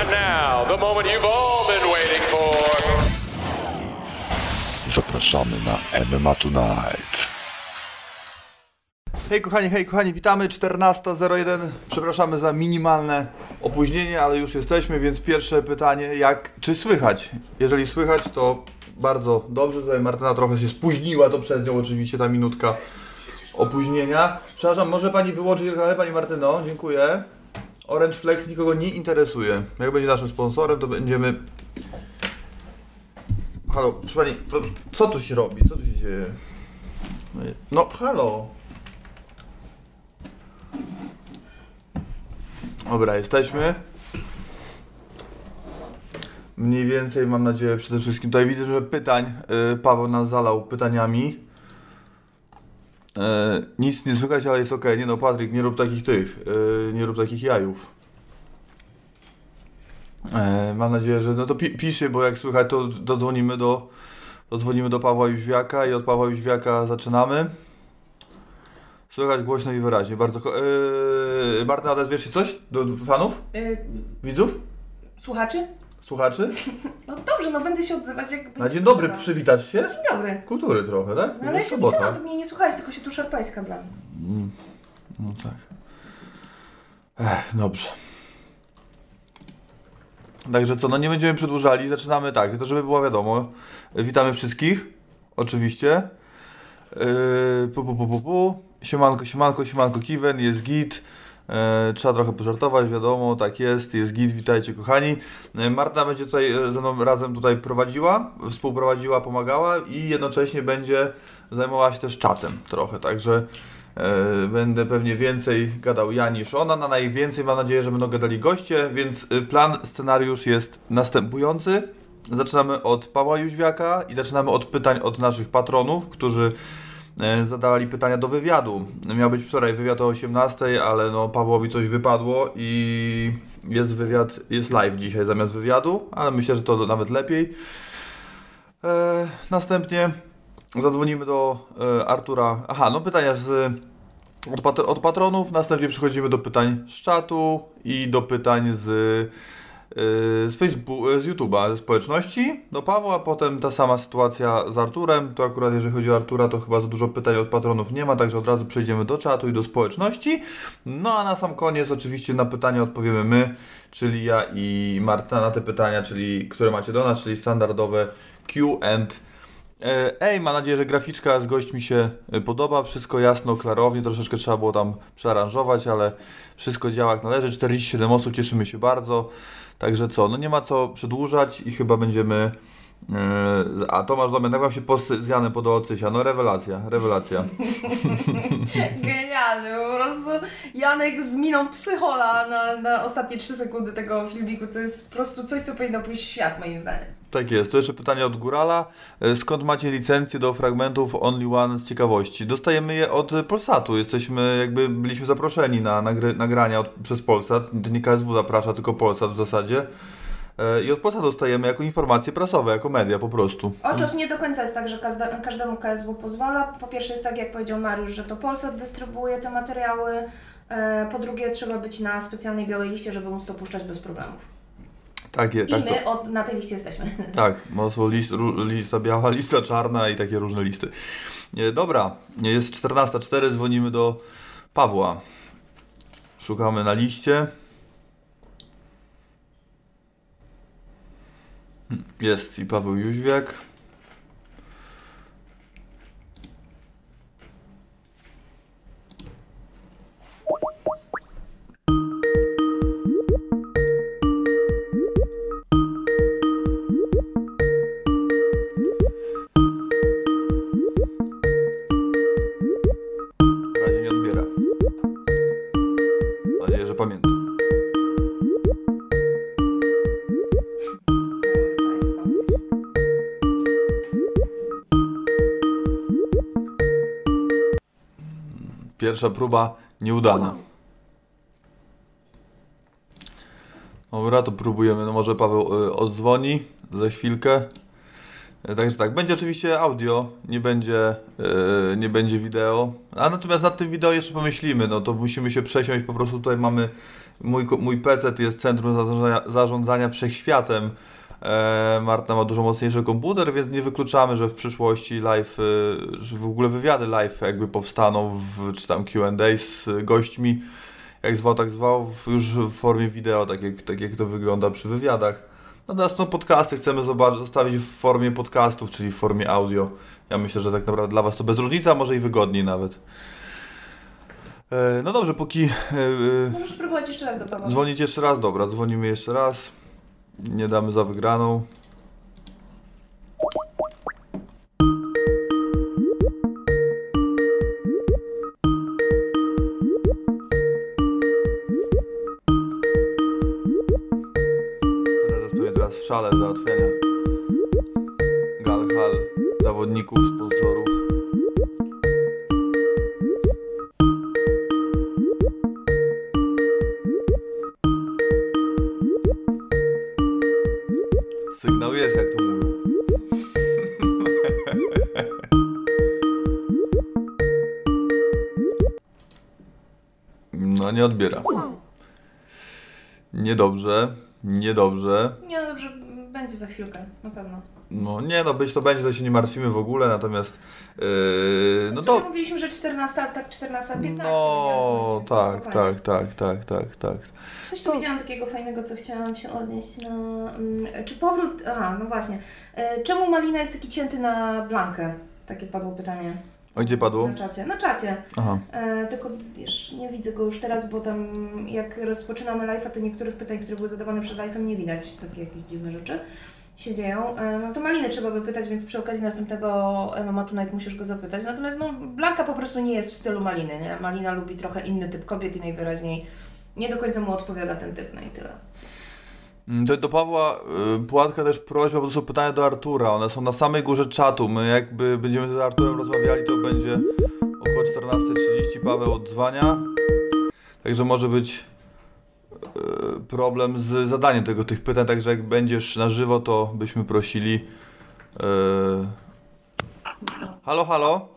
And now, the moment you've all been waiting for. Zapraszamy na MMA Tonight. Hej kochani, hej kochani, witamy 14.01. Przepraszamy za minimalne opóźnienie, ale już jesteśmy, więc pierwsze pytanie, jak, czy słychać? Jeżeli słychać, to bardzo dobrze. Tutaj Martyna trochę się spóźniła, to przez nią oczywiście ta minutka opóźnienia. Przepraszam, może pani wyłączyć ekranę, pani Martyno? Dziękuję. Orange Flex nikogo nie interesuje. Jak będzie naszym sponsorem, to będziemy... Halo, proszę pani, co tu się robi? Co tu się dzieje? No, halo. Dobra, jesteśmy. Mniej więcej mam nadzieję przede wszystkim. Tutaj widzę, że pytań y, Paweł nas zalał pytaniami. Y, nic nie słychać, ale jest ok. Nie no, Patryk, nie rób takich tych. y, nie rób takich jajów. E, mam nadzieję, że no to pi pisze, bo jak słychać, to dodzwonimy do, dodzwonimy do Pawła Jóźwiaka i od Pawła Jóźwiaka zaczynamy. Słychać głośno i wyraźnie. Bardzo. ko- Yy, Marta, odezwiesz się coś do fanów? Y, Widzów? słuchaczy? Słuchaczy? No dobrze, no będę się odzywać jak Na dzień dobry, trzeba. przywitać się? Dzień dobry. Kultury trochę, tak? No ale jest sobota. witałam, to mnie nie słuchałeś, tylko się tu szarpałeś kablami. No tak. Ech, dobrze. Także co, no nie będziemy przedłużali, zaczynamy tak, to żeby było wiadomo. Witamy wszystkich, oczywiście. Yy, pu, pu, pu, pu, pu. Siemanko, siemanko, siemanko, Kiwen, jest git. E, trzeba trochę pożartować, wiadomo, tak jest, jest git, witajcie kochani. E, Marta będzie tutaj e, ze mną razem tutaj prowadziła, współprowadziła, pomagała i jednocześnie będzie zajmowała się też czatem trochę, także będę pewnie więcej gadał ja niż ona, na najwięcej mam nadzieję, że będą gadali goście, więc plan, scenariusz jest następujący. Zaczynamy od Pawła Jóźwiaka i zaczynamy od pytań od naszych patronów, którzy zadawali pytania do wywiadu. Miał być wczoraj wywiad o 18, ale no Pawłowi coś wypadło i jest wywiad, jest live dzisiaj zamiast wywiadu, ale myślę, że to nawet lepiej. E, następnie zadzwonimy do e, Artura. Aha, no pytania z, od, od patronów, następnie przechodzimy do pytań z czatu i do pytań z, e, z Facebooka, z YouTube'a, społeczności do Pawła, potem ta sama sytuacja z Arturem, to akurat jeżeli chodzi o Artura, to chyba za dużo pytań od patronów nie ma, także od razu przejdziemy do czatu i do społeczności. No a na sam koniec oczywiście na pytania odpowiemy my, czyli ja i Marta na te pytania, czyli które macie do nas, czyli standardowe Q&A. Ej, mam nadzieję, że graficzka z gośćmi się e, podoba. Wszystko jasno, klarownie. Troszeczkę trzeba było tam przearanżować, ale wszystko działa jak należy. 47 osób, cieszymy się bardzo. Także co, no nie ma co przedłużać i chyba będziemy. e, A Tomasz Domian, jak wam się z Janem podobał Cysia? No rewelacja, rewelacja. Genialny, po prostu Janek z miną psychola na, na ostatnie 3 sekundy tego filmiku, to jest po prostu coś, co powinno pójść w świat moim zdaniem. Tak jest. To jeszcze pytanie od Górala. E, Skąd macie licencję do fragmentów Only One z ciekawości? Dostajemy je od Polsatu. Jesteśmy, jakby byliśmy zaproszeni na nagry, nagrania od, przez Polsat. Nie KSW zaprasza, tylko Polsat w zasadzie. E, I od Polsatu dostajemy jako informacje prasowe, jako media po prostu. Oczos nie do końca jest tak, że każdemu KSW pozwala. Po pierwsze jest tak, jak powiedział Mariusz, że to Polsat dystrybuuje te materiały. E, po drugie trzeba być na specjalnej białej liście, żeby móc to puszczać bez problemów. Tak, je, I tak to. my od, na tej liście jesteśmy. Tak, bo są list, ru, lista biała, lista czarna i takie różne listy. E, Dobra, jest 14.04, dzwonimy do Pawła. Szukamy na liście. Jest i Paweł Jóźwiak. Pierwsza próba nieudana. Dobra, to próbujemy. No może Paweł y, odzwoni za chwilkę. E, Także tak, będzie oczywiście audio, nie będzie, e, nie będzie wideo. A natomiast nad tym wideo jeszcze pomyślimy, no to musimy się przesiąść, po prostu tutaj mamy Mój, mój PC jest centrum zarządzania, zarządzania wszechświatem. E, Marta ma dużo mocniejszy komputer, więc nie wykluczamy, że w przyszłości live, e, że w ogóle wywiady live jakby powstaną, w, czy tam Q&A z gośćmi, jak zwał, tak zwał, już w formie wideo, tak jak, tak jak to wygląda przy wywiadach. Natomiast no, podcasty chcemy zobaczyć, zostawić w formie podcastów, czyli w formie audio. Ja myślę, że tak naprawdę dla Was to bez różnicy, a może i wygodniej nawet. E, no dobrze, póki Możesz spróbować jeszcze raz do Pawła. dzwonić jeszcze raz, dobra, dzwonimy jeszcze raz. Nie damy za wygraną. Szale załatwiania gal, hal, zawodników, sponsorów. Odbiera. Niedobrze, niedobrze. Nie, no dobrze, będzie za chwilkę, na pewno. No nie no, być to będzie, to się nie martwimy w ogóle, natomiast yy, no to... to... Mówiliśmy, że 14, tak 14.15. No więc tak, tak, tak, tak, tak, tak. Coś tu widziałam takiego fajnego, co chciałam się odnieść na... mm, Czy powrót... Aha, no właśnie. E, Czemu Malina jest taki cięty na Blankę? Takie padło pytanie O gdzie padło? na czacie. Na czacie. Aha. E, tylko wiesz, nie widzę go już teraz, bo tam jak rozpoczynamy live'a, to niektórych pytań, które były zadawane przed live'em nie widać. Takie jakieś dziwne rzeczy się dzieją. E, no to Maliny trzeba by pytać, więc przy okazji następnego MMA Tonight musisz go zapytać. Natomiast no Blanka po prostu nie jest w stylu Maliny, nie? Malina lubi trochę inny typ kobiet i najwyraźniej nie do końca mu odpowiada ten typ, no i tyle. Mm, Do, do Pawła y, Płatka też prośba, to są pytania do Artura. One są na samej górze czatu. My jakby będziemy z Arturem rozmawiali, to będzie około 14.30 Paweł odzwania. Także może być y, problem z zadaniem tego, tych pytań. Także jak będziesz na żywo, to byśmy prosili. y, Halo, halo?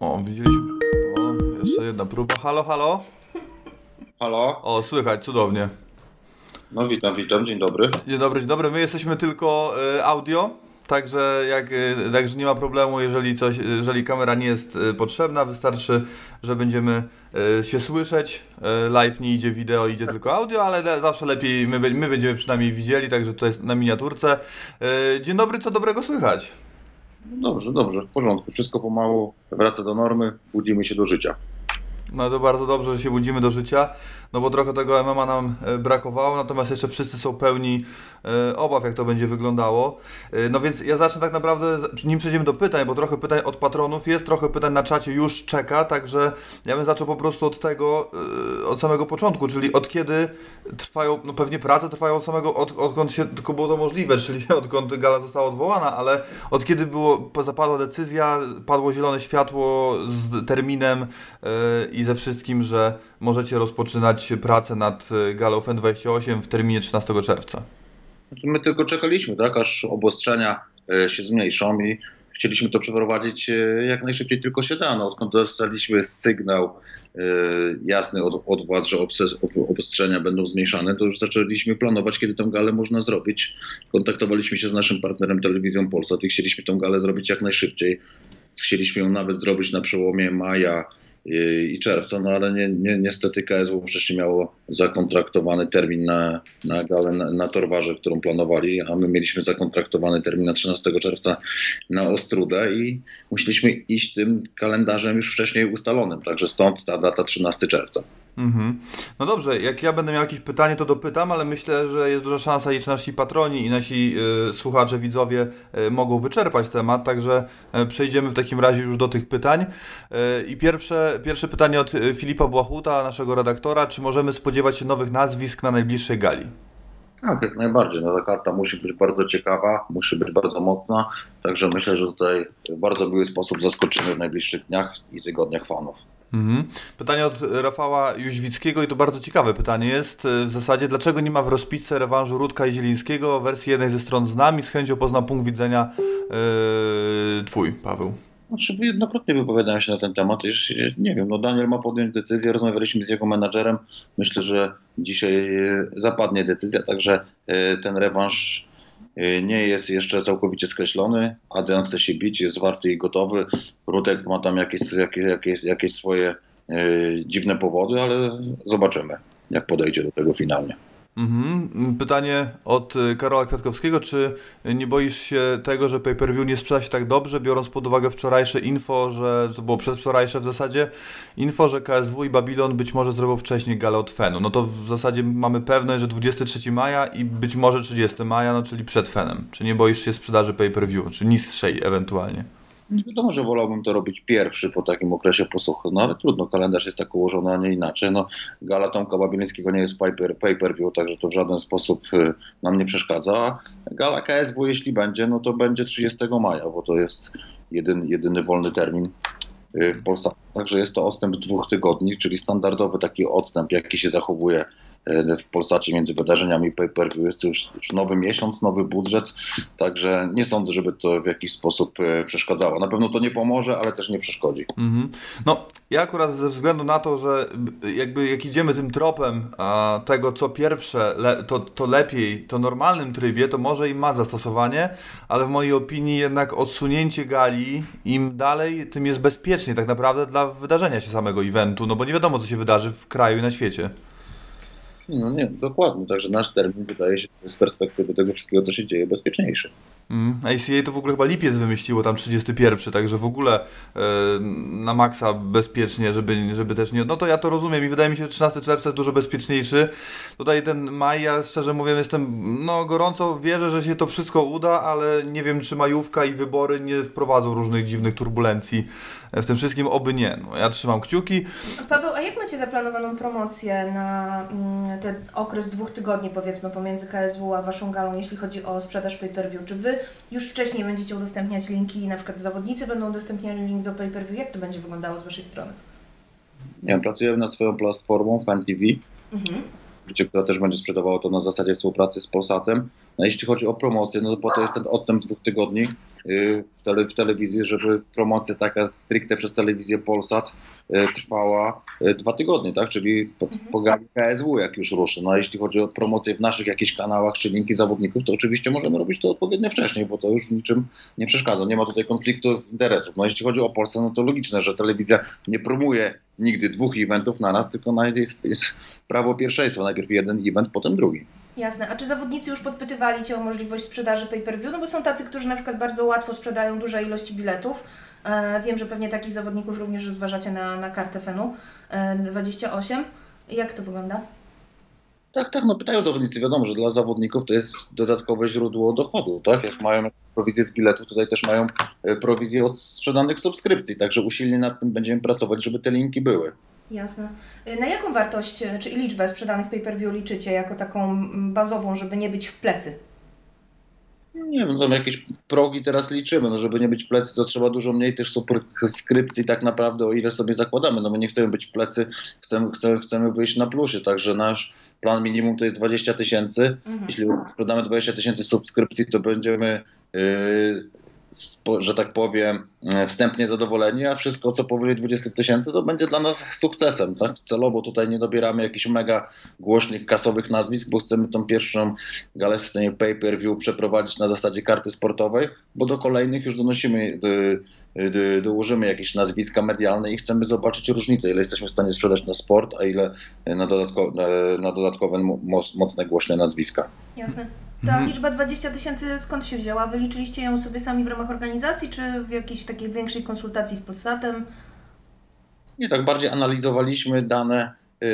O, widzieliśmy. O, jeszcze jedna próba. Halo, halo? Halo? O, słychać, cudownie. No witam, witam, dzień dobry. Dzień dobry, dzień dobry. My jesteśmy tylko e, audio, także, jak, e, także nie ma problemu, jeżeli, coś, jeżeli kamera nie jest e, potrzebna. Wystarczy, że będziemy e, się słyszeć. E, live nie idzie wideo, idzie tylko audio, ale da- zawsze lepiej my, my będziemy przynajmniej widzieli, także tutaj jest na miniaturce. E, dzień dobry, co dobrego słychać? Dobrze, dobrze, w porządku. Wszystko pomału wraca do normy, budzimy się do życia. No to bardzo dobrze, że się budzimy do życia, no bo trochę tego MMA nam e, brakowało, natomiast jeszcze wszyscy są pełni e, obaw, jak to będzie wyglądało. E, No więc ja zacznę tak naprawdę, nim przejdziemy do pytań, bo trochę pytań od patronów jest, trochę pytań na czacie już czeka, także ja bym zaczął po prostu od tego, od samego początku, czyli od kiedy trwają, no pewnie prace trwają od samego, od, odkąd się tylko było to możliwe, czyli odkąd gala została odwołana, ale od kiedy było, zapadła decyzja, padło zielone światło z terminem i ze wszystkim, że możecie rozpoczynać pracę nad e, galą FEN28 w terminie 13 czerwca. Znaczy, My tylko czekaliśmy, tak, aż obostrzenia e, się zmniejszą i chcieliśmy to przeprowadzić e, jak najszybciej tylko się da. No, odkąd dostaliśmy sygnał jasny od, od władz, że obostrzenia będą zmniejszane, to już zaczęliśmy planować, kiedy tę galę można zrobić. Kontaktowaliśmy się z naszym partnerem Telewizją Polsat i chcieliśmy tę galę zrobić jak najszybciej. Chcieliśmy ją nawet zrobić na przełomie maja i czerwca, no ale nie, nie, niestety KSW wcześniej miało zakontraktowany termin na, na galę na, na Torwarze, którą planowali, a my mieliśmy zakontraktowany termin na 13 czerwca na Ostrudę i musieliśmy iść tym kalendarzem już wcześniej ustalonym, także stąd ta data 13 czerwca. Mhm. No dobrze, jak ja będę miał jakieś pytanie, to dopytam, ale myślę, że jest duża szansa, iż nasi patroni i nasi y, słuchacze, widzowie y, mogą wyczerpać temat, także y, przejdziemy w takim razie już do tych pytań. Y, I pierwsze, pierwsze pytanie od y, Filipa Błachuta, naszego redaktora. Czy możemy spodziewać się nowych nazwisk na najbliższej gali? Tak, jak najbardziej. No, ta karta musi być bardzo ciekawa, musi być bardzo mocna, także myślę, że tutaj w bardzo miły sposób zaskoczymy w najbliższych dniach i tygodniach fanów. Mhm. Pytanie od Rafała Jóźwickiego i to bardzo ciekawe pytanie jest y, w zasadzie, dlaczego nie ma w rozpisce rewanżu Rudka i Zielińskiego wersji jednej ze stron z nami, z chęcią poznam punkt widzenia yy, twój, Paweł. Znaczy, jednokrotnie wypowiadałem się na ten temat. Już, nie wiem, no Daniel ma podjąć decyzję, rozmawialiśmy z jego menadżerem. Myślę, że dzisiaj e, zapadnie decyzja, także e, ten rewanż e, nie jest jeszcze całkowicie skreślony. Adrian chce się bić, jest warty i gotowy. Rutek ma tam jakieś, jakieś, jakieś, jakieś swoje dziwne powody, ale zobaczymy, jak podejdzie do tego finalnie. Mhm. Pytanie od y, Karola Kwiatkowskiego. Czy nie boisz się tego, że pay-per-view nie sprzeda się tak dobrze, biorąc pod uwagę wczorajsze info, że to było przedwczorajsze w zasadzie, info, że KSW i Babylon być może zrobią wcześniej galę od Fenu. No to w zasadzie mamy pewność, że 23 maja i być może 30 maja, no czyli przed Fenem. Czy nie boisz się sprzedaży pay-per-view, czy niższej ewentualnie? Wiadomo, że wolałbym to robić pierwszy po takim okresie posłuchu, no ale trudno, kalendarz jest tak ułożony, a nie inaczej. No, gala Tomka Babileńskiego nie jest pay-per-view, także to w żaden sposób y, nam nie przeszkadza. Gala KSW, jeśli będzie, no to będzie 30 maja, bo to jest jedyny, jedyny wolny termin y, w Polsce. Także jest to odstęp dwóch tygodni, czyli standardowy taki odstęp, jaki się zachowuje w Polsacie między wydarzeniami pay-per-view. Jest już, już nowy miesiąc, nowy budżet, także nie sądzę, żeby to w jakiś sposób e, przeszkadzało. Na pewno to nie pomoże, ale też nie przeszkodzi. Mhm. No, ja akurat ze względu na to, że jakby jak idziemy tym tropem a, tego, co pierwsze, le, to, to lepiej, to normalnym trybie, to może i ma zastosowanie, ale w mojej opinii jednak odsunięcie gali im dalej, tym jest bezpiecznie tak naprawdę dla wydarzenia się samego eventu, no bo nie wiadomo, co się wydarzy w kraju i na świecie. No nie, dokładnie. Także nasz termin wydaje się z perspektywy tego wszystkiego, co się dzieje, bezpieczniejszy. Mm, ACA to w ogóle chyba lipiec wymyśliło tam 31, także w ogóle e, na maksa bezpiecznie, żeby, żeby też nie... No to ja to rozumiem i wydaje mi się, że 13 czerwca jest dużo bezpieczniejszy. Tutaj ten maj, ja szczerze mówiąc jestem, no gorąco wierzę, że się to wszystko uda, ale nie wiem, czy majówka i wybory nie wprowadzą różnych dziwnych turbulencji w tym wszystkim, oby nie. No, ja trzymam kciuki. Paweł, a jak macie zaplanowaną promocję na mm, ten okres dwóch tygodni, powiedzmy, pomiędzy KSW a Waszą galą, jeśli chodzi o sprzedaż pay-per-view? Czy Wy już wcześniej będziecie udostępniać linki, na przykład zawodnicy będą udostępniali link do pay-per-view. Jak to będzie wyglądało z Waszej strony? Ja pracujemy nad swoją platformą FanTV, mhm. która też będzie sprzedawała to na zasadzie współpracy z Polsatem. No jeśli chodzi o promocję, no to po to jest ten odstęp dwóch tygodni y, w, tele, w telewizji, żeby promocja taka stricte przez telewizję Polsat y, trwała y, dwa tygodnie, tak? Czyli po, mhm. po gali KSW jak już ruszy. No a jeśli chodzi o promocję w naszych jakichś kanałach czy linki zawodników, to oczywiście możemy robić to odpowiednio wcześniej, bo to już niczym nie przeszkadza. Nie ma tutaj konfliktu interesów. No jeśli chodzi o Polskę, no to logiczne, że telewizja nie promuje nigdy dwóch eventów na nas, tylko na jest, jest prawo pierwszeństwa. Najpierw jeden event, potem drugi. Jasne. A czy zawodnicy już podpytywali Cię o możliwość sprzedaży pay-per-view? No bo są tacy, którzy na przykład bardzo łatwo sprzedają duże ilości biletów. E, wiem, że pewnie takich zawodników również rozważacie na, na kartę FENU e, 28. Jak to wygląda? Tak, tak, no pytają zawodnicy. Wiadomo, że dla zawodników to jest dodatkowe źródło dochodu, tak? Jak mają prowizję z biletu, tutaj też mają e, prowizję od sprzedanych subskrypcji, także usilnie nad tym będziemy pracować, żeby te linki były. Jasne. Y, na jaką wartość, y, czy liczbę sprzedanych pay-per-view liczycie jako taką bazową, żeby nie być w plecy? Nie wiem, tam jakieś progi teraz liczymy, no żeby nie być w plecy, to trzeba dużo mniej też subskrypcji tak naprawdę, o ile sobie zakładamy, no my nie chcemy być w plecy, chcemy, chcemy, chcemy wyjść na plusie, także nasz plan minimum to jest 20 tysięcy, mhm. jeśli sprzedamy 20 tysięcy subskrypcji, to będziemy yy, że tak powiem, e, wstępnie zadowoleni, a wszystko, co powyżej 20 tysięcy, to będzie dla nas sukcesem. Tak? Celowo tutaj nie dobieramy jakichś mega głośnych, kasowych nazwisk, bo chcemy tą pierwszą galę pay-per-view przeprowadzić na zasadzie karty sportowej, bo do kolejnych już donosimy, do, do, dołożymy jakieś nazwiska medialne i chcemy zobaczyć różnicę, ile jesteśmy w stanie sprzedać na sport, a ile na, dodatko, na, na dodatkowe mocne, głośne nazwiska. Jasne. Ta mhm. liczba 20 tysięcy skąd się wzięła? Wyliczyliście ją sobie sami w ramach organizacji, czy w jakiejś takiej większej konsultacji z Polsatem? Nie, tak bardziej analizowaliśmy dane, y,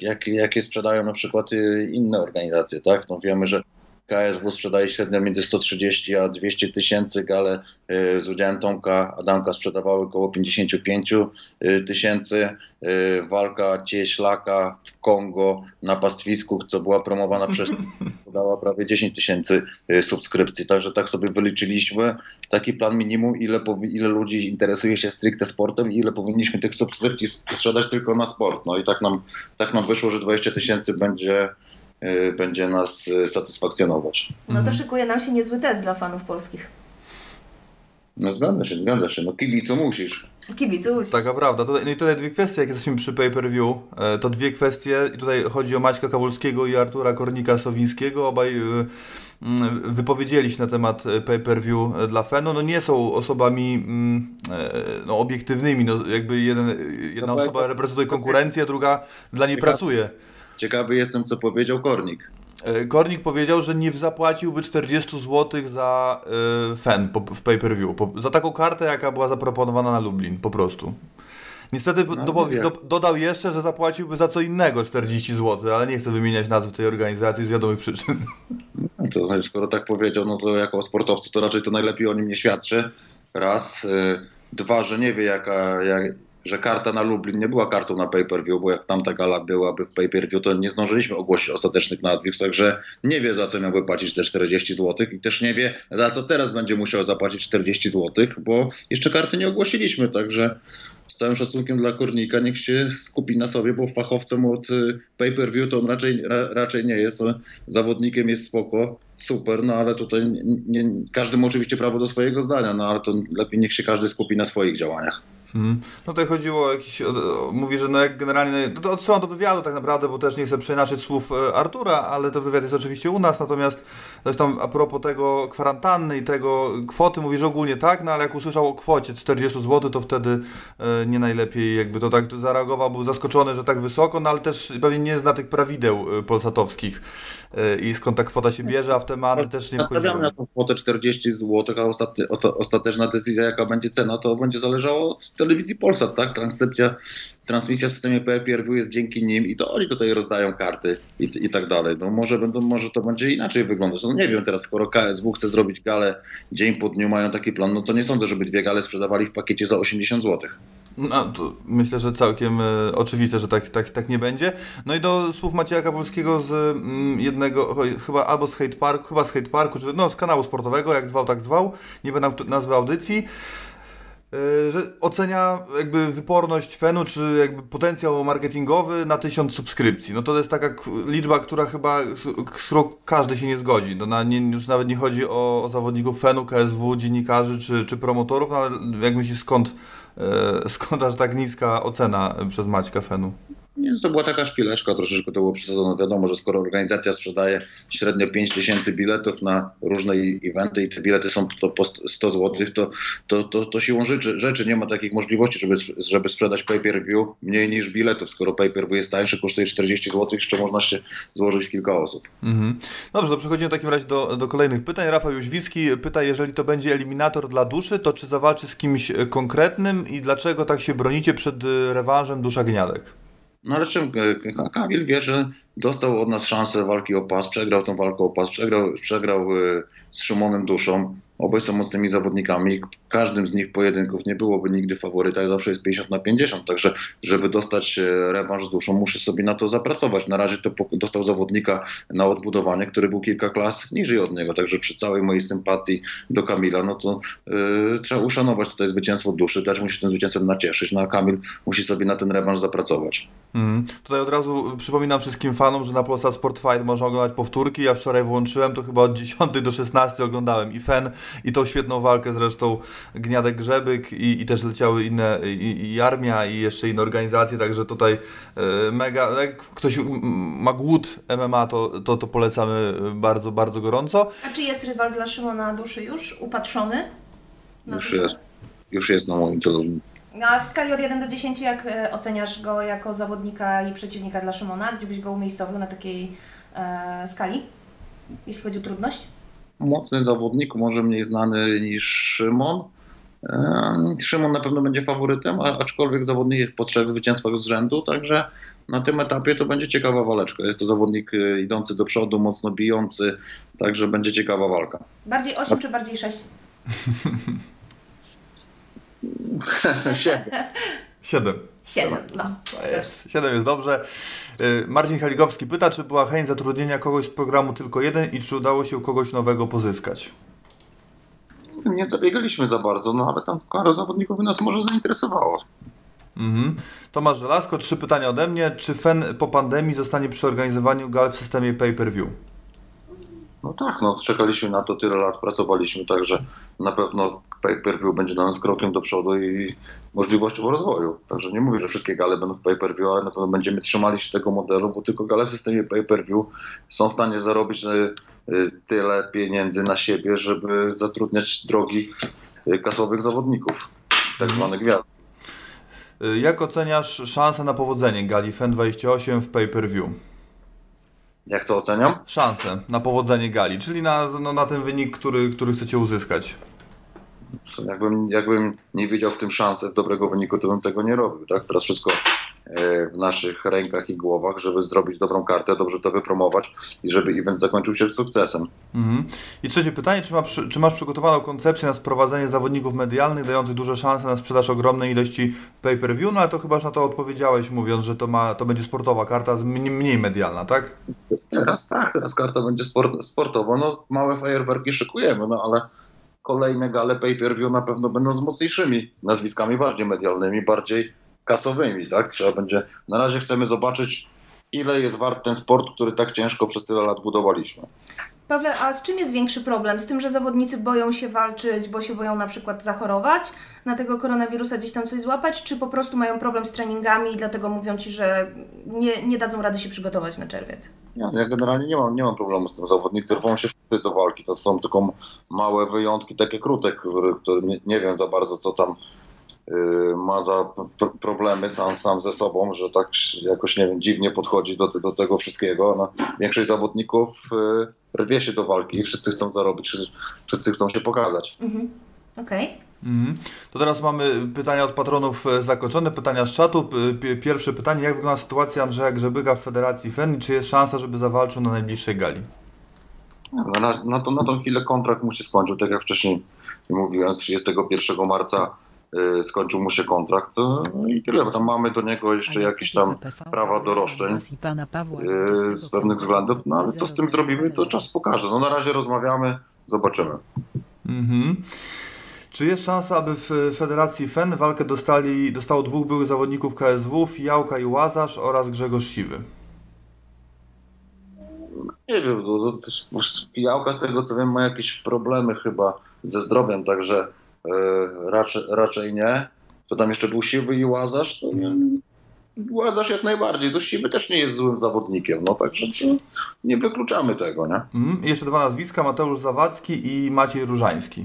jakie, jakie sprzedają na przykład y, inne organizacje. Tak? No wiemy, że KSW sprzedaje średnio między 130 a 200 tysięcy, gale y, z udziałem Tomka Adamka sprzedawały około 55 y, tysięcy. Y, walka Cieślaka w Kongo na pastwisku, co była promowana przez dała prawie 10 tysięcy subskrypcji. Także tak sobie wyliczyliśmy taki plan minimum, ile, ile ludzi interesuje się stricte sportem i ile powinniśmy tych subskrypcji sprzedać tylko na sport. No i tak nam, tak nam wyszło, że 20 tysięcy będzie będzie nas y, satysfakcjonować. No to szykuje nam się niezły test dla fanów polskich. No zgadza się, zgadza się. No kibicu musisz. Kibicuś. Taka prawda. Tutaj, no i tutaj dwie kwestie, jak jesteśmy przy pay-per-view, e, to dwie kwestie. I tutaj chodzi o Maćka Kawulskiego i Artura Kornika-Sowińskiego. Obaj e, wypowiedzieli się na temat e, pay-per-view dla Fenu. No nie są osobami no, obiektywnymi. No, jakby jeden, jedna No, osoba reprezentuje konkurencję, a druga dla niej pracuje. Ciekawy jestem, co powiedział Kornik. E, Kornik powiedział, że nie zapłaciłby 40 zł za y, fan po, w pay-per-view. Za taką kartę, jaka była zaproponowana na Lublin, po prostu. Niestety No, do, do, dodał jeszcze, że zapłaciłby za co innego 40 zł, ale nie chcę wymieniać nazw tej organizacji z wiadomych przyczyn. No to skoro tak powiedział, no to jako sportowcu to raczej to najlepiej o nim nie świadczy. Raz. Y, Dwa, że nie wie jaka, jak, że karta na Lublin nie była kartą na pay-per-view, bo jak tamta gala byłaby w pay-per-view, to nie zdążyliśmy ogłosić ostatecznych nazwisk, także nie wie za co miałby płacić te 40 zł i też nie wie za co teraz będzie musiał zapłacić 40 zł, bo jeszcze karty nie ogłosiliśmy, także z całym szacunkiem dla Kornika, niech się skupi na sobie, bo fachowcem od y, pay-per-view to on raczej, ra, raczej nie jest. Zawodnikiem jest spoko, super, no ale tutaj nie, nie, każdy ma oczywiście prawo do swojego zdania, no ale to lepiej niech się każdy skupi na swoich działaniach. Mhm. No tutaj chodziło o jakiś, o, o, mówi, że no jak generalnie, no to odsyłam do wywiadu tak naprawdę, bo też nie chcę przeinaczyć słów e, Artura, ale to wywiad jest oczywiście u nas, natomiast tam a propos tego kwarantanny i tego kwoty, mówi, że ogólnie tak, no ale jak usłyszał o kwocie 40 zł, to wtedy e, nie najlepiej jakby to tak zareagował, był zaskoczony, że tak wysoko, no ale też pewnie nie zna tych prawideł e, polsatowskich i skąd ta kwota się bierze, a w tematy też nie Nastawiamy wchodziłem. na tą kwotę 40 zł, a ostateczna decyzja jaka będzie cena, to będzie zależało od telewizji Polsat, tak? Transcepcja, transmisja w systemie pay-per-view jest dzięki nim i to oni tutaj rozdają karty i, i tak dalej. No może, będą, może to będzie inaczej wyglądać. No nie wiem teraz, skoro KSW chce zrobić galę dzień po dniu, mają taki plan, no to nie sądzę, żeby dwie gale sprzedawali w pakiecie za 80 zł. No, myślę, że całkiem e, oczywiste, że tak, tak, tak nie będzie. No i do słów Macieja Kawulskiego z mm, jednego, chyba albo z Hate Park, chyba z Hate Parku, czy no z kanału sportowego, jak zwał, tak zwał, nie będę nazwy audycji, e, że ocenia jakby wyporność Fenu, czy jakby potencjał marketingowy na tysiąc subskrypcji. No to jest taka liczba, która chyba, z którą każdy się nie zgodzi. No na, nie, już nawet nie chodzi o, o zawodników Fenu, KSW, dziennikarzy czy, czy promotorów, no ale jak myślisz skąd, skąd aż tak niska ocena przez Maćka Fenu? Nie, to była taka szpileczka, troszeczkę to było przesadzone. Wiadomo, że skoro organizacja sprzedaje średnio 5 tysięcy biletów na różne eventy i te bilety są to po 100 zł, to, to, to, to siłą rzeczy, rzeczy nie ma takich możliwości, żeby, żeby sprzedać pay-per-view mniej niż biletów. Skoro pay-per-view jest tańszy, kosztuje 40 zł, jeszcze można się złożyć kilka osób. Mhm. Dobrze, to przechodzimy w takim razie do, do kolejnych pytań. Rafał Jóźwicki pyta, jeżeli to będzie eliminator dla duszy, to czy zawalczy z kimś konkretnym i dlaczego tak się bronicie przed rewanżem Dusza Gniadek? No ale czym e, Kamil wie, że dostał od nas szansę walki o pas, przegrał tą walkę o pas, przegrał, przegrał e, z Szymonem Duszą. Obaj są mocnymi zawodnikami. Każdym z nich pojedynków nie byłoby nigdy faworyta i zawsze jest 50 na 50. Także, żeby dostać e, rewanż z duszą, muszę sobie na to zapracować. Na razie to dostał zawodnika na odbudowanie, który był kilka klas niżej od niego. Także przy całej mojej sympatii do Kamila, no to e, trzeba uszanować tutaj zwycięstwo duszy, dać mu się tym zwycięstwem nacieszyć. No a Kamil musi sobie na ten rewanż zapracować. Mhm. Tutaj od razu przypominam wszystkim fanom, że na Polsat Sport Fight można oglądać powtórki. Ja wczoraj włączyłem, to chyba od 10 do 16 oglądałem i Fen, i tą świetną walkę zresztą Gniadek Grzebyk i, i też leciały inne, i, i Armia i jeszcze inne organizacje, także tutaj e, mega, jak ktoś ma głód MMA, to, to, to polecamy bardzo, bardzo gorąco. A czy jest rywal dla Szymona Duszy już upatrzony? Na Już jest, już jest na moim celowniku. A w skali od 1 do 10 jak e, oceniasz go jako zawodnika i przeciwnika dla Szymona? Gdzie byś go umiejscowił na takiej e, skali? Jeśli chodzi o trudność? Mocny zawodnik, może mniej znany niż Szymon. Em, Szymon na pewno będzie faworytem, a- aczkolwiek zawodnik po trzech zwycięstwach z rzędu, także na tym etapie to będzie ciekawa waleczka. Jest to zawodnik y, idący do przodu, mocno bijący, także będzie ciekawa walka. Bardziej 8 czy bardziej 6? Siedem. 7. 7, no. Jest. 7 jest dobrze. Y, Marcin Halikowski pyta, czy była chęć zatrudnienia kogoś z programu tylko jeden i czy udało się kogoś nowego pozyskać? Nie zabiegaliśmy za bardzo, no ale tam parę zawodników nas może zainteresowało. Mhm. Tomasz Żelazko, trzy pytania ode mnie. Czy FEN po pandemii zostanie przy organizowaniu gal w systemie pay-per-view? No tak, no czekaliśmy na to tyle lat, pracowaliśmy, także na pewno pay-per-view będzie dla nas krokiem do przodu i możliwością rozwoju. Także nie mówię, że wszystkie gale będą w pay-per-view, ale na pewno będziemy trzymali się tego modelu, bo tylko gale w systemie pay-per-view są w stanie zarobić y, y, tyle pieniędzy na siebie, żeby zatrudniać drogich y, kasowych zawodników, tak zwanych gwiazd. Jak oceniasz szansę na powodzenie gali FEN28 w pay-per-view? Jak co oceniam? Szansę na powodzenie gali, czyli na, no, na ten wynik, który, który chcecie uzyskać. Jakbym, jakbym nie widział w tym szansy dobrego wyniku, to bym tego nie robił. Tak? Teraz wszystko e, w naszych rękach i głowach, żeby zrobić dobrą kartę, dobrze to wypromować i żeby event zakończył się sukcesem. Mhm. I trzecie pytanie, czy, ma, czy masz przygotowaną koncepcję na sprowadzenie zawodników medialnych, dających duże szanse na sprzedaż ogromnej ilości pay-per-view? No ale to chyba już na to odpowiedziałeś, mówiąc, że to, ma, to będzie sportowa karta, mniej medialna, tak? Teraz tak, teraz karta będzie sport, sportowa. No, małe fajerwerki szykujemy, no ale kolejne gale pay-per-view na pewno będą z mocniejszymi nazwiskami, bardziej medialnymi, bardziej kasowymi. Tak? Trzeba będzie. Na razie chcemy zobaczyć, ile jest wart ten sport, który tak ciężko przez tyle lat budowaliśmy. Pawle, a z czym jest większy problem? Z tym, że zawodnicy boją się walczyć, bo się boją na przykład zachorować, na tego koronawirusa gdzieś tam coś złapać, czy po prostu mają problem z treningami i dlatego mówią Ci, że nie, nie dadzą rady się przygotować na czerwiec? Ja, ja generalnie nie mam, nie mam problemu z tym. Zawodnicy rwą się wszyscy do walki. To są tylko małe wyjątki, takie krótek, które, nie, nie wiem za bardzo, co tam ma za problemy sam, sam ze sobą, że tak jakoś, nie wiem, dziwnie podchodzi do, do tego wszystkiego. No, większość zawodników yy, rwie się do walki, wszyscy chcą zarobić, wszyscy, wszyscy chcą się pokazać. Mhm. Okej. Mhm. To teraz mamy pytania od patronów e, zakończone, pytania z czatu. Pierwsze pytanie, jak wygląda sytuacja Andrzeja Grzebyka w Federacji FEN i czy jest szansa, żeby zawalczył na najbliższej gali? No, na, na, to, na tą chwilę kontrakt mu się skończył, tak jak wcześniej mówiłem, 31 marca y, skończył mu się kontrakt y, i tyle. Tam mamy do niego jeszcze jakieś tam prawa do roszczeń y, z pewnych względów, no ale co z tym zrobimy, to czas pokaże. No na razie rozmawiamy, zobaczymy. Mhm. Czy jest szansa, aby w Federacji FEN walkę dostali, dostało dwóch byłych zawodników KSW, Fijałka i Łazarz oraz Grzegorz Siwy? Nie wiem, no, Pijałka z tego co wiem ma jakieś problemy chyba ze zdrowiem, także y, raczej, raczej nie. To tam jeszcze był Siwy i Łazarz, to nie, Łazarz jak najbardziej, to Siwy też nie jest złym zawodnikiem, no także to nie wykluczamy tego, nie? Mhm. I jeszcze dwa nazwiska, Mateusz Zawadzki i Maciej Różański.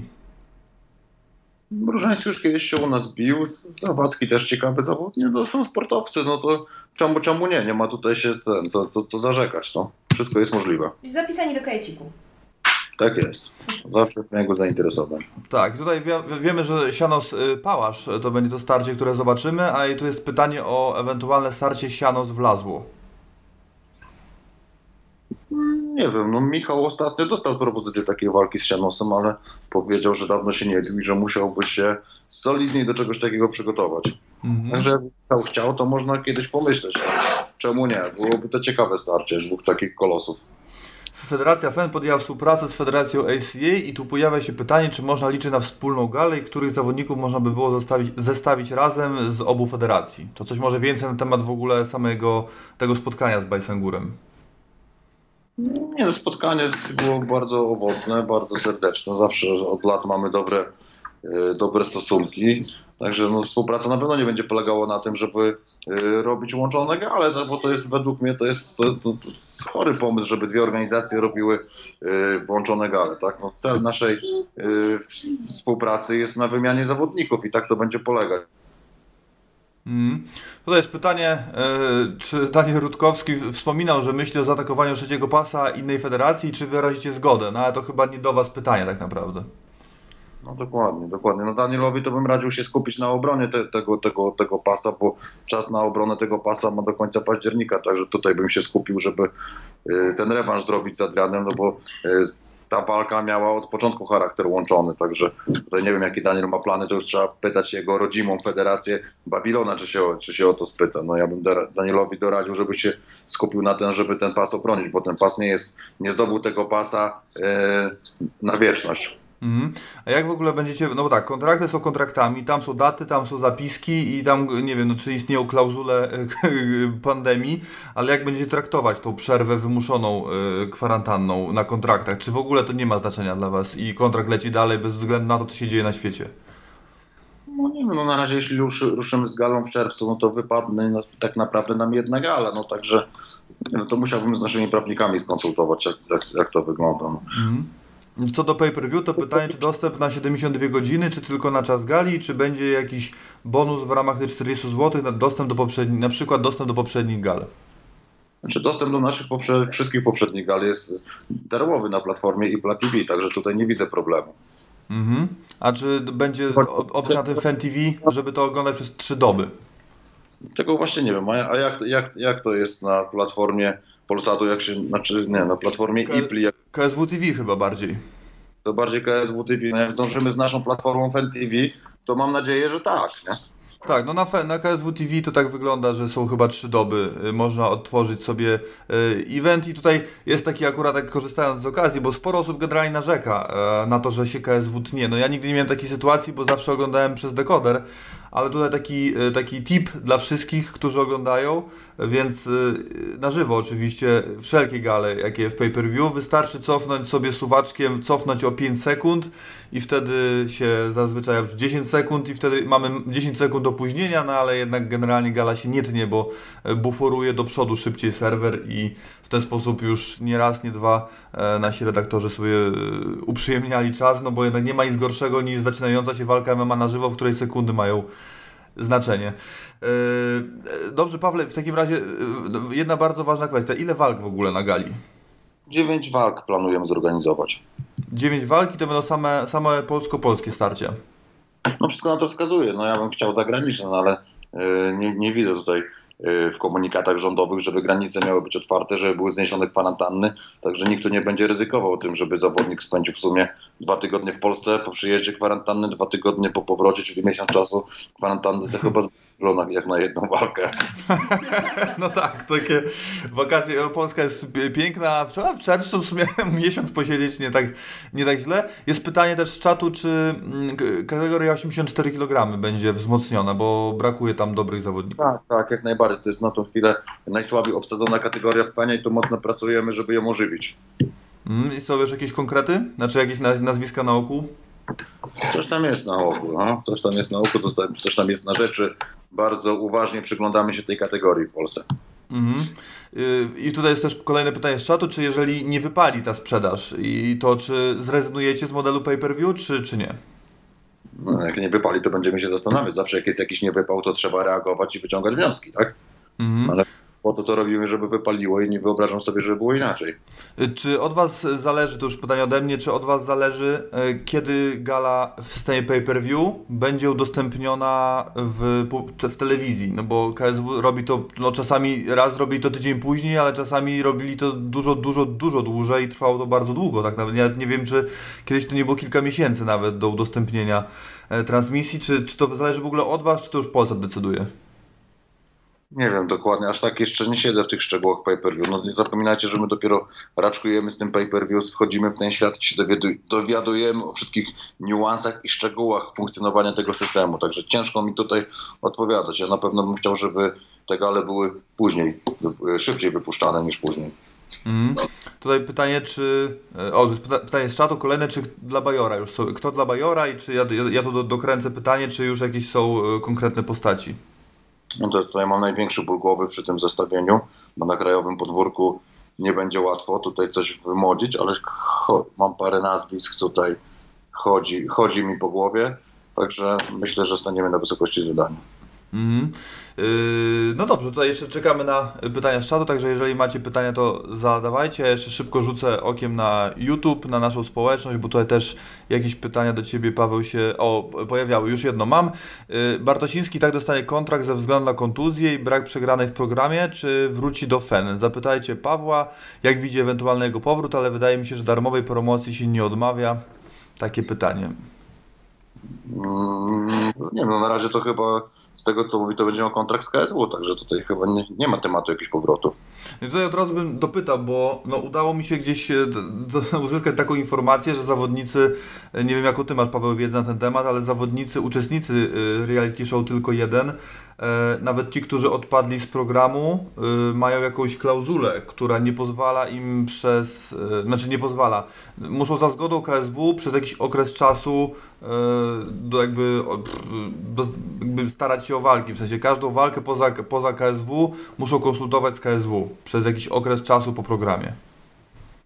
Różański już kiedyś się u nas bił, Zawadzki też ciekawy zawodnik, no to są sportowcy, no to czemu, czemu nie, nie ma tutaj się ten, co, co, co zarzekać, no. Wszystko jest możliwe. Zapisani do kajeciku. Tak jest. Zawsze miałem go zainteresować. Tak, tutaj wie, wiemy, że Sianos y, Pałasz y, to będzie to starcie, które zobaczymy, a i tu jest pytanie o ewentualne starcie Sianos Wlazło. Nie wiem, no Michał ostatnio dostał propozycję takiej walki z Sianosem, ale powiedział, że dawno się nie bił i że musiałby się solidniej do czegoś takiego przygotować. Mhm. Także jakby Michał chciał, to można kiedyś pomyśleć. Czemu nie? Byłoby to ciekawe starcie dwóch takich kolosów. Federacja FEN podjęła współpracę z Federacją ACA i tu pojawia się pytanie, czy można liczyć na wspólną galę i których zawodników można by było zestawić, zestawić razem z obu federacji. To coś może więcej na temat w ogóle samego tego spotkania z Bajsangurem. Nie, no, spotkanie było bardzo owocne, bardzo serdeczne. Zawsze od lat mamy dobre, e, dobre stosunki. Także no, współpraca na pewno nie będzie polegała na tym, żeby e, robić łączone gale, no, bo to jest według mnie to jest, to, to, to chory pomysł, żeby dwie organizacje robiły e, włączone gale. Tak? No, cel naszej w- współpracy jest na wymianie zawodników i tak to będzie polegać. Mm. Tutaj jest pytanie, e, czy Daniel Rutkowski wspominał, że myśli o zaatakowaniu trzeciego pasa innej federacji czy wyrazicie zgodę? No ale to chyba nie do Was pytanie tak naprawdę. No dokładnie, dokładnie. No Danielowi to bym radził się skupić na obronie te, tego, tego, tego pasa, bo czas na obronę tego pasa ma do końca października, także tutaj bym się skupił, żeby y, ten rewanż zrobić z Adrianem, no bo y, ta walka miała od początku charakter łączony, także tutaj nie wiem jaki Daniel ma plany, to już trzeba pytać jego rodzimą federację Babilona, czy się, czy się o to spyta. No ja bym Danielowi doradził, żeby się skupił na tym, żeby ten pas obronić, bo ten pas nie jest, nie zdobył tego pasa y, na wieczność. Mhm. A jak w ogóle będziecie, no bo tak, kontrakty są kontraktami, tam są daty, tam są zapiski i tam, nie wiem, no, czy istnieją klauzule pandemii, ale jak będziecie traktować tą przerwę wymuszoną y, kwarantanną na kontraktach? Czy w ogóle to nie ma znaczenia dla Was i kontrakt leci dalej bez względu na to, co się dzieje na świecie? No nie wiem, no na razie jeśli ruszy, ruszymy z galą w czerwcu, no to wypadnie no, tak naprawdę nam jedna gala, no także no to musiałbym z naszymi prawnikami skonsultować, jak, jak, jak to wygląda. No. Mhm. Co do pay-per-view, to pytanie, czy dostęp na 72 godziny, czy tylko na czas gali, czy będzie jakiś bonus w ramach tych 40 zł, na dostęp do poprzednich, na przykład dostęp do poprzednich gal? Znaczy dostęp do naszych poprze wszystkich poprzednich gal jest darmowy na platformie i Pla TV, także tutaj nie widzę problemu. Mhm. A czy będzie opcja na tym Fan TV, żeby to oglądać przez 3 doby? Tego właśnie nie wiem, a, a jak, jak, jak to jest na platformie Polsatu, jak się, znaczy nie, na platformie K- IPLI, jak KSW TV chyba bardziej. to bardziej KSW TV, no jak zdążymy z naszą platformą Fan TV, to mam nadzieję, że tak, nie? Tak, no na, na KSW TV to tak wygląda, że są chyba trzy doby. Y, Można odtworzyć sobie y, event i tutaj jest taki akurat, tak korzystając z okazji, bo sporo osób generalnie narzeka e, na to, że się KSW tnie. No ja nigdy nie miałem takiej sytuacji, bo zawsze oglądałem przez dekoder, ale tutaj taki, y, taki tip dla wszystkich, którzy oglądają, więc y, na żywo oczywiście wszelkie gale, jakie w pay-per-view, wystarczy cofnąć sobie suwaczkiem, cofnąć o 5 sekund i wtedy się zazwyczaj 10 sekund i wtedy mamy 10 sekund opóźnienia, no ale jednak generalnie gala się nie tnie, bo e, buforuje do przodu szybciej serwer i w ten sposób już nie raz, nie dwa e, nasi redaktorzy sobie e, uprzyjemniali czas, no bo jednak nie ma nic gorszego niż zaczynająca się walka MMA na żywo, w której sekundy mają znaczenie. E, Dobrze, Pawle, w takim razie e, jedna bardzo ważna kwestia. Ile walk w ogóle na gali? Dziewięć walk planujemy zorganizować. 9 walki to będą same, same polsko-polskie starcia. No wszystko na to wskazuje. No ja bym chciał zagraniczne, no ale y, nie, nie widzę tutaj w komunikatach rządowych, żeby granice miały być otwarte, żeby były zniesione kwarantanny, także nikt tu nie będzie ryzykował tym, żeby zawodnik spędził w sumie dwa tygodnie w Polsce po przyjeździe kwarantanny, dwa tygodnie po powrocie, czyli miesiąc czasu kwarantanny, to chyba na- jak na jedną walkę. No tak, takie wakacje. Polska jest pi- piękna, a w czerwcu w sumie miesiąc posiedzieć nie tak, nie tak źle. Jest pytanie też z czatu, czy mm, kategoria 84 kg będzie wzmocniona, bo brakuje tam dobrych zawodników. Tak, tak, jak najbardziej. To jest na tą chwilę najsłabiej obsadzona kategoria w fanie i to mocno pracujemy, żeby ją ożywić. Mm, I są już jakieś konkrety? Znaczy jakieś naz- nazwiska na oku? Coś tam jest na oku, no. coś tam jest na oku, coś tam, jest na rzeczy. Bardzo uważnie przyglądamy się tej kategorii w Polsce. Mhm. Y, I tutaj jest też kolejne pytanie z czatu, czy jeżeli nie wypali ta sprzedaż i to czy zrezygnujecie z modelu pay-per-view, czy, czy nie? No, jak nie wypali, to będziemy się zastanawiać. Zawsze jak jest jakiś niewypał, to trzeba reagować i wyciągać wnioski, tak? Mhm. Ale po to to robimy, żeby wypaliło i nie wyobrażam sobie, żeby było inaczej. Czy od Was zależy, to już pytanie ode mnie, czy od Was zależy, y, kiedy gala w systemie pay-per-view będzie udostępniona w, w telewizji? No bo KSW robi to, no czasami raz robili to tydzień później, ale czasami robili to dużo, dużo, dużo dłużej i trwało to bardzo długo. Tak nawet ja nie wiem, czy kiedyś to nie było kilka miesięcy nawet do udostępnienia e, transmisji, czy, czy to zależy w ogóle od Was, czy to już Polsat decyduje? Nie wiem dokładnie, aż tak jeszcze nie siedzę w tych szczegółach pay-per-view. No nie zapominajcie, że my dopiero raczkujemy z tym pay-per-view, wchodzimy w ten świat i się dowiadu- dowiadujemy o wszystkich niuansach i szczegółach funkcjonowania tego systemu. Także ciężko mi tutaj odpowiadać. Ja na pewno bym chciał, żeby te gale były później, wy- szybciej wypuszczane niż później. Mhm. Tutaj pytanie, czy. e, O, pytanie z czatu kolejne, czy dla Bajora już są. Kto dla Bajora i czy ja, ja, ja to do, dokręcę pytanie, czy już jakieś są e, konkretne postaci? No to tutaj mam największy ból głowy przy tym zestawieniu, bo na krajowym podwórku nie będzie łatwo tutaj coś wymodzić, ale mam parę nazwisk tutaj, chodzi, chodzi mi po głowie, także myślę, że staniemy na wysokości zadania. Mhm. Yy, no dobrze, tutaj jeszcze czekamy na pytania z czatu, także jeżeli macie pytania, to zadawajcie. Ja jeszcze szybko rzucę okiem na YouTube, na naszą społeczność, bo tutaj też jakieś pytania do Ciebie, Paweł, się o, pojawiały. Już jedno mam. Yy, Bartosiński tak dostanie kontrakt ze względu na kontuzję i brak przegranej w programie, czy wróci do FEN? Zapytajcie Pawła, jak widzi ewentualny jego powrót, ale wydaje mi się, że darmowej promocji się nie odmawia. Takie pytanie. Mm, nie wiem, no na razie to chyba z tego co mówi, to będzie miał kontrakt z KSW, także tutaj chyba nie, nie ma tematu jakichś powrotów. I tutaj od razu bym dopytał, bo no, udało mi się gdzieś e, uzyskać taką informację, że zawodnicy, e, nie wiem jaką ty masz Paweł wiedzę na ten temat, ale zawodnicy, uczestnicy e, reality show tylko jeden, nawet ci, którzy odpadli z programu, mają jakąś klauzulę, która nie pozwala im przez, znaczy nie pozwala, muszą za zgodą KSW przez jakiś okres czasu do jakby, do, jakby starać się o walki, w sensie każdą walkę poza, poza KSW muszą konsultować z KSW przez jakiś okres czasu po programie.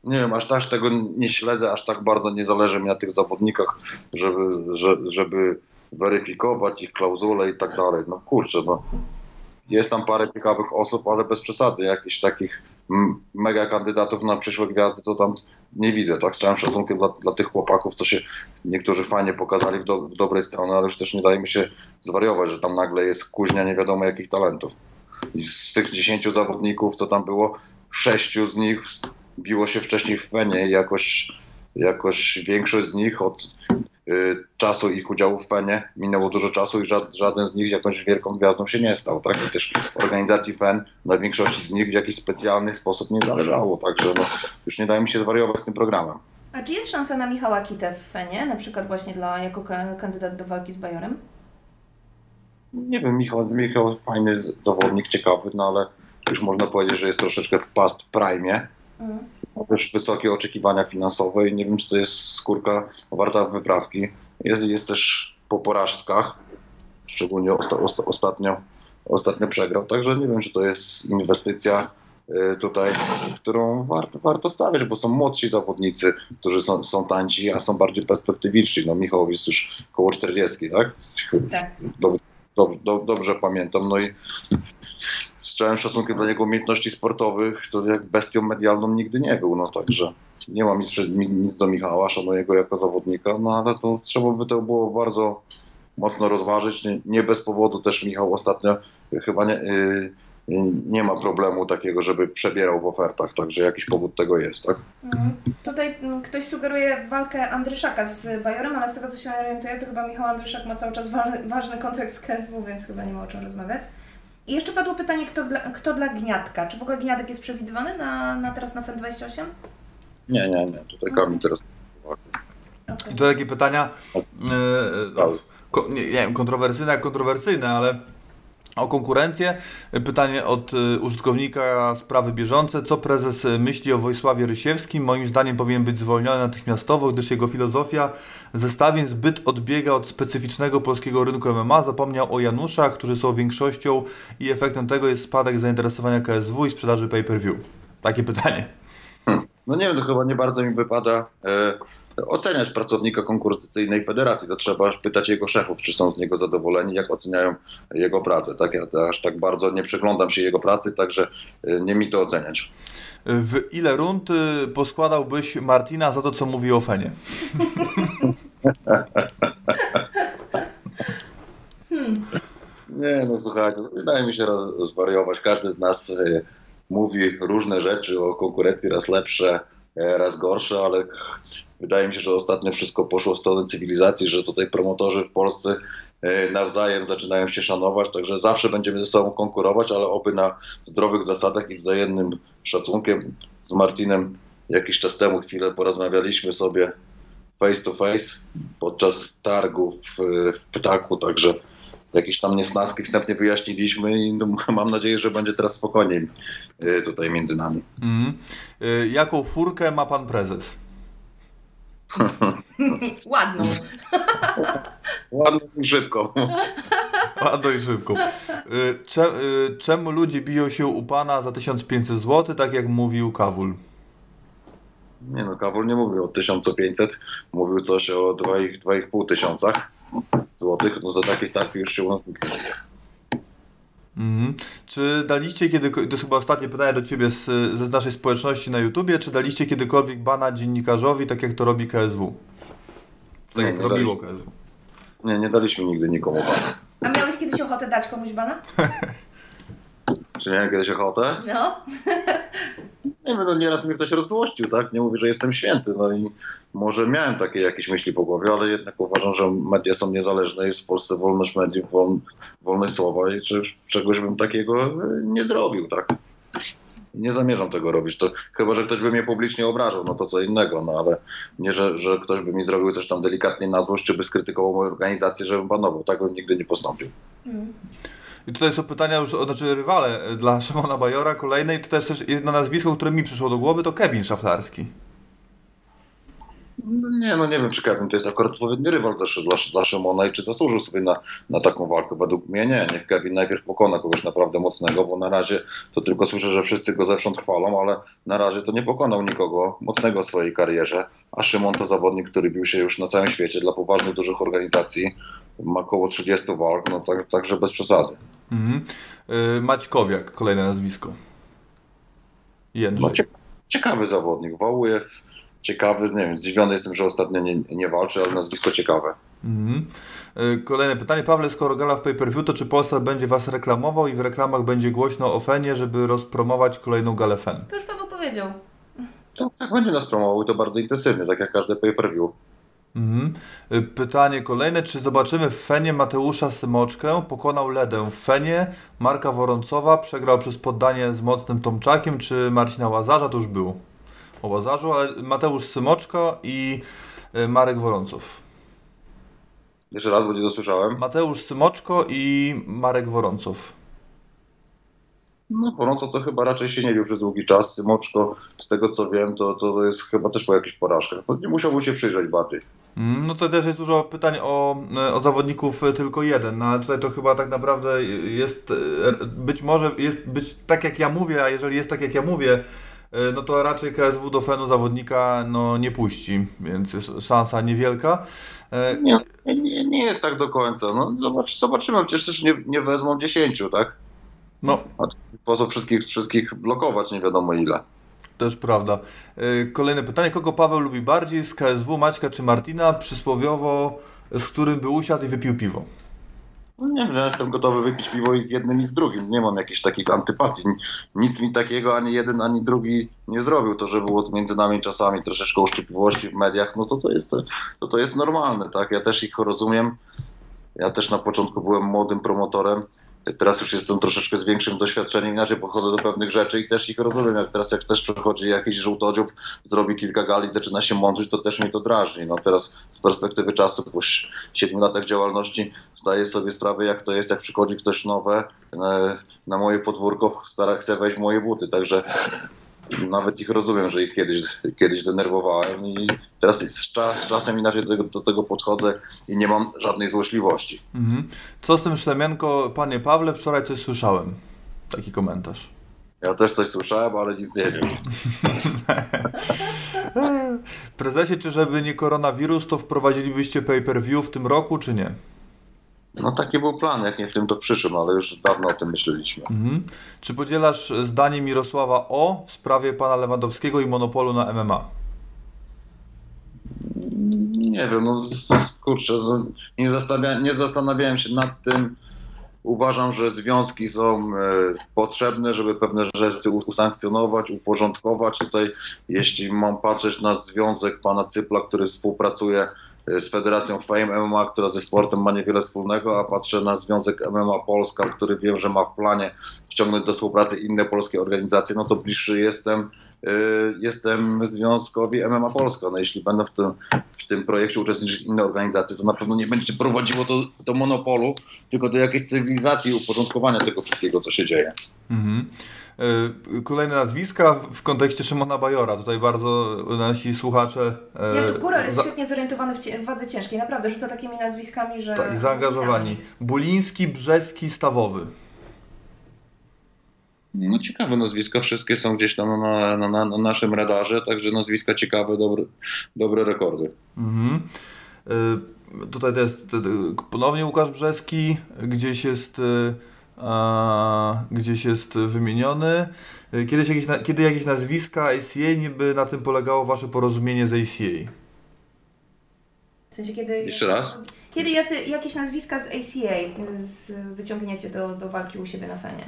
Nie wiem, aż tak tego nie śledzę, aż tak bardzo nie zależy mi na tych zawodnikach, żeby, że, żeby weryfikować ich klauzule i tak dalej. No kurczę, no. Jest tam parę ciekawych osób, ale bez przesady. Jakichś takich mega kandydatów na przyszłe gwiazdy to tam nie widzę. Tak, z całym szacunkiem dla, dla tych chłopaków, co się niektórzy fajnie pokazali w, do, w dobrej stronie, ale już też nie daje mi się zwariować, że tam nagle jest kuźnia nie wiadomo jakich talentów. Z tych 10 zawodników, co tam było, sześciu z nich biło się wcześniej w Fenie i jakoś, jakoś większość z nich od y, czasu ich udziału w Fenie minęło dużo czasu i ża- żaden z nich jakąś wielką gwiazdą się nie stał. Tak? Też organizacji Fen na większości z nich w jakiś specjalny sposób nie zależało. Także no, już nie daje mi się zwariować z tym programem. A czy jest szansa na Michała Kitę w Fenie, na przykład właśnie dla, jako ka- kandydat do walki z Bajorem? Nie wiem, Michał, Michał fajny zawodnik, ciekawy, no ale już można powiedzieć, że jest troszeczkę w past prime. Mhm. Ma też wysokie oczekiwania finansowe i nie wiem, czy to jest skórka warta wyprawki. Jest, jest też po porażkach, szczególnie osta, osta, ostatnio, ostatnio przegrał, także nie wiem, czy to jest inwestycja y, tutaj, którą warto, warto stawiać, bo są młodsi zawodnicy, którzy są, są tańsi, a są bardziej perspektywiczni. No Michał jest już koło 40, tak? Tak. Dob- dob- dob- dobrze pamiętam. No i z całym szacunkiem dla jego umiejętności sportowych, to jak bestią medialną nigdy nie był. No także nie mam nic, nic do Michała, szanuję go jako zawodnika, no ale to trzeba by to było bardzo mocno rozważyć. Nie, nie bez powodu też Michał ostatnio chyba nie, y, nie ma problemu takiego, żeby przebierał w ofertach, także jakiś powód tego jest, tak? Mhm. Tutaj mm, ktoś sugeruje walkę Andryszaka z Bajorem, ale z tego co się orientuję, to chyba Michał Andryszak ma cały czas wa- ważny kontrakt z KSW, więc chyba nie ma o czym rozmawiać. I jeszcze padło pytanie, kto dla, kto dla Gniatka? Czy w ogóle Gniatek jest przewidywany na, na teraz na FEN28? Nie, nie, nie. Tutaj Kamil teraz. I to takie pytania, ko, nie, nie wiem, kontrowersyjne jak kontrowersyjne, ale o konkurencję. Pytanie od e, użytkownika sprawy bieżące. Co prezes myśli o Wojsławie Rysiewskim? Moim zdaniem powinien być zwolniony natychmiastowo, gdyż jego filozofia zestawień zbyt odbiega od specyficznego polskiego rynku MMA. Zapomniał o Januszach, którzy są większością i efektem tego jest spadek zainteresowania KSW i sprzedaży pay-per-view. Takie pytanie. No nie wiem, to chyba nie bardzo mi wypada e, oceniać pracownika konkurencyjnej federacji. To trzeba aż pytać jego szefów, czy są z niego zadowoleni, jak oceniają jego pracę. Tak? Ja aż tak bardzo nie przyglądam się jego pracy, także e, nie mi to oceniać. W ile rund y, poskładałbyś Martina za to, co mówi o Fenie? Nie, no słuchajcie, wydaje mi się roz- zwariować. Każdy z nas e, mówi różne rzeczy o konkurencji, raz lepsze, e, raz gorsze, ale wydaje mi się, że ostatnio wszystko poszło w stronę cywilizacji, że tutaj promotorzy w Polsce e, nawzajem zaczynają się szanować, także zawsze będziemy ze sobą konkurować, ale oby na zdrowych zasadach i wzajemnym szacunkiem. Z Martinem jakiś czas temu chwilę porozmawialiśmy sobie face to face podczas targów e, w Ptaku, także jakieś tam niesnaski wstępnie wyjaśniliśmy i no, mam nadzieję, że będzie teraz spokojniej y, tutaj między nami. Y, Jaką furkę ma pan prezes? Ładną. Ładnie i szybko. Ładno i szybko. Cze, y, czemu ludzie biją się u pana za 1500 zł, tak jak mówił Kawul? Nie no, Kawul nie mówił o 1500, mówił coś o 2,5 tysiącach złotych. No za taki start już się u nas Mhm. Czy daliście kiedykolwiek, to jest chyba ostatnie pytanie do ciebie z, ze z naszej społeczności na YouTubie, czy daliście kiedykolwiek bana dziennikarzowi, tak jak to robi KSW? Tak Nie, jak nie robiło KSW. Nie, nie daliśmy nigdy nikomu bana. A miałeś kiedyś ochotę dać komuś bana? Czy miałem kiedyś ochotę? No. Nie wiem, no nieraz mnie ktoś rozzłościł, tak? Nie mówię, że jestem święty, no i może miałem takie jakieś myśli po głowie, ale jednak uważam, że media są niezależne, jest w Polsce wolność mediów, wol, wolność słowa i czy, czegoś bym takiego nie zrobił, tak? Nie zamierzam tego robić, to chyba, że ktoś by mnie publicznie obrażał, no to co innego, no ale nie, że, że ktoś by mi zrobił coś tam delikatnie na złość, czy by skrytykował moją organizację, żebym panował, tak bym nigdy nie postąpił. I tutaj są pytania już, znaczy rywale e, dla Szymona Bajora, kolejne i to jest też jedno nazwisko, które mi przyszło do głowy, to Kevin Szaflarski. No nie, no nie wiem, czy Kevin to jest akurat odpowiedni rywal dla, dla, dla Szymona i czy zasłużył sobie na, na taką walkę. Według mnie nie. Niech Kevin najpierw pokona kogoś naprawdę mocnego, bo na razie to tylko słyszę, że wszyscy go zewsząd chwalą, ale na razie to nie pokonał nikogo mocnego w swojej karierze. A Szymon to zawodnik, który bił się już na całym świecie dla poważnych, dużych organizacji. Ma około 30 walk, no tak, także bez przesady. Mhm. Y, Maćkowiak, kolejne nazwisko. Jędrzej. No, cie, ciekawy zawodnik, wołuje. Ciekawy, nie wiem, zdziwiony jestem, że ostatnio nie, nie walczy, ale nazwisko ciekawe. Mhm. Y, Kolejne pytanie. Pawle, skoro gala w pay-per-view, to czy Polsat będzie Was reklamował i w reklamach będzie głośno o Fenie, żeby rozpromować kolejną galę Fen? To już Paweł powiedział. To, tak będzie nas promował i to bardzo intensywnie, tak jak każde pay-per-view. Mhm. Y, Pytanie kolejne. Czy zobaczymy w Fenie Mateusza Symoczkę? Pokonał Ledę w Fenie. Marka Woroncowa przegrał przez poddanie z mocnym Tomczakiem. Czy Marcina Łazarza? To już był o Łazarzu, ale Mateusz Symoczka i y, Marek Woroncow. Jeszcze raz, bo nie dosłyszałem. Mateusz Symoczko i Marek Woroncow. No, Poronco to chyba raczej się nie bił przez długi czas. Symoczko, z tego co wiem, to, to jest chyba też po jakichś porażkach. To nie musiałby się przyjrzeć bardziej. Mm, No to też jest dużo pytań o, o zawodników e, tylko jeden, no ale tutaj to chyba tak naprawdę jest, e, być może jest być tak jak ja mówię, a jeżeli jest tak jak ja mówię, e, no to raczej KSW do Fenu zawodnika no, nie puści, więc jest szansa niewielka. E, Nie, nie, nie jest tak do końca. No, zobacz, zobaczymy, przecież też nie, nie wezmą 10, tak? No, A po co wszystkich, wszystkich blokować nie wiadomo ile. też prawda. E, Kolejne pytanie, kogo Paweł lubi bardziej, z KSW, Maćka czy Martina, przysłowiowo, z którym by usiadł i wypił piwo? No nie wiem, ja jestem gotowy wypić piwo z jednym i z drugim. Nie mam jakichś takich antypatii. Nic mi takiego ani jeden, ani drugi nie zrobił. To, że było między nami czasami troszeczkę uszczypliwości w mediach, no to to jest, to, to jest normalne, tak? Ja też ich rozumiem. Ja też na początku byłem młodym promotorem. Teraz już jestem troszeczkę z większym doświadczeniem, inaczej podchodzę do pewnych rzeczy i też ich rozumiem. Jak teraz jak też przychodzi jakiś żółtodziób, zrobi kilka gali, zaczyna się mądrzyć, to też mnie to drażni. No teraz z perspektywy czasu, po si- siedmiu latach działalności, zdaję sobie sprawę, jak to jest, jak przychodzi ktoś nowe e, na moje podwórko, stara chce wejść moje buty, także nawet ich rozumiem, że ich kiedyś, kiedyś denerwowałem i teraz z, czas, z czasem inaczej do tego, do tego podchodzę i nie mam żadnej złośliwości. Mhm. Co z tym Szlemienko, panie Pawle? Wczoraj coś słyszałem. Taki komentarz. Ja też coś słyszałem, ale nic nie wiem. Prezesie, czy żeby nie koronawirus, to wprowadzilibyście pay-per-view w tym roku, czy nie? No taki był plan, jak nie w tym to przyszłym, ale już dawno o tym myśleliśmy. Mhm. Czy podzielasz zdanie Mirosława O w sprawie pana Lewandowskiego i monopolu na MMA? Nie wiem, no kurczę, no, nie, zastanawia, nie zastanawiałem się nad tym. Uważam, że związki są e, potrzebne, żeby pewne rzeczy us- usankcjonować, uporządkować. Tutaj, jeśli mam patrzeć na związek pana Cypla, który współpracuje e, z Federacją Fame MMA, która ze sportem ma niewiele wspólnego, a patrzę na związek MMA Polska, który wiem, że ma w planie wciągnąć do współpracy inne polskie organizacje, no to bliższy jestem y, jestem związkowi MMA Polska. No jeśli będą w tym, w tym projekcie uczestniczyć inne organizacje, to na pewno nie będzie prowadziło to do monopolu, tylko do jakiejś cywilizacji uporządkowania tego wszystkiego, co się dzieje. Mhm. Y, Kolejne nazwiska w kontekście Szymona Bajora. Tutaj bardzo nasi słuchacze. e, Ja tu Góral jest za- świetnie zorientowany w, cie- w wadze ciężkiej. Naprawdę rzuca takimi nazwiskami, że... tak, zaangażowani. Buliński, Brzeski, Stawowy. No ciekawe nazwiska, wszystkie są gdzieś tam na, na, na, na naszym radarze, także nazwiska ciekawe, dobre, dobre rekordy. Mhm. Y, Tutaj to jest ponownie Łukasz Brzeski, gdzieś jest, y, a, gdzieś jest wymieniony. Kiedyś jakieś, kiedy jakieś nazwiska ACA, niby na tym polegało wasze porozumienie z ACA. W sensie, kiedy... Jeszcze raz? Kiedy jacy, jakieś nazwiska z ACA z, wyciągniecie do, do walki u siebie na fenie?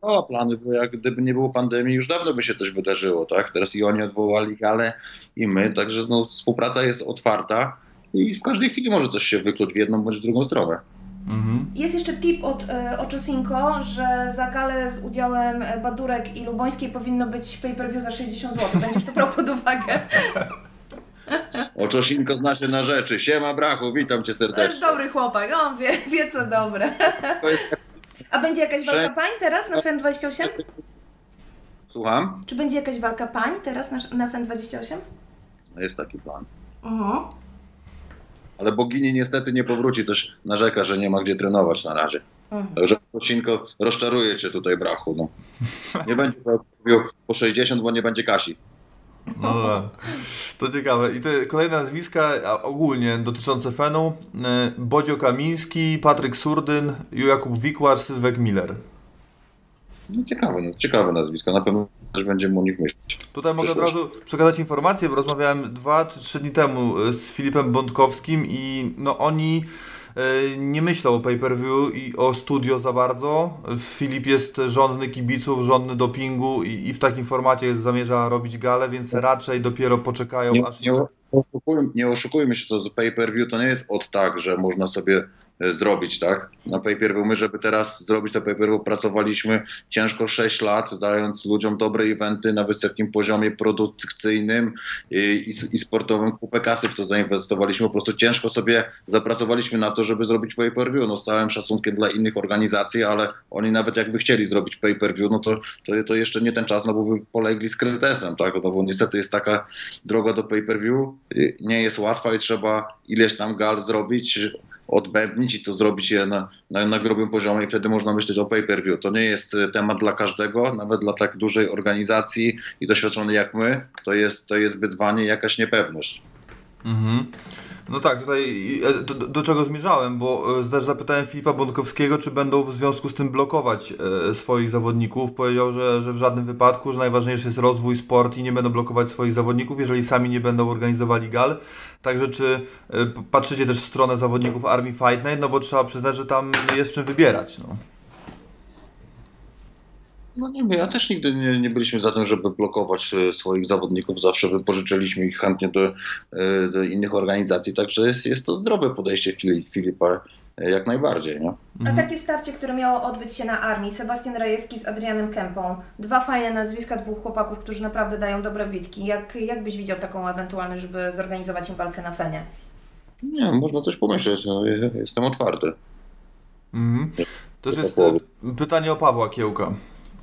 O, plany, bo jak gdyby nie było pandemii, już dawno by się coś wydarzyło, tak? Teraz i oni odwołali galę i my, także no, współpraca jest otwarta i w każdej chwili może coś się wykluć w jedną bądź w drugą stronę. Mhm. Jest jeszcze tip od e, Oczosinko, że za galę z udziałem e, Badurek i Lubońskiej powinno być pay-per-view za 60 zł. Będziesz to brał pod uwagę. Oczosinko zna się na rzeczy. Siema brachu, witam cię To jest serdecznie. dobry chłopak, on wie, wie co dobre. A będzie jakaś walka pań teraz na FEN 28? Słucham? Czy będzie jakaś walka pań teraz na, na FEN 28? Jest taki plan. Mhm. Ale bogini niestety nie powróci, też narzeka, że nie ma gdzie trenować na razie. Mhm. Także Oczosinko rozczaruje cię tutaj brachu. No. Nie będzie robił po 60, bo nie będzie Kasi. No dobra. To ciekawe. I te kolejne nazwiska ogólnie dotyczące Fenu. E, Bodzio Kamiński, Patryk Surdyn, Jakub Wikłar, Sylwek Miller. No ciekawe, no, ciekawe nazwisko. Na pewno też będziemy o nich myśleć. Tutaj mogę od razu przekazać informację, bo rozmawiałem dwa czy trzy dni temu e, z Filipem Bątkowskim i no oni e, nie myślą o pay-per-view i o studio za bardzo. Filip jest żądny kibiców, żądny dopingu i, i w takim formacie zamierza robić galę, więc raczej dopiero poczekają Nie, aż... nie, oszukujmy, nie oszukujmy się, to pay-per-view to nie jest od tak, że można sobie zrobić, tak? Na pay-per-view, my żeby teraz zrobić to pay-per-view, pracowaliśmy ciężko 6 lat, dając ludziom dobre eventy na wysokim poziomie produkcyjnym i, i, sportowym. Kupę kasy w to zainwestowaliśmy, po prostu ciężko sobie zapracowaliśmy na to, żeby zrobić pay-per-view. No z całym szacunkiem dla innych organizacji, ale oni nawet jakby chcieli zrobić pay-per-view, no to, to, to jeszcze nie ten czas, no bo by polegli z krytesem, tak? No bo niestety jest taka droga do pay-per-view, nie jest łatwa i trzeba ileś tam gal zrobić, odbębnić i to zrobić je na, na, na grubym poziomie i wtedy można myśleć o pay-per-view. To nie jest y, temat dla każdego, nawet dla tak dużej organizacji i doświadczonej jak my, to jest, to jest wyzwanie jakaś niepewność. Mhm. No tak, tutaj e, do, do czego zmierzałem, bo e, też zapytałem Filipa Bątkowskiego, czy będą w związku z tym blokować e, swoich zawodników. Powiedział, że, że w żadnym wypadku, że najważniejszy jest rozwój, sport i nie będą blokować swoich zawodników, jeżeli sami nie będą organizowali gal. Także czy patrzycie też w stronę zawodników Army Fight Night, no bo trzeba przyznać, że tam jest czym wybierać. No. No nie, my ja też nigdy nie, nie byliśmy za tym, żeby blokować e, swoich zawodników. Zawsze wypożyczyliśmy ich chętnie do, e, do innych organizacji, także jest, jest to zdrowe podejście Fili- Filipa e, jak najbardziej. Nie? A takie starcie, które miało odbyć się na armii, Sebastian Rajewski z Adrianem Kępą. Dwa fajne nazwiska dwóch chłopaków, którzy naprawdę dają dobre bitki. Jak, jak byś widział taką ewentualność, żeby zorganizować im walkę na Fenie? Nie, można coś pomyśleć. No, je- jestem otwarty. Mhm. Też To jest pytanie o Pawła Kiełka.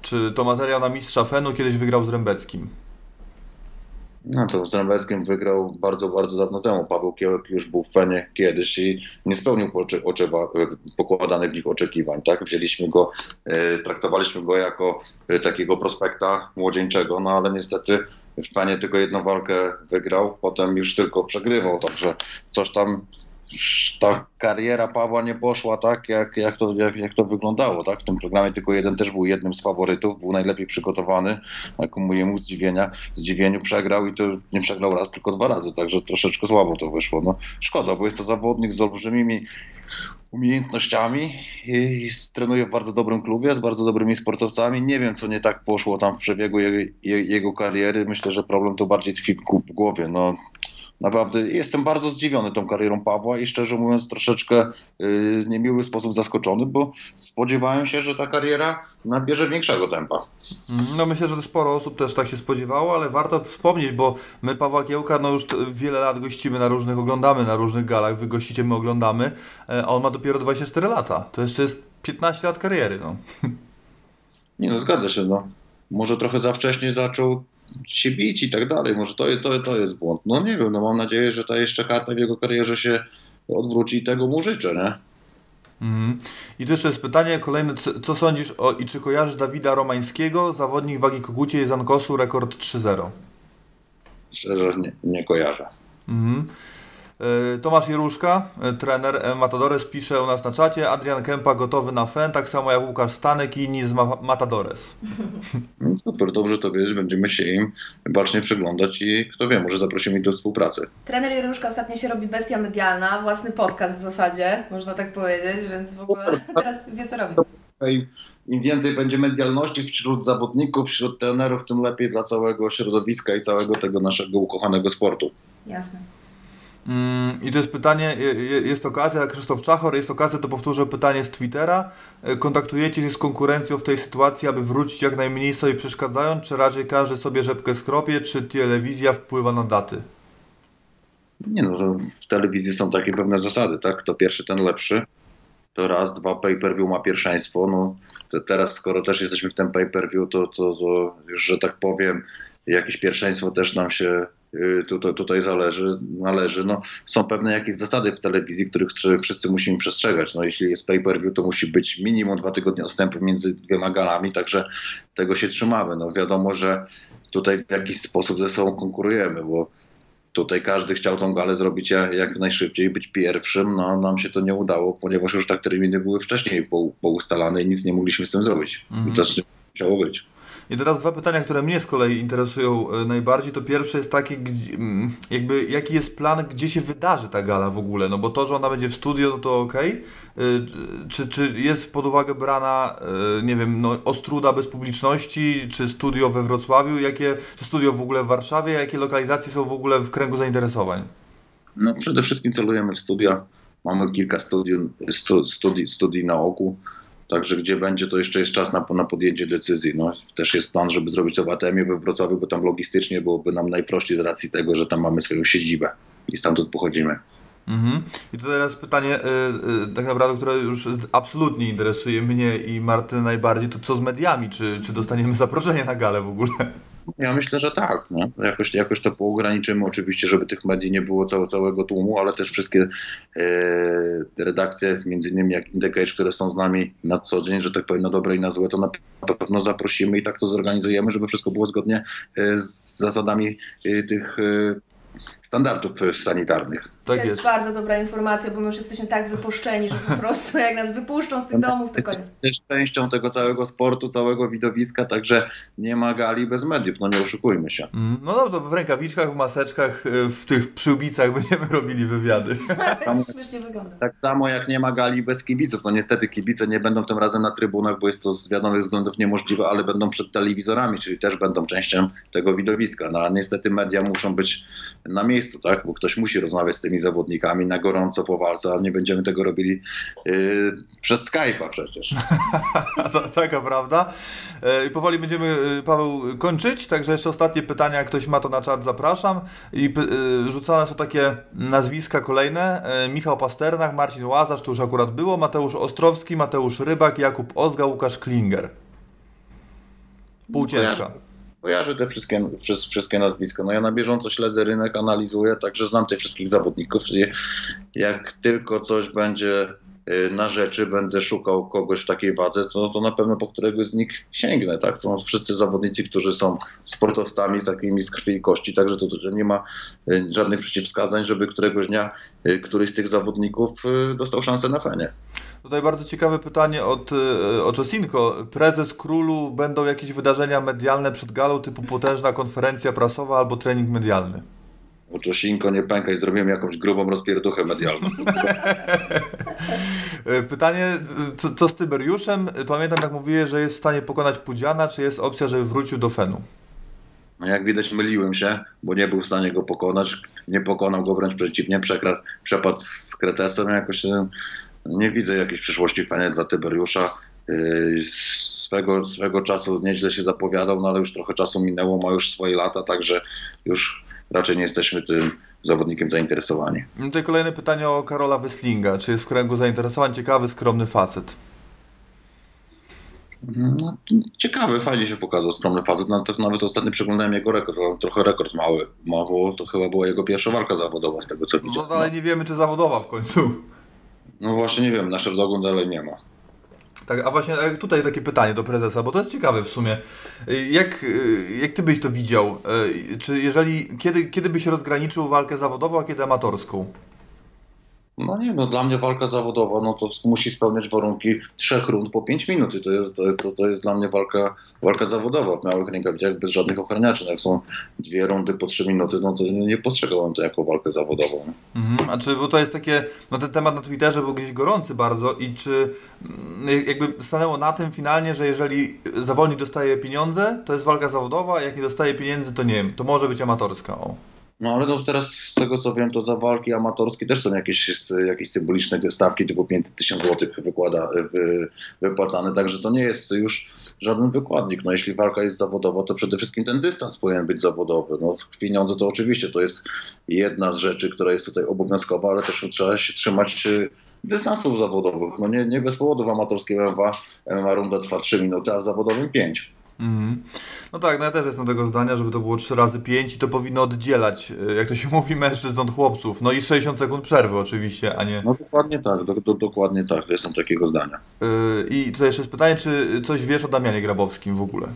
Czy to materiał na mistrza Fenu kiedyś wygrał z Rębeckim? No to z Rębeckim wygrał bardzo, bardzo dawno temu. Paweł Kiełek już był w Fenie kiedyś i nie spełnił pokładanych w nich oczekiwań. Tak? Wzięliśmy go, e, traktowaliśmy go jako e, takiego prospekta młodzieńczego, no ale niestety w Fenie tylko jedną walkę wygrał, potem już tylko przegrywał, także coś tam ta kariera Pawła nie poszła tak, jak, jak, to, jak, jak to wyglądało. Tak? W tym programie tylko jeden też był jednym z faworytów, był najlepiej przygotowany, a ku mojemu zdziwienia, zdziwieniu przegrał i to nie przegrał raz, tylko dwa razy, także troszeczkę słabo to wyszło. No, szkoda, bo jest to zawodnik z olbrzymimi umiejętnościami i trenuje w bardzo dobrym klubie, z bardzo dobrymi sportowcami. Nie wiem, co nie tak poszło tam w przebiegu jego, je- jego kariery. Myślę, że problem to bardziej tkwi w głowie. No, Naprawdę jestem bardzo zdziwiony tą karierą Pawła i szczerze mówiąc troszeczkę yy, niemiły sposób zaskoczony, bo spodziewałem się, że ta kariera nabierze większego tempa. No myślę, że sporo osób też tak się spodziewało, ale warto wspomnieć, bo my Pawła Kiełka no już wiele lat gościmy na różnych, oglądamy na różnych galach, wy gościcie, my oglądamy, e, a on ma dopiero 24 lata. To jeszcze jest 15 lat kariery, no. Nie no, zgadza się, no. Może trochę za wcześnie zaczął się bić i tak dalej, może to, jest- to, to jest błąd. No nie wiem, no mam nadzieję, że ta jeszcze karta w jego karierze się odwróci i tego mu życzę, nie? Mhm. I tu jeszcze jest pytanie kolejne, co, co sądzisz o i czy kojarzysz Dawida Romańskiego, zawodnik wagi kogucie i Zankosu, rekord 3-0? Szczerze nie, nie kojarzę. Mhm. E, Tomasz Jeruszka, e, trener Matadores, pisze u nas na czacie, Adrian Kępa gotowy na FEN, tak samo jak Łukasz Stanek i inni z Ma- Matadores. No, super, dobrze to wiedzieć, będziemy się im bacznie przyglądać i kto wie, może zaprosimy ich do współpracy. Trener Jeruszka ostatnio się robi bestia medialna, własny podcast w zasadzie, można tak powiedzieć, więc w ogóle teraz wie co robi. Im, Im więcej będzie medialności wśród zawodników, wśród trenerów, tym lepiej dla całego środowiska i całego tego naszego ukochanego sportu. Jasne. Mm, I to jest pytanie, je- je- jest okazja, Krzysztof Czachor, jest okazja, to powtórzę pytanie z Twittera. E, Kontaktujecie się z konkurencją w tej sytuacji, aby wrócić jak najmniej sobie przeszkadzając, czy raczej każdy sobie rzepkę skropie, czy telewizja wpływa na daty? Nie no, w telewizji są takie pewne zasady, tak? Kto pierwszy, ten lepszy. To raz, dwa, pay-per-view ma pierwszeństwo. No, teraz, skoro też jesteśmy w tym pay-per-view, to, to, to już, że tak powiem, jakieś pierwszeństwo też nam się tutaj, tutaj zależy, należy. No, są pewne jakieś zasady w telewizji, których wszyscy musimy przestrzegać. No, jeśli jest pay-per-view, to musi być minimum dwa tygodnie odstępu między dwiema galami, także tego się trzymamy. No, wiadomo, że tutaj w jakiś sposób ze sobą konkurujemy, bo Tutaj każdy chciał tą galę zrobić jak, najszybciej, być pierwszym. No, nam się to nie udało, ponieważ już tak terminy były wcześniej pou- poustalane i nic nie mogliśmy z tym zrobić. Mhm. I to musiało być. I teraz dwa pytania, które mnie z kolei interesują e, najbardziej. To pierwsze jest takie, mm, jakby jaki jest plan, gdzie się wydarzy ta gala w ogóle? No bo to, że ona będzie w studio, no to okej. Y, Czy, czy jest pod uwagę brana, e, nie wiem, no, Ostruda bez publiczności, czy studio we Wrocławiu, jakie, czy studio w ogóle w Warszawie, jakie lokalizacje są w ogóle w kręgu zainteresowań? No, przede wszystkim celujemy w studia. Mamy kilka studiów, stu, studii, studii na oku. Także gdzie będzie, to jeszcze jest czas na, na podjęcie decyzji. No, też jest plan, żeby zrobić to w ATM-ie we Wrocławiu, bo tam logistycznie byłoby nam najprościej z racji tego, że tam mamy swoją siedzibę i stamtąd pochodzimy. Mhm. I to teraz pytanie, y, y, tak naprawdę, które już absolutnie interesuje mnie i Martynę najbardziej, to co z mediami? Czy, czy dostaniemy zaproszenie na galę w ogóle? Ja myślę, że tak. No. Jakoś, jakoś to poograniczymy oczywiście, żeby tych mediów nie było całe, całego tłumu, ale też wszystkie e, redakcje, między innymi jak Indicate, które są z nami na co dzień, że tak powiem na dobre i na złe, to na pewno zaprosimy i tak to zorganizujemy, żeby wszystko było zgodnie e, z zasadami e, tych e, standardów sanitarnych. Tak to jest, jest. bardzo dobra informacja, bo my już jesteśmy tak wypuszczeni, że po prostu jak nas wypuszczą z tych domów, to koniec. Też częścią tego całego sportu, całego widowiska, także nie ma gali bez mediów, no nie oszukujmy się. Mm, No dobrze, w rękawiczkach, w maseczkach, y, w tych przyłbicach będziemy robili wywiady. to śmiesznie wygląda. Tak samo jak nie ma gali bez kibiców. No niestety kibice nie będą tym razem na trybunach, bo jest to z wiadomych względów niemożliwe, ale będą przed telewizorami, czyli też będą częścią tego widowiska. No a niestety media muszą być na miejscu, tak? Bo ktoś musi rozmawiać z tymi zawodnikami na gorąco po walce, a nie będziemy tego robili yy, przez Skype'a przecież. Ta- Taka prawda. E, I powoli będziemy, y, Paweł, kończyć, także jeszcze ostatnie pytania, jak ktoś ma to na czat, zapraszam. I py- y, rzucane są takie nazwiska kolejne. E, Michał Pasternak, Marcin Łazarz, to już akurat było, Mateusz Ostrowski, Mateusz Rybak, Jakub Ozga, Łukasz Klinger. Półciężka. Kojarzę te wszystkie, wszystkie, nazwiska. No ja na bieżąco śledzę rynek, analizuję, także znam tych wszystkich zawodników. Jak tylko coś będzie na rzeczy, będę szukał kogoś w takiej wadze, to, to na pewno po któregoś z nich sięgnę. Tak? Są wszyscy zawodnicy, którzy są sportowcami takimi z krwi i kości, także to, to nie ma y, żadnych przeciwwskazań, żeby któregoś dnia y, któryś z tych zawodników y, dostał szansę na fenie. Tutaj bardzo ciekawe pytanie od Oczosinko. Prezes Królu, będą jakieś wydarzenia medialne przed galą, typu potężna konferencja prasowa albo trening medialny? Oczosinko, nie pękaj, zrobiłem jakąś grubą rozpierduchę medialną. E, Pytanie, co, co z Tyberiuszem? Pamiętam, jak mówiłeś, że jest w stanie pokonać Pudziana. Czy jest opcja, żeby wrócił do Fenu? No jak widać myliłem się, bo nie był w stanie go pokonać. Nie pokonał go, wręcz przeciwnie, przekradł, przepadł z Kretesem. Jakoś e, nie widzę jakiejś przyszłości fajnej dla Tyberiusza. Yy, Swego, swego czasu nieźle się zapowiadał, no ale już trochę czasu minęło, ma już swoje lata, także już raczej nie jesteśmy tym zawodnikiem zainteresowani. Tutaj kolejne pytanie o Karola Wesslinga. Czy jest w kręgu zainteresowań? Ciekawy, skromny facet. No, ciekawy, fajnie się pokazał skromny facet. Nawet, nawet ostatnio przeglądałem jego rekord, ale trochę rekord mały. Ma, bo to chyba była jego pierwsza walka zawodowa z tego co No widziałem. dalej nie wiemy, czy zawodowa w końcu. No właśnie nie wiem, nasz dogon dalej nie ma. Tak, a właśnie e, tutaj takie pytanie do prezesa, bo to jest ciekawe w sumie. E, Jak, e, jak ty byś to widział? Czy jeżeli, kiedy, kiedy byś rozgraniczył walkę zawodową, a kiedy amatorską? No nie, no dla mnie walka zawodowa, no to musi spełniać warunki trzech rund po 5 minut i to jest, to, to, jest dla mnie walka, walka zawodowa w małych rękawicach bez żadnych ochraniaczy. No jak są dwie rundy po 3 minuty, no to nie postrzegałem to jako walkę zawodową. Mhm. A czy, bo to jest takie, no ten temat na Twitterze był gdzieś gorący bardzo i czy mm, jakby stanęło na tym finalnie, że jeżeli zawodnik dostaje pieniądze, to jest walka zawodowa, a jak nie dostaje pieniędzy, to nie wiem, to może być amatorska. O. No ale no teraz z tego co wiem, to za walki amatorskie też są jakieś, jakieś symboliczne stawki, typu 500 tysięcy złotych wykłada, wy, wypłacane, także to nie jest już żaden wykładnik. No jeśli walka jest zawodowa, to przede wszystkim ten dystans powinien być zawodowy. No pieniądze to oczywiście to jest jedna z rzeczy, która jest tutaj obowiązkowa, ale też trzeba się trzymać e, dystansów zawodowych. No nie, nie bez powodu w amatorskim MMA, MMA runda trwa 3 minuty, a w zawodowym 5. Mhm. No tak, no ja też jestem tego zdania, żeby to było 3 razy 5 i to powinno oddzielać, y, jak to się mówi, mężczyzn od chłopców. No i 60 sekund przerwy oczywiście, a nie... No dokładnie tak, do, do, dokładnie tak, jestem takiego zdania. Yy, I tutaj jeszcze jest pytanie, czy coś wiesz o Damianie Grabowskim w ogóle?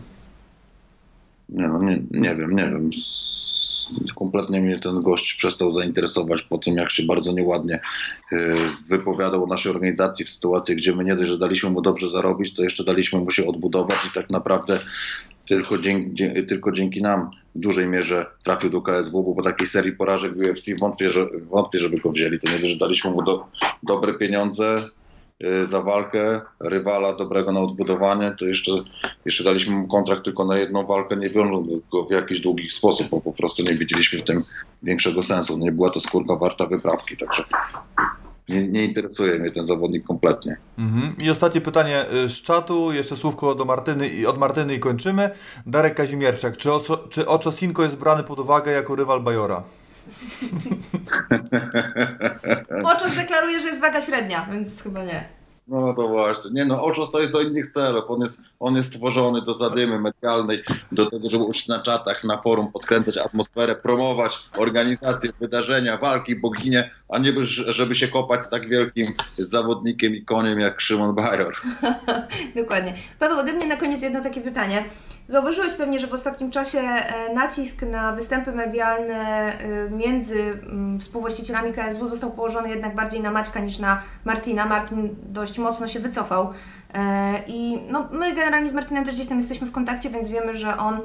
Nie, no, nie, nie wiem, nie wiem. Kompletnie mnie ten gość przestał zainteresować po tym, jak się bardzo nieładnie y, wypowiadał o naszej organizacji w sytuacji, gdzie my nie dość, że daliśmy mu dobrze zarobić, to jeszcze daliśmy mu się odbudować i tak naprawdę tylko dzięki, tylko dzięki nam w dużej mierze trafił do KSW, bo po takiej serii porażek w UFC wątpię, że, wątpię żeby go wzięli. To nie dość, że daliśmy mu do, dobre pieniądze, za walkę, rywala dobrego na odbudowanie, to jeszcze, jeszcze daliśmy mu kontrakt tylko na jedną walkę, nie wiążąc go w jakiś długi sposób, bo po prostu nie widzieliśmy w tym większego sensu. Nie była to skórka warta wyprawki, także nie, nie interesuje mnie ten zawodnik kompletnie. Mhm. I ostatnie pytanie y, z czatu, jeszcze słówko do Martyny i od Martyny i kończymy. Darek Kazimierczak, czy, Oso, czy jest brany pod uwagę jako rywal Bajora? Oczos deklaruje, że jest waga średnia, więc chyba nie. No to właśnie. Nie no, Oczos to jest do innych celów. On jest, on jest stworzony do zadymy medialnej, do tego, żeby uczyć na czatach, na forum, podkręcać atmosferę, promować organizacje, wydarzenia, walki, boginie, a nie żeby się kopać z tak wielkim zawodnikiem i koniem jak Szymon Bajor. Dokładnie. Paweł, ode mnie na koniec jedno takie pytanie. Zauważyłeś pewnie, że w ostatnim czasie e, nacisk na występy medialne e, między mm, współwłaścicielami KSW został położony jednak bardziej na Maćka niż na Martina. Martin dość mocno się wycofał e, i no, my generalnie z Martinem też gdzieś tam jesteśmy w kontakcie, więc wiemy, że on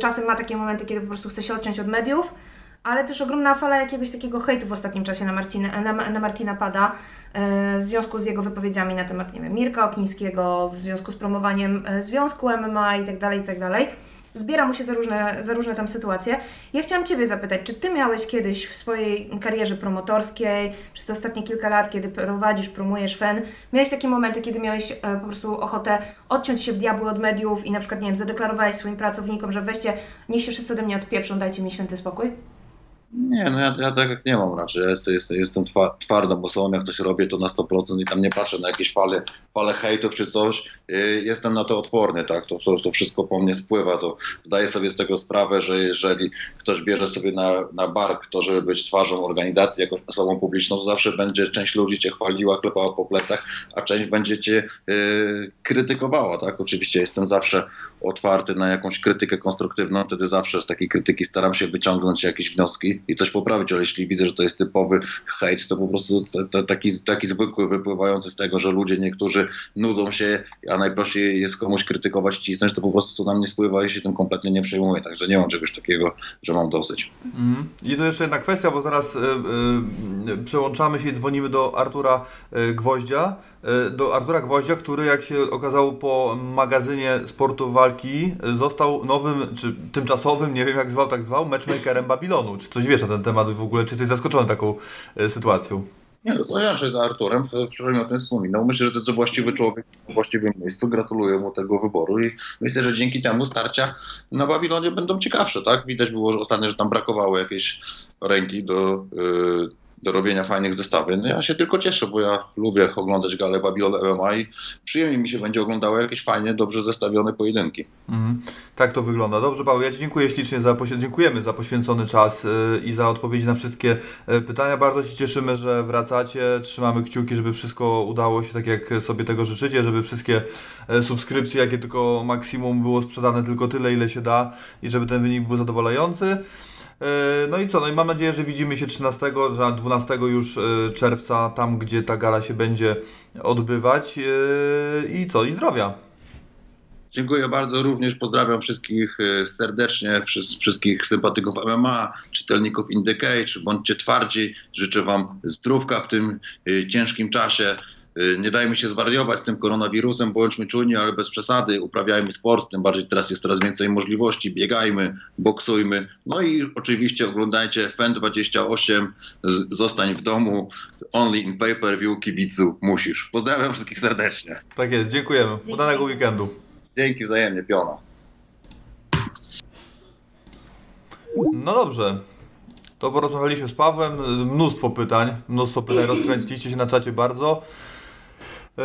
czasem ma takie momenty, kiedy po prostu chce się odciąć od mediów ale też ogromna fala jakiegoś takiego hejtu w ostatnim czasie na, na, na Martina pada e, w związku z jego wypowiedziami na temat nie wiem, Mirka Oknińskiego, w związku z promowaniem e, związku MMA i tak dalej, i tak dalej. Zbiera mu się za różne, za różne tam sytuacje. Ja chciałam Ciebie zapytać, czy Ty miałeś kiedyś w swojej karierze promotorskiej, przez te ostatnie kilka lat, kiedy prowadzisz, promujesz FEN, miałeś takie momenty, kiedy miałeś e, po prostu ochotę odciąć się w diabły od mediów i na przykład, nie wiem, zadeklarowałeś swoim pracownikom, że weźcie, niech się wszyscy ode mnie odpieprzą, dajcie mi święty spokój? Nie, no ja, ja tak jak nie mam raczej. Ja jestem, jestem, twardą osobą, jak coś robię, to na 100% i tam nie patrzę na jakieś fale, fale hejtów czy coś. Y, jestem na to odporny, tak? To, to wszystko po mnie spływa. To zdaję sobie z tego sprawę, że jeżeli ktoś bierze sobie na, na bark to, żeby być twarzą organizacji, jakąś osobą publiczną, to zawsze będzie część ludzi cię chwaliła, klepała po plecach, a część będzie cię yy, krytykowała, tak? Oczywiście jestem zawsze otwarty na jakąś krytykę konstruktywną, wtedy zawsze z takiej krytyki staram się wyciągnąć jakieś wnioski i coś poprawić, ale jeśli widzę, że to jest typowy hejt, to po prostu taki, taki zwykły, wypływający z tego, że ludzie niektórzy nudzą się, a najprościej jest komuś krytykować, cisnąć, to po prostu to na mnie spływa i się tym kompletnie nie przejmuję, także nie mam czegoś takiego, że mam dosyć. Mm. I to jeszcze jedna kwestia, bo zaraz y, y, przełączamy się i dzwonimy do Artura y, Gwoździa, do Artura Gwoździa, który jak się okazało po magazynie sportu walki został nowym, czy tymczasowym, nie wiem jak zwał, tak zwał, matchmakerem Babilonu. Czy coś wiesz na ten temat w ogóle, czy jesteś zaskoczony taką sytuacją? Nie, no, się z Arturem, wczoraj o tym wspominał. Myślę, że to, to właściwy człowiek w właściwym miejscu. Gratuluję mu tego wyboru i myślę, że dzięki temu starcia na Babilonie będą ciekawsze, tak? Widać było ostatnio, że tam brakowało jakiejś ręki do, yy, do robienia fajnych zestawień. No ja się tylko cieszę, bo ja lubię oglądać galę Babylon MMA i przyjemnie mi się będzie oglądało jakieś fajnie, dobrze zestawione pojedynki. Mhm. Tak to wygląda. Dobrze Paweł, ja Ci dziękuję ślicznie za, dziękujemy za poświęcony czas yy, i za odpowiedzi na wszystkie yy, pytania. Bardzo się cieszymy, że wracacie. Trzymamy kciuki, żeby wszystko udało się tak, jak sobie tego życzycie, żeby wszystkie yy, subskrypcje, jakie tylko maksimum było sprzedane, tylko tyle, ile się da i żeby ten wynik był zadowalający. E, No i co? No i mam nadzieję, że widzimy się 13, że 12 już e, czerwca, tam gdzie ta gala się będzie odbywać. E, I co? I zdrowia. Dziękuję bardzo. Również pozdrawiam wszystkich serdecznie, wszys- wszystkich sympatyków MMA, czytelników Indicate, bądźcie twardzi. Życzę Wam zdrówka w tym ciężkim czasie. E, Nie dajmy się zwariować z tym koronawirusem, bądźmy czujni, ale bez przesady. Uprawiajmy sport, tym bardziej teraz jest coraz więcej możliwości. Biegajmy, boksujmy. No i oczywiście oglądajcie FEN28, z- zostań w domu, only in pay-per-view, kibicu musisz. Pozdrawiam wszystkich serdecznie. Tak jest, dziękujemy. Dzięki. Udanego weekendu. Dzięki wzajemnie, piona. No dobrze. To porozmawialiśmy z Pawłem. Mnóstwo pytań. Mnóstwo pytań. Rozkręciliście się na czacie bardzo. E,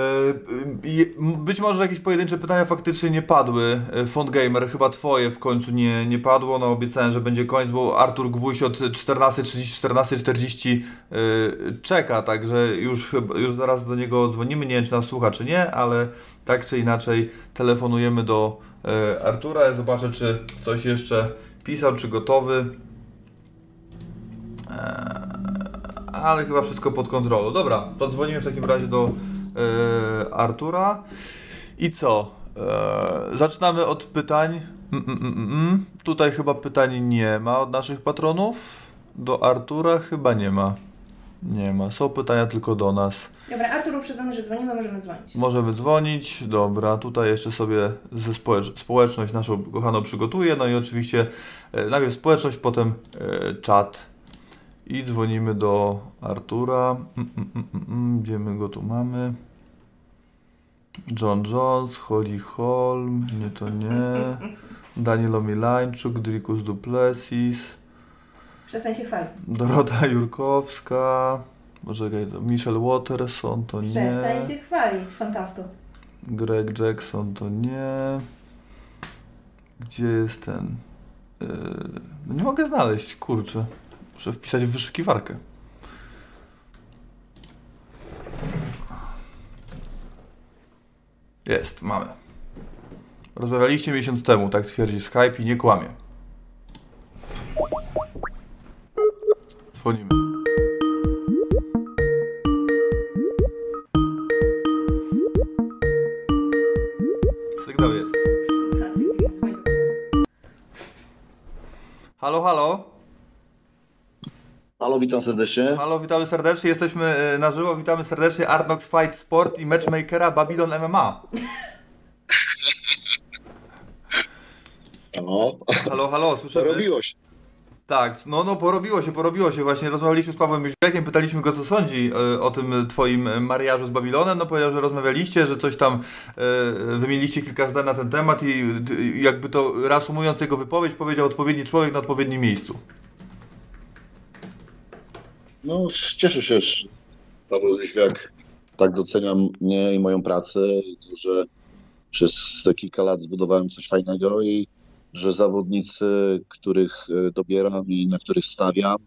Być może jakieś pojedyncze pytania faktycznie nie padły. E, Font Gamer, chyba twoje w końcu nie, nie padło. No obiecałem, że będzie koniec, bo Artur Gwóźdź od 14.30, 14.40 e, czeka, także już, już zaraz do niego dzwonimy. Nie wiem, czy nas słucha, czy nie, ale tak czy inaczej telefonujemy do Artura. Zobaczę, czy coś jeszcze pisał, czy gotowy. Ale chyba wszystko pod kontrolą. Dobra, to dzwonimy w takim razie do e, Artura. I co? E, zaczynamy od pytań. Mm, mm, mm, mm. Tutaj chyba pytań nie ma od naszych patronów. Do Artura chyba nie ma. Nie ma. Są pytania tylko do nas. Dobra, Artur uprzedzony, że dzwonimy, możemy dzwonić. Możemy dzwonić. Dobra, tutaj jeszcze sobie ze społecz- społeczność naszą kochaną przygotuję. No i oczywiście e, najpierw społeczność, potem e, czat. I dzwonimy do Artura. Mm, mm, mm. Gdzie my go tu mamy? John Jones, Holly Holm, nie to nie. Daniel Omilańczuk, Drikus Duplessis, Przestań się chwalić. Dorota Jurkowska, poczekaj, to Michelle Watterson, to nie. Przestań się chwalić, fantasto. Greg Jackson to nie. Gdzie jest ten? Yy, nie mogę znaleźć, kurczę. Muszę wpisać w wyszukiwarkę. Jest, mamy. Rozmawialiście miesiąc temu, tak twierdzi Skype i nie kłamie. Dzwonimy. Sygnał jest. Halo, halo. Halo, witam serdecznie. Halo, witamy serdecznie. Jesteśmy e, na żywo. Witamy serdecznie Arnox Fight Sport i matchmakera Babylon MMA. No, Halo, halo, słyszymy? robiło się. Tak, no, no, porobiło się, porobiło się. Właśnie rozmawialiśmy z Pawłem Jóźwiakiem, pytaliśmy go, co sądzi e, o tym twoim mariażu z Babilonem. No, powiedział, że rozmawialiście, że coś tam e, wymieniliście kilka zdań na ten temat i jakby to reasumując jego wypowiedź, powiedział odpowiedni człowiek na odpowiednim miejscu. No, cieszę się, że Paweł Liświak tak docenia mnie i moją pracę, to, że przez kilka lat zbudowałem coś fajnego i że zawodnicy, których e, dobieram i na których stawiam,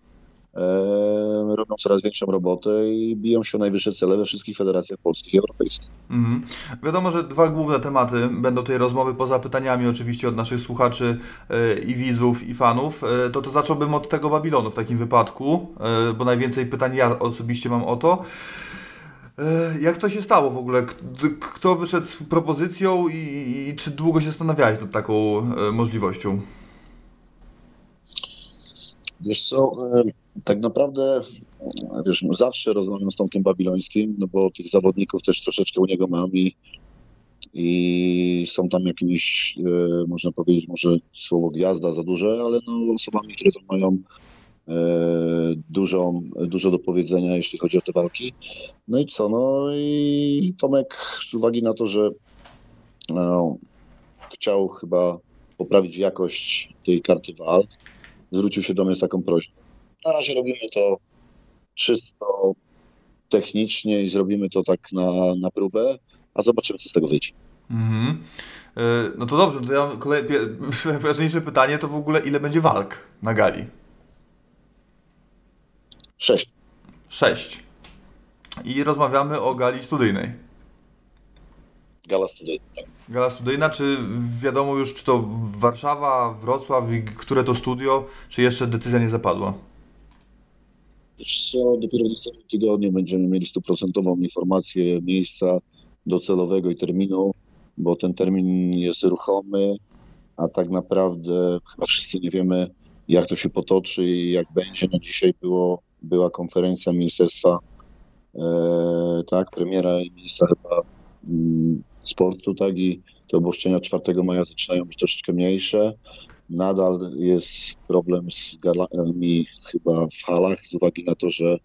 e, robią coraz większą robotę i biją się o najwyższe cele we wszystkich federacjach polskich i europejskich. Mhm. Wiadomo, że dwa główne tematy będą tej rozmowy, poza pytaniami oczywiście od naszych słuchaczy e, i widzów i fanów. E, To to zacząłbym od tego Babilonu w takim wypadku, e, bo najwięcej pytań ja osobiście mam o to. Jak to się stało w ogóle? Kto wyszedł z propozycją i, i czy długo się zastanawiałeś nad taką możliwością? Wiesz co, tak naprawdę wiesz, no zawsze rozmawiam z Tomkiem Babilońskim, no bo tych zawodników też troszeczkę u niego mam i, i są tam jakimiś, e, można powiedzieć, może słowo gwiazda za duże, ale no osobami, które tam mają e, dużą, dużo do powiedzenia, jeśli chodzi o te walki. No i co, no i Tomek z uwagi na to, że no, chciał chyba poprawić jakość tej karty walk, zwrócił się do mnie z taką prośbą. Na razie robimy to czysto technicznie i zrobimy to tak na, na próbę, a zobaczymy, co z tego wyjdzie. Mhm. E, No to dobrze, to ja mam kolej... ważniejsze pytanie to w ogóle ile będzie walk na gali? Sześć. Sześć. I rozmawiamy o gali studyjnej. Gala studyjna. Tak. Gala studyjna, czy wiadomo już, czy to Warszawa, Wrocław, i które to studio, czy jeszcze decyzja nie zapadła? Co, dopiero w następnym tygodniu będziemy mieli stuprocentową informację miejsca docelowego i terminu, bo ten termin jest ruchomy, a tak naprawdę chyba wszyscy nie wiemy, jak to się potoczy i jak będzie. No dzisiaj było, była konferencja Ministerstwa, e, tak, premiera i ministra chyba mm, sportu, tak, i te obostrzenia 4 maja zaczynają być troszeczkę mniejsze. Nadal jest problem z galami chyba w halach z uwagi na to, że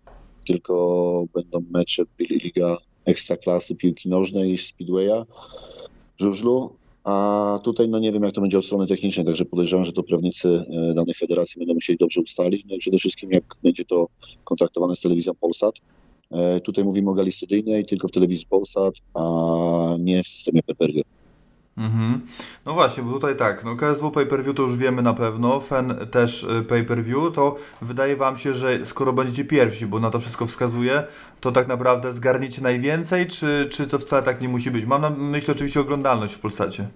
tylko będą mecze Liga Ekstraklasy piłki nożnej i Speedwaya żużlu. A tutaj no nie wiem, jak to będzie od strony technicznej, także podejrzewam, że to prawnicy e, danej federacji będą musieli dobrze ustalić. No i przede wszystkim, jak będzie to kontraktowane z telewizją Polsat. E, Tutaj mówimy o gali studyjnej tylko w telewizji Polsat, a nie w systemie pay-per-view. Mhm. No właśnie, bo tutaj tak, no KSW pay-per-view to już wiemy na pewno, FEN też y, pay-per-view, to wydaje wam się, że skoro będziecie pierwsi, bo na to wszystko wskazuje, to tak naprawdę zgarniecie najwięcej, czy, czy to wcale tak nie musi być? Mam na myśli oczywiście oglądalność w Polsacie.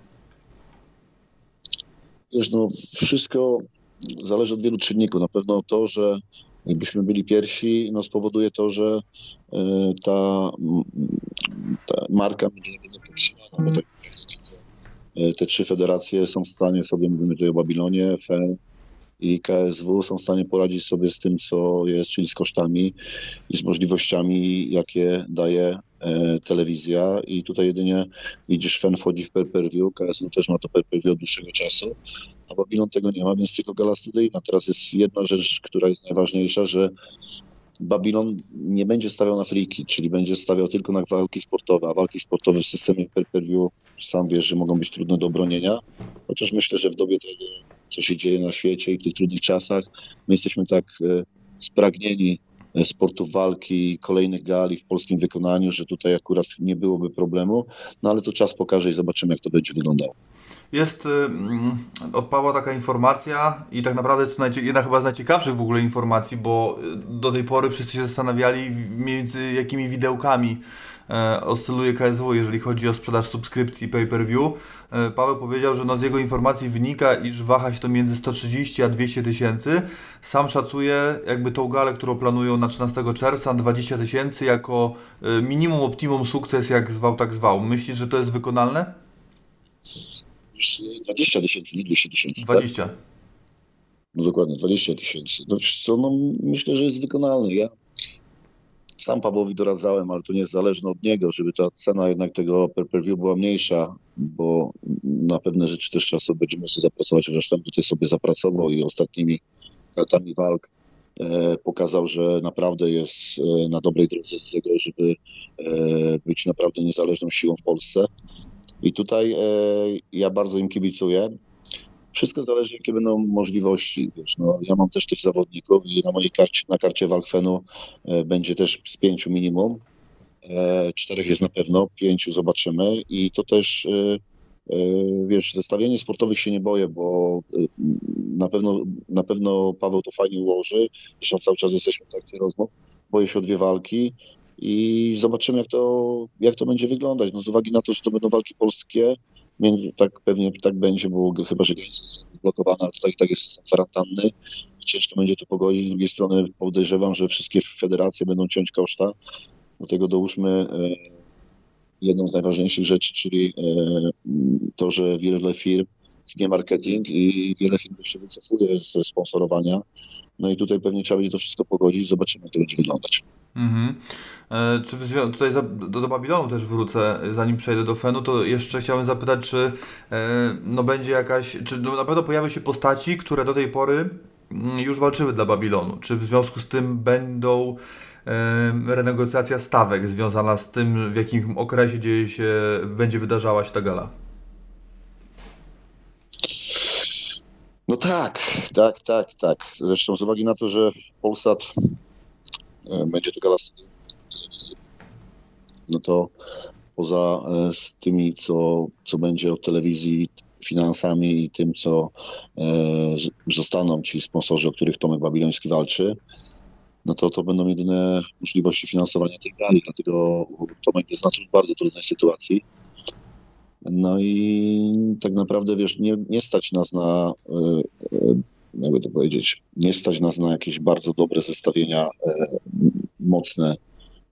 Wiesz, no wszystko zależy od wielu czynników. Na pewno to, że jakbyśmy byli pierwsi, no spowoduje to, że e, ta, ta marka będzie podtrzymana, bo tak te trzy federacje są w stanie sobie, mówimy tutaj o Babilonie, FE i KSW, są w stanie poradzić sobie z tym, co jest, czyli z kosztami i z możliwościami, jakie daje e, telewizja i tutaj jedynie widzisz, FEN wchodzi w pay-per-view, KSW też ma to pay-per-view od dłuższego czasu, a Babilon tego nie ma, więc tylko gala studyjna. Teraz jest jedna rzecz, która jest najważniejsza, że Babilon nie będzie stawiał na friki, czyli będzie stawiał tylko na walki sportowe, a walki sportowe w systemie pay-per-view sam wiesz, że mogą być trudne do obronienia, chociaż myślę, że w dobie tego, co się dzieje na świecie i w tych trudnych czasach, my jesteśmy tak e, spragnieni e, sportów walki, kolejnych gali w polskim wykonaniu, że tutaj akurat nie byłoby problemu, no ale to czas pokaże i zobaczymy, jak to będzie wyglądało. Jest, y, mm, odpała taka informacja i tak naprawdę to jedna chyba z najciekawszych w ogóle informacji, bo y, do tej pory wszyscy się zastanawiali między jakimi widełkami e, oscyluje KSW, jeżeli chodzi o sprzedaż subskrypcji pay-per-view. E, Paweł powiedział, że no z jego informacji wynika, iż waha się to między 130 a 200 tysięcy. Sam szacuje jakby tą galę, którą planują na 13 czerwca, 20 tysięcy jako e, minimum, optimum sukces, jak zwał, tak zwał. Myślisz, że to jest wykonalne? Już 20 tysięcy, nie 200 tysięcy. tak? 20. No dokładnie, 20 tysięcy. No wiesz co, no myślę, że jest wykonalny. Ja sam Pawłowi doradzałem, ale to nie jest zależne od niego, żeby ta cena jednak tego pay-per-view była mniejsza, bo na pewne rzeczy też trzeba sobie będzie musiał zapracować, tam tutaj sobie zapracował i ostatnimi kartami walk e, pokazał, że naprawdę jest e, na dobrej drodze do tego, żeby e, być naprawdę niezależną siłą w Polsce. I tutaj e, ja bardzo im kibicuję. Wszystko zależy, jakie będą możliwości. Wiesz, no, ja mam też tych zawodników i na mojej karcie, na karcie Walkwenu e, będzie też z pięciu minimum. E, czterech jest na pewno, pięciu zobaczymy. I to też, e, e, wiesz, zestawienie sportowych się nie boję, bo e, na pewno, na pewno Paweł to fajnie ułoży. Zresztą cały czas jesteśmy w trakcie rozmów. Boję się o dwie walki i zobaczymy, jak to, jak to będzie wyglądać. No, z uwagi na to, że to będą walki polskie, tak pewnie tak będzie, bo chyba, że granica jest blokowana, ale tutaj tak jest kwarantanny. Ciężko będzie to pogodzić. Z drugiej strony podejrzewam, że wszystkie federacje będą ciąć koszta. Do tego dołóżmy e, jedną z najważniejszych rzeczy, czyli e, to, że wiele firm tnie marketing i wiele firm się wycofuje ze sponsorowania. No i tutaj pewnie trzeba będzie to wszystko pogodzić. Zobaczymy, jak to będzie wyglądać. Mhm. E, czy tutaj do, Babilonu też wrócę, zanim przejdę do Fenu, to jeszcze chciałem zapytać, czy e, no będzie jakaś, czy no na pewno pojawią się postaci, które do tej pory mm, już walczyły dla Babilonu. Czy w związku z tym będą e, renegocjacja stawek związana z tym, w jakim okresie dzieje się, będzie wydarzała się ta gala? No tak, tak, tak, tak. Zresztą z uwagi na to, że Polsat e, będzie to gala no to poza e, z tymi, co, co będzie od telewizji finansami i tym, co e, zostaną ci sponsorzy, o których Tomek Babiloński walczy, no to to będą jedyne możliwości finansowania tej gali. Dlatego Tomek jest na w bardzo trudnej sytuacji. No i tak naprawdę, wiesz, nie, nie stać nas na, e, e, jakby to powiedzieć, nie stać nas na jakieś bardzo dobre zestawienia e, mocne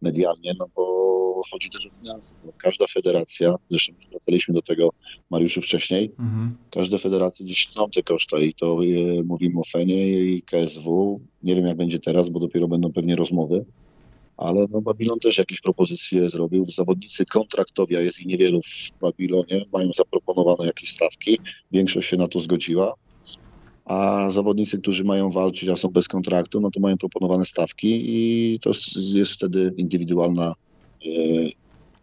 medialnie, no bo chodzi też o finanse. Bo Każda federacja, zresztą wracaliśmy do tego Mariuszu wcześniej, Mhm. każde federacje gdzieś tną te koszta i to e, mówimy o Fenie i KSW. Nie wiem jak będzie teraz, bo dopiero będą pewnie rozmowy, ale no Babilon też jakieś propozycje zrobił. Zawodnicy kontraktowi, a jest i niewielu w Babilonie, mają zaproponowane jakieś stawki. Większość się na to zgodziła. A zawodnicy, którzy mają walczyć, a są bez kontraktu, no to mają proponowane stawki i to jest, wtedy indywidualna e,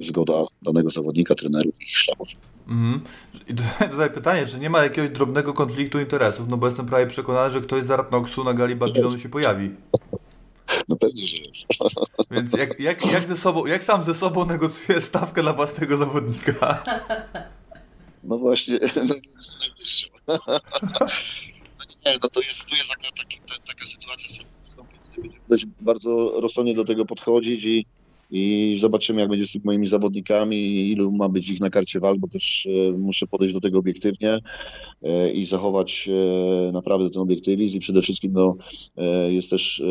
zgoda danego zawodnika, trenerów i ich sztabów. Mhm. I tutaj, pytanie, czy nie ma jakiegoś drobnego konfliktu interesów? No bo jestem prawie przekonany, że ktoś z Artnoxu na gali Babilonu się pojawi. No pewnie, że jest. Więc jak, jak, jak, ze sobą, jak sam ze sobą negocjujesz stawkę dla własnego zawodnika? No właśnie, no. Nie, no to jest, tu jest akurat taka sytuacja z gdzie będziemy dość bardzo rozsądnie do tego podchodzić i, i zobaczymy, jak będzie z tymi moimi zawodnikami ilu ma być ich na karcie walk, bo też e, muszę podejść do tego obiektywnie e, i zachować e, naprawdę ten obiektywizm. I przede wszystkim no, jest też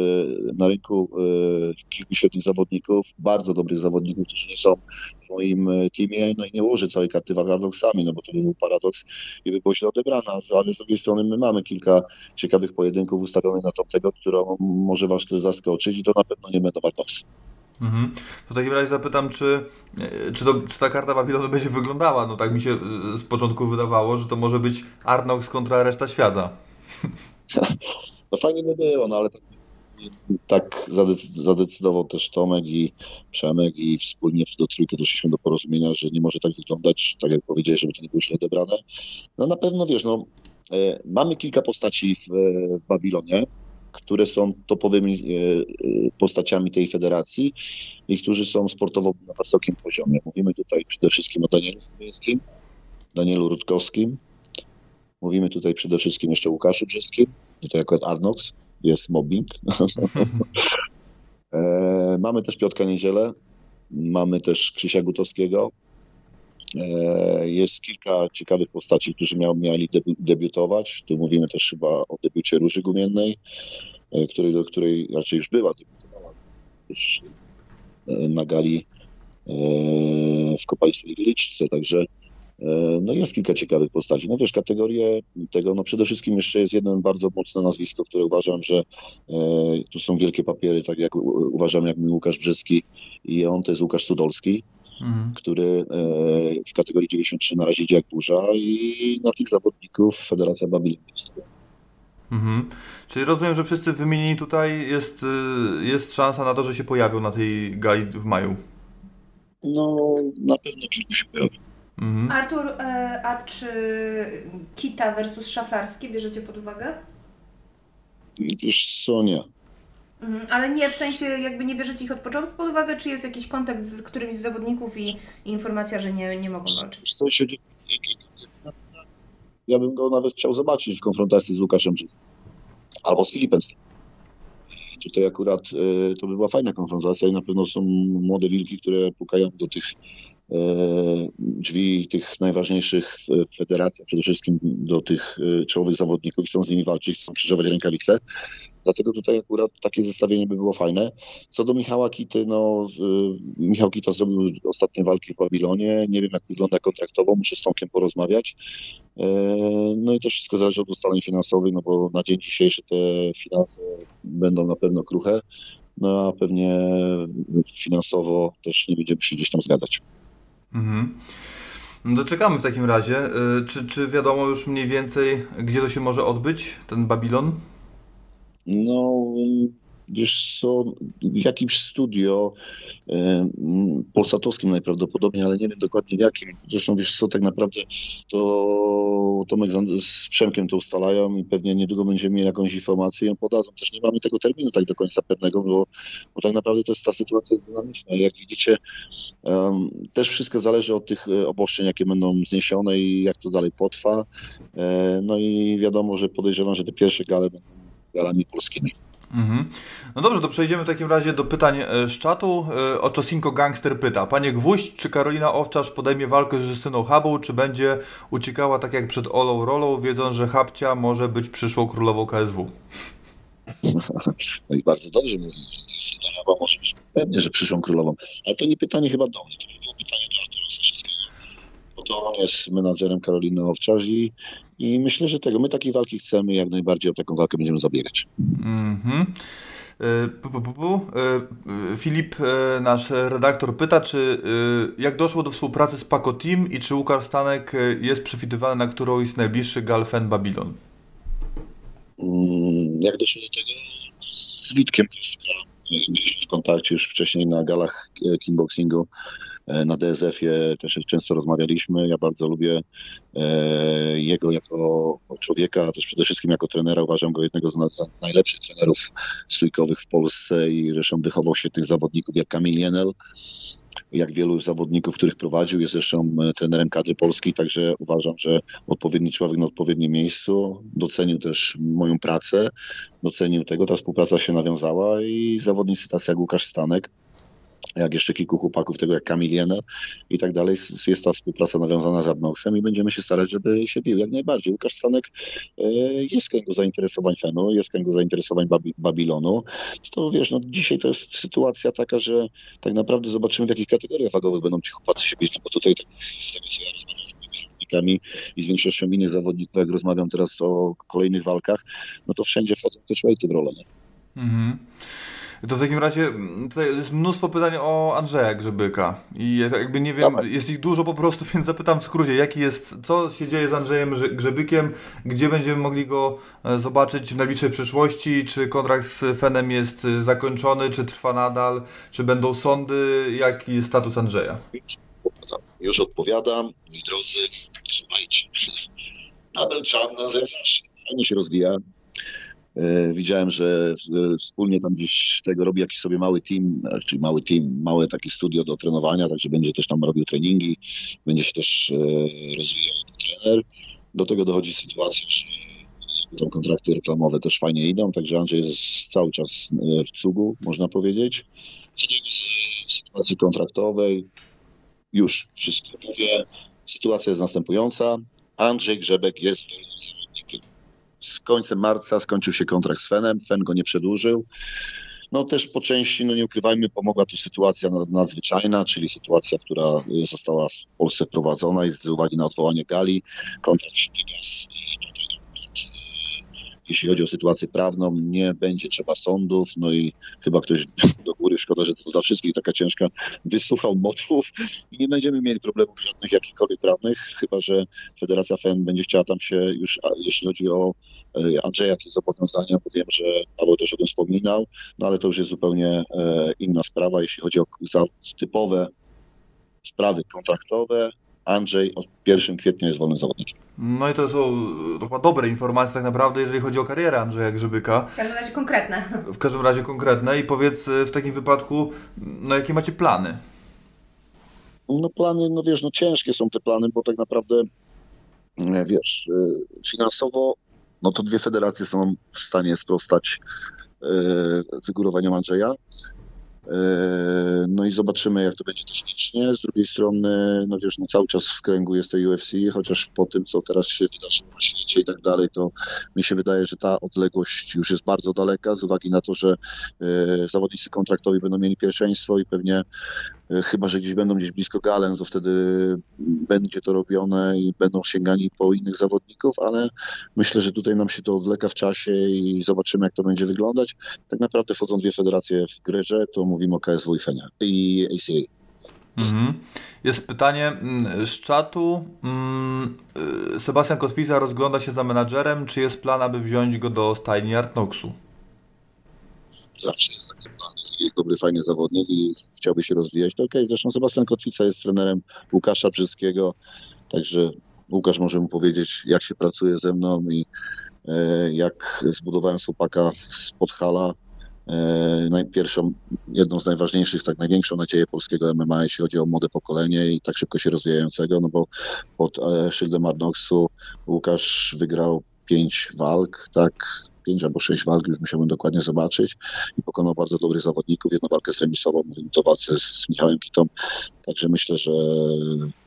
na rynku kilku świetnych zawodników, bardzo dobrych zawodników, którzy nie są w moim teamie, no i nie ułożę całej karty paradoksami, no bo to by był paradoks i by było źle odebrana, ale z drugiej strony my mamy kilka ciekawych pojedynków ustawionych na tamtego, którą może was też zaskoczyć i to na pewno nie będą paradoksy. Mhm. To w takim razie zapytam, czy, e, czy, to, czy ta karta Babilonu będzie wyglądała? No tak mi się e, z początku wydawało, że to może być Arnox kontra reszta świata. No fajnie by było, no ale tak, zadec- zadecydował też Tomek i Przemek i wspólnie do trójki doszliśmy do porozumienia, że nie może tak wyglądać, tak jak powiedziałeś, żeby to nie było źle odebrane. No na pewno, wiesz, no e, mamy kilka postaci w, w Babilonie, które są topowymi e, e, postaciami tej federacji i którzy są sportowo na wysokim poziomie. Mówimy tutaj przede wszystkim o Danielu Słowińskim, Danielu Rutkowskim, mówimy tutaj przede wszystkim jeszcze o Łukaszu Brzeskim, i to jako Arnox, jest mobbing. e, mamy też Piotka Niedzielę, mamy też Krzysia Gutowskiego. E, jest kilka ciekawych postaci, którzy miał, mieli debi- debiutować. Tu mówimy też chyba o debiucie Róży Gumiennej, e, której, do której raczej już była, debiutowała już e, na gali w Kopalskiej Wieliczce, także no jest kilka ciekawych postaci. No wiesz, kategorię tego, no przede wszystkim jeszcze jest jeden bardzo mocne nazwisko, które uważam, że e, tu są wielkie papiery, tak jak uważam, jak mi Łukasz Brzeski i on to jest Łukasz Sudolski, Mhm. który e, w kategorii 93 na razie idzie jak burza i na tych zawodników Federacja Babilon inwestuje. Mhm. Czyli rozumiem, że wszyscy wymienieni tutaj jest, y, jest szansa na to, że się pojawią na tej gali w maju. No na pewno kilku się pojawi. Mhm. Artur, e, a czy Kita versus Szaflarski bierzecie pod uwagę? Wiesz co, nie. Mhm, ale nie, w sensie jakby nie bierzecie ich od początku pod uwagę, czy jest jakiś kontakt z którymś z zawodników i, i informacja, że nie, nie mogą walczyć? W sensie, ja bym go nawet chciał zobaczyć w konfrontacji z Łukaszem. Albo z Filipem. Tutaj akurat e, to by była fajna konfrontacja i na pewno są młode wilki, które pukają do tych e, drzwi tych najważniejszych federacji, a przede wszystkim do tych e, czołowych zawodników i chcą z nimi walczyć, chcą krzyżować rękawice. Dlatego tutaj akurat takie zestawienie by było fajne. Co do Michała Kity, no y, Michał Kita zrobił ostatnie walki w Babilonie. Nie wiem jak wygląda kontraktowo, muszę z Tomkiem porozmawiać. E, No i to wszystko zależy od ustaleń finansowych, no bo na dzień dzisiejszy te finanse będą na pewno kruche. No a pewnie finansowo też nie będziemy się gdzieś tam zgadzać. Mhm. No to czekamy w takim razie. Y, Czy, czy wiadomo już mniej więcej, gdzie to się może odbyć, ten Babilon? No, wiesz co, w jakimś studio e, polsatowskim najprawdopodobniej, ale nie wiem dokładnie w jakim. Zresztą wiesz co, tak naprawdę to Tomek z- Przemkiem to ustalają i pewnie niedługo będziemy mieli jakąś informację i ją podadzą. Też nie mamy tego terminu tak do końca pewnego, bo, bo tak naprawdę to jest ta sytuacja jest dynamiczna. Jak widzicie, też wszystko zależy od tych e, obostrzeń, jakie będą zniesione i jak to dalej potrwa. E, No i wiadomo, że podejrzewam, że te pierwsze gale będą galami polskimi. Mhm. No dobrze, to przejdziemy w takim razie do pytań e, z czatu. E, Oczosinko Gangster pyta, Panie Gwóźdź, czy Karolina Owczarz podejmie walkę z Justyną Habą, czy będzie uciekała tak jak przed Olą Rolą, wiedząc, że Habcia może być przyszłą królową KSW? No i bardzo dobrze mówi, że Justyna Haba może być pewnie, że przyszłą królową. Ale to nie pytanie chyba do mnie, to było pytanie do to on jest menadżerem Karoliny Owczarz i, i myślę, że tego, my takiej walki chcemy, jak najbardziej o taką walkę będziemy zabiegać. Mhm. Pu, pu. E, e, Filip, e, nasz redaktor, pyta, czy e, jak doszło do współpracy z Paco Team i czy Łukasz Stanek e, jest przewidywany na którąś z najbliższych gal Fen Babylon? Mm, Jak doszło do tego? Z Witkiem Kostka. Byliśmy w kontakcie już wcześniej na galach kickboxingu. E, Na DSF-ie też często rozmawialiśmy. Ja bardzo lubię e, jego jako człowieka, a też przede wszystkim jako trenera. Uważam go jednego z najlepszych trenerów stójkowych w Polsce i zresztą wychował świetnych zawodników jak Kamil Jenel, jak wielu zawodników, których prowadził. Jest zresztą e, trenerem kadry polskiej, także uważam, że odpowiedni człowiek na odpowiednim miejscu. Docenił też moją pracę, docenił tego. Ta współpraca się nawiązała i zawodnicy tacy jak Łukasz Stanek, jak jeszcze kilku chłopaków, tego jak Kamil Jenner i tak dalej. Jest ta współpraca nawiązana z Adnoxem i będziemy się starać, żeby się bił jak najbardziej. Łukasz Stanek e, jest w kręgu zainteresowań Fenu, jest w kręgu zainteresowań Babi- Babilonu. To wiesz, no dzisiaj to jest sytuacja taka, że tak naprawdę zobaczymy w jakich kategoriach wagowych będą ci chłopacy się bić, bo tutaj tak rozmawiam z moimi zawodnikami i z większością innych zawodników, jak rozmawiam teraz o kolejnych walkach, no to wszędzie wchodzą catchweighty w rolę. Mhm. To w takim razie mm, tutaj jest mnóstwo pytań o Andrzeja Grzebyka i tak jakby nie wiem, Dawaj. jest ich dużo po prostu, więc zapytam w skrócie, jaki jest, co się dzieje z Andrzejem Grze- Grzebykiem, gdzie będziemy mogli go e, zobaczyć w najbliższej przyszłości, czy kontrakt z Fenem jest e, zakończony, czy trwa nadal, czy będą sądy, jaki jest status Andrzeja? Już odpowiadam. Moi drodzy, słuchajcie. Abel Czarna zawsze fajnie się rozwija. E, Widziałem, że wspólnie tam gdzieś tego robi jakiś sobie mały team, czyli mały team, małe takie studio do trenowania, także będzie też tam robił treningi, będzie się też e, rozwijał trener. Do tego dochodzi sytuacja, że tam kontrakty reklamowe też fajnie idą, także Andrzej jest cały czas e, w cugu, można powiedzieć. Co sytuacji kontraktowej, już wszystko mówię. Sytuacja jest następująca. Andrzej Grzebek jest wolnym. Z końcem marca skończył się kontrakt z Fenem. Fen go nie przedłużył. No też po części, no nie ukrywajmy, pomogła tu sytuacja na- nadzwyczajna, czyli sytuacja, która y, została w Polsce wprowadzona i z uwagi na odwołanie gali kontrakt wygasł i jeśli chodzi o sytuację prawną, nie będzie trzeba sądów, no i chyba ktoś do góry, szkoda, że to dla wszystkich taka ciężka, wysłuchał motów i nie będziemy mieli problemów żadnych jakichkolwiek prawnych, chyba że Federacja FEN będzie chciała tam się już, jeśli chodzi o e, Andrzeja, jakieś zobowiązania, bo wiem, że Paweł też o tym wspominał, no ale to już jest zupełnie e, inna sprawa, jeśli chodzi o typowe sprawy kontraktowe. Andrzej od 1 kwietnia jest wolnym zawodnikiem. No i to są to chyba dobre informacje tak naprawdę, jeżeli chodzi o karierę Andrzeja Grzebyka. W każdym razie konkretne. W każdym razie konkretne i powiedz e, w takim wypadku, no jakie macie plany? No plany, no wiesz, no ciężkie są te plany, bo tak naprawdę, e, wiesz, e, finansowo, no to dwie federacje są w stanie sprostać wygórowaniom Andrzeja. E, No i zobaczymy, jak to będzie technicznie. Z drugiej strony, no wiesz, no cały czas w kręgu jest to UFC, chociaż po tym, co teraz się wydarzyło na świecie i tak dalej, to mi się wydaje, że ta odległość już jest bardzo daleka, z uwagi na to, że e, zawodnicy kontraktowi będą mieli pierwszeństwo i pewnie Chyba, że gdzieś będą gdzieś blisko galen, to wtedy będzie to robione i będą sięgani po innych zawodników, ale myślę, że tutaj nam się to odwleka w czasie i zobaczymy, jak to będzie wyglądać. Tak naprawdę wchodzą dwie federacje w grze, to mówimy o KSW i Fenia i ACA. Mhm. Jest pytanie mm, z czatu. Mm, y, Sebastian Kotwica rozgląda się za menadżerem. Czy jest plan, aby wziąć go do stajni Artnoxu? Zawsze jest taki plan. Jest dobry, fajny zawodnik i chciałby się rozwijać, to okej. Zresztą Sebastian Kotwica jest trenerem Łukasza Brzyskiego, także Łukasz może mu powiedzieć, jak się pracuje ze mną i e, jak zbudowałem chłopaka z Podhala. E, najpierwszą, jedną z najważniejszych, tak największą nadzieję polskiego MMA, jeśli chodzi o młode pokolenie i tak szybko się rozwijającego, no bo pod e, szyldem Arnoxu Łukasz wygrał pięć walk, tak, pięć albo sześć walk, już musiałbym dokładnie zobaczyć i pokonał bardzo dobrych zawodników. Jedną walkę zremisował, mówimy to walce z Michałem Kitą, także myślę, że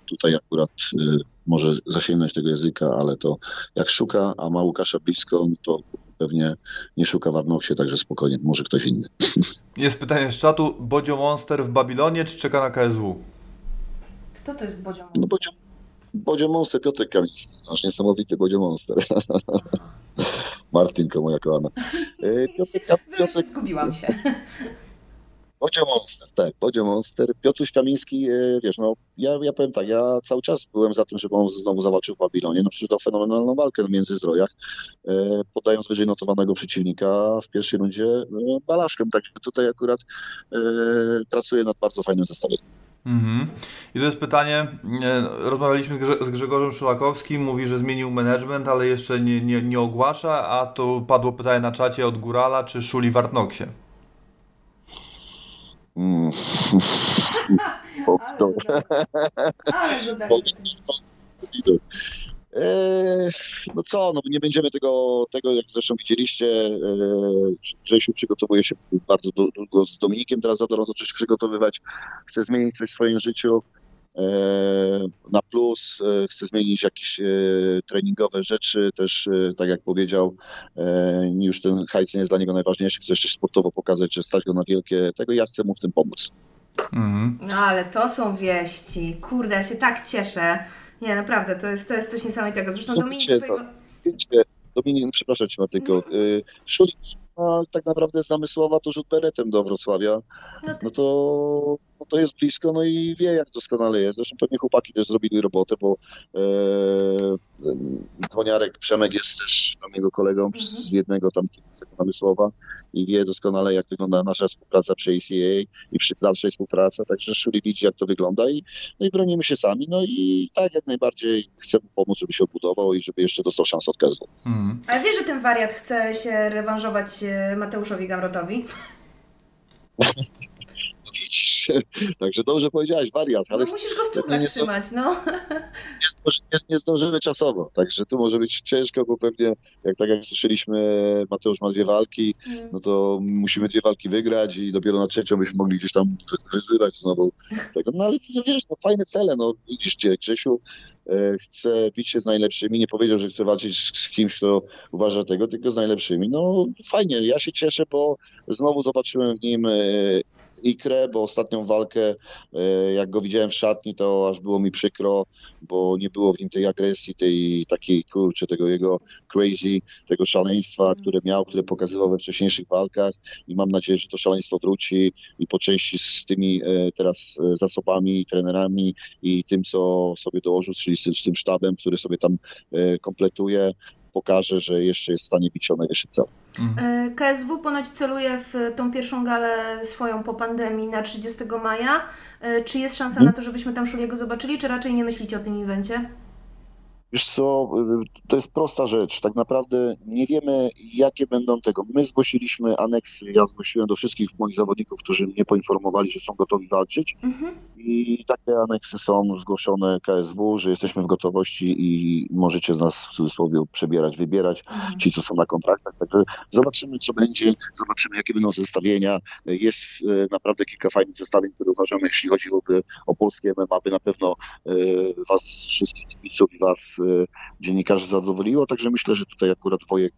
tutaj akurat y, może zasięgnąć tego języka, ale to jak szuka, a ma Łukasza blisko, no to pewnie nie szuka w Arnoxie, także spokojnie, może ktoś inny. Jest pytanie z czatu. Bodzio Monster w Babilonie, czy czeka na KSW? Kto to jest Bodzio? No Bodzio, Bodzio Monster, Piotrek Kamiński, nasz niesamowity Bodzio Monster. Martinko, moja kochana. Y, Piotrek, Piotrek... Zgubiłam się. Bodzio Monster, tak, Bodzio Monster. Piotruś Kamiński, e, wiesz, no ja, ja powiem tak, ja cały czas byłem za tym, żeby on znowu zawalczył w Babilonie, no przecież dał fenomenalną walkę na Międzyzdrojach, e, podając wyżej notowanego przeciwnika w pierwszej rundzie e, Balaszkiem, także tutaj akurat e, pracuję nad bardzo fajnym zestawieniem. Mhm. I to jest pytanie, rozmawialiśmy z Grzegorzem Szulakowskim, mówi, że zmienił management, ale jeszcze nie, nie, nie ogłasza, a tu padło pytanie na czacie od Górala, czy Szuli w Artnoxie. Mm. Ale zadanie. No co, no nie będziemy tego, tego jak zresztą widzieliście, eee, Grzesiu przygotowuje się bardzo długo z Dominikiem, teraz Zadorą zacząć przygotowywać, chce zmienić coś w swoim życiu eee, na plus, eee, chce zmienić jakieś treningowe rzeczy, też tak jak powiedział, już ten hajs nie jest dla niego najważniejszy, chce jeszcze sportowo pokazać, że stać go na wielkie, tego ja chcę mu w tym pomóc. Mhm. No ale to są wieści, kurde, ja się tak cieszę. Nie, naprawdę, to jest, to jest coś niesamowitego. Zresztą No Dominik swojego... Wiecie, Dominik, przepraszam cię Martyko, y, Szulik ma tak naprawdę z namysłowa to rzut beretem do Wrocławia, No tak. no to, no to jest blisko, no i wie jak doskonale jest. Zresztą pewnie chłopaki też zrobili robotę, bo e, Dzwoniarek Przemek jest też tam jego kolegą Mhm. z jednego tam tego namysłowa i wie doskonale jak wygląda nasza współpraca przy ACA i przy dalszej współpracy, także Szuli widzi jak to wygląda i, no i bronimy się sami, no i tak jak najbardziej chcę mu pomóc, żeby się obudował i żeby jeszcze dostał szansę od KSW. Mhm. Ale wiesz, że ten wariat chce się rewanżować e, Mateuszowi Gamrotowi? Widzisz, także dobrze powiedziałeś, wariat, ale No musisz go w czułkach nie, trzymać, no. nie, zdąży- nie, zdążymy czasowo, także tu może być ciężko, bo pewnie, jak tak jak słyszeliśmy, Mateusz ma dwie walki, no to musimy dwie walki wygrać i dopiero na trzecią byśmy mogli gdzieś tam wyzywać znowu tego. No ale wiesz, no fajne cele, no widzisz gdzie Grzesiu e, chce bić się z najlepszymi, nie powiedział, że chce walczyć z z kimś, kto uważa tego, tylko z najlepszymi. No fajnie, ja się cieszę, bo znowu zobaczyłem w nim e, ikrę, bo ostatnią walkę, e, jak go widziałem w szatni, to aż było mi przykro, bo nie było w nim tej agresji, tej takiej, kurczę, tego jego crazy, tego szaleństwa, które miał, które pokazywał we wcześniejszych walkach. I mam nadzieję, że to szaleństwo wróci i po części z tymi e, teraz e, zasobami, trenerami i tym, co sobie dołożył, czyli z, tym sztabem, który sobie tam kompletuje, pokaże, że jeszcze jest w stanie bić o najwyższy cel. E, KSW ponoć celuje w tą pierwszą galę swoją po pandemii na 30 maja. E, Czy jest szansa na to, żebyśmy tam Szuliego zobaczyli, czy raczej nie myślicie o tym evencie? Wiesz co, y, to jest prosta rzecz. Tak naprawdę nie wiemy, jakie będą tego. My zgłosiliśmy aneksy, ja zgłosiłem do wszystkich moich zawodników, którzy mnie poinformowali, że są gotowi walczyć Mhm. i takie aneksy są zgłoszone KSW, że jesteśmy w gotowości i możecie z nas w cudzysłowie przebierać, wybierać Mhm. ci, co są na kontraktach. Także zobaczymy, co będzie, zobaczymy, jakie będą zestawienia. Jest e, naprawdę kilka fajnych zestawień, które uważam, jeśli chodzi o, o polskie MMA, by na pewno e, was wszystkich kibiców i was dziennikarzy zadowoliło. Także myślę, że tutaj akurat Wojek,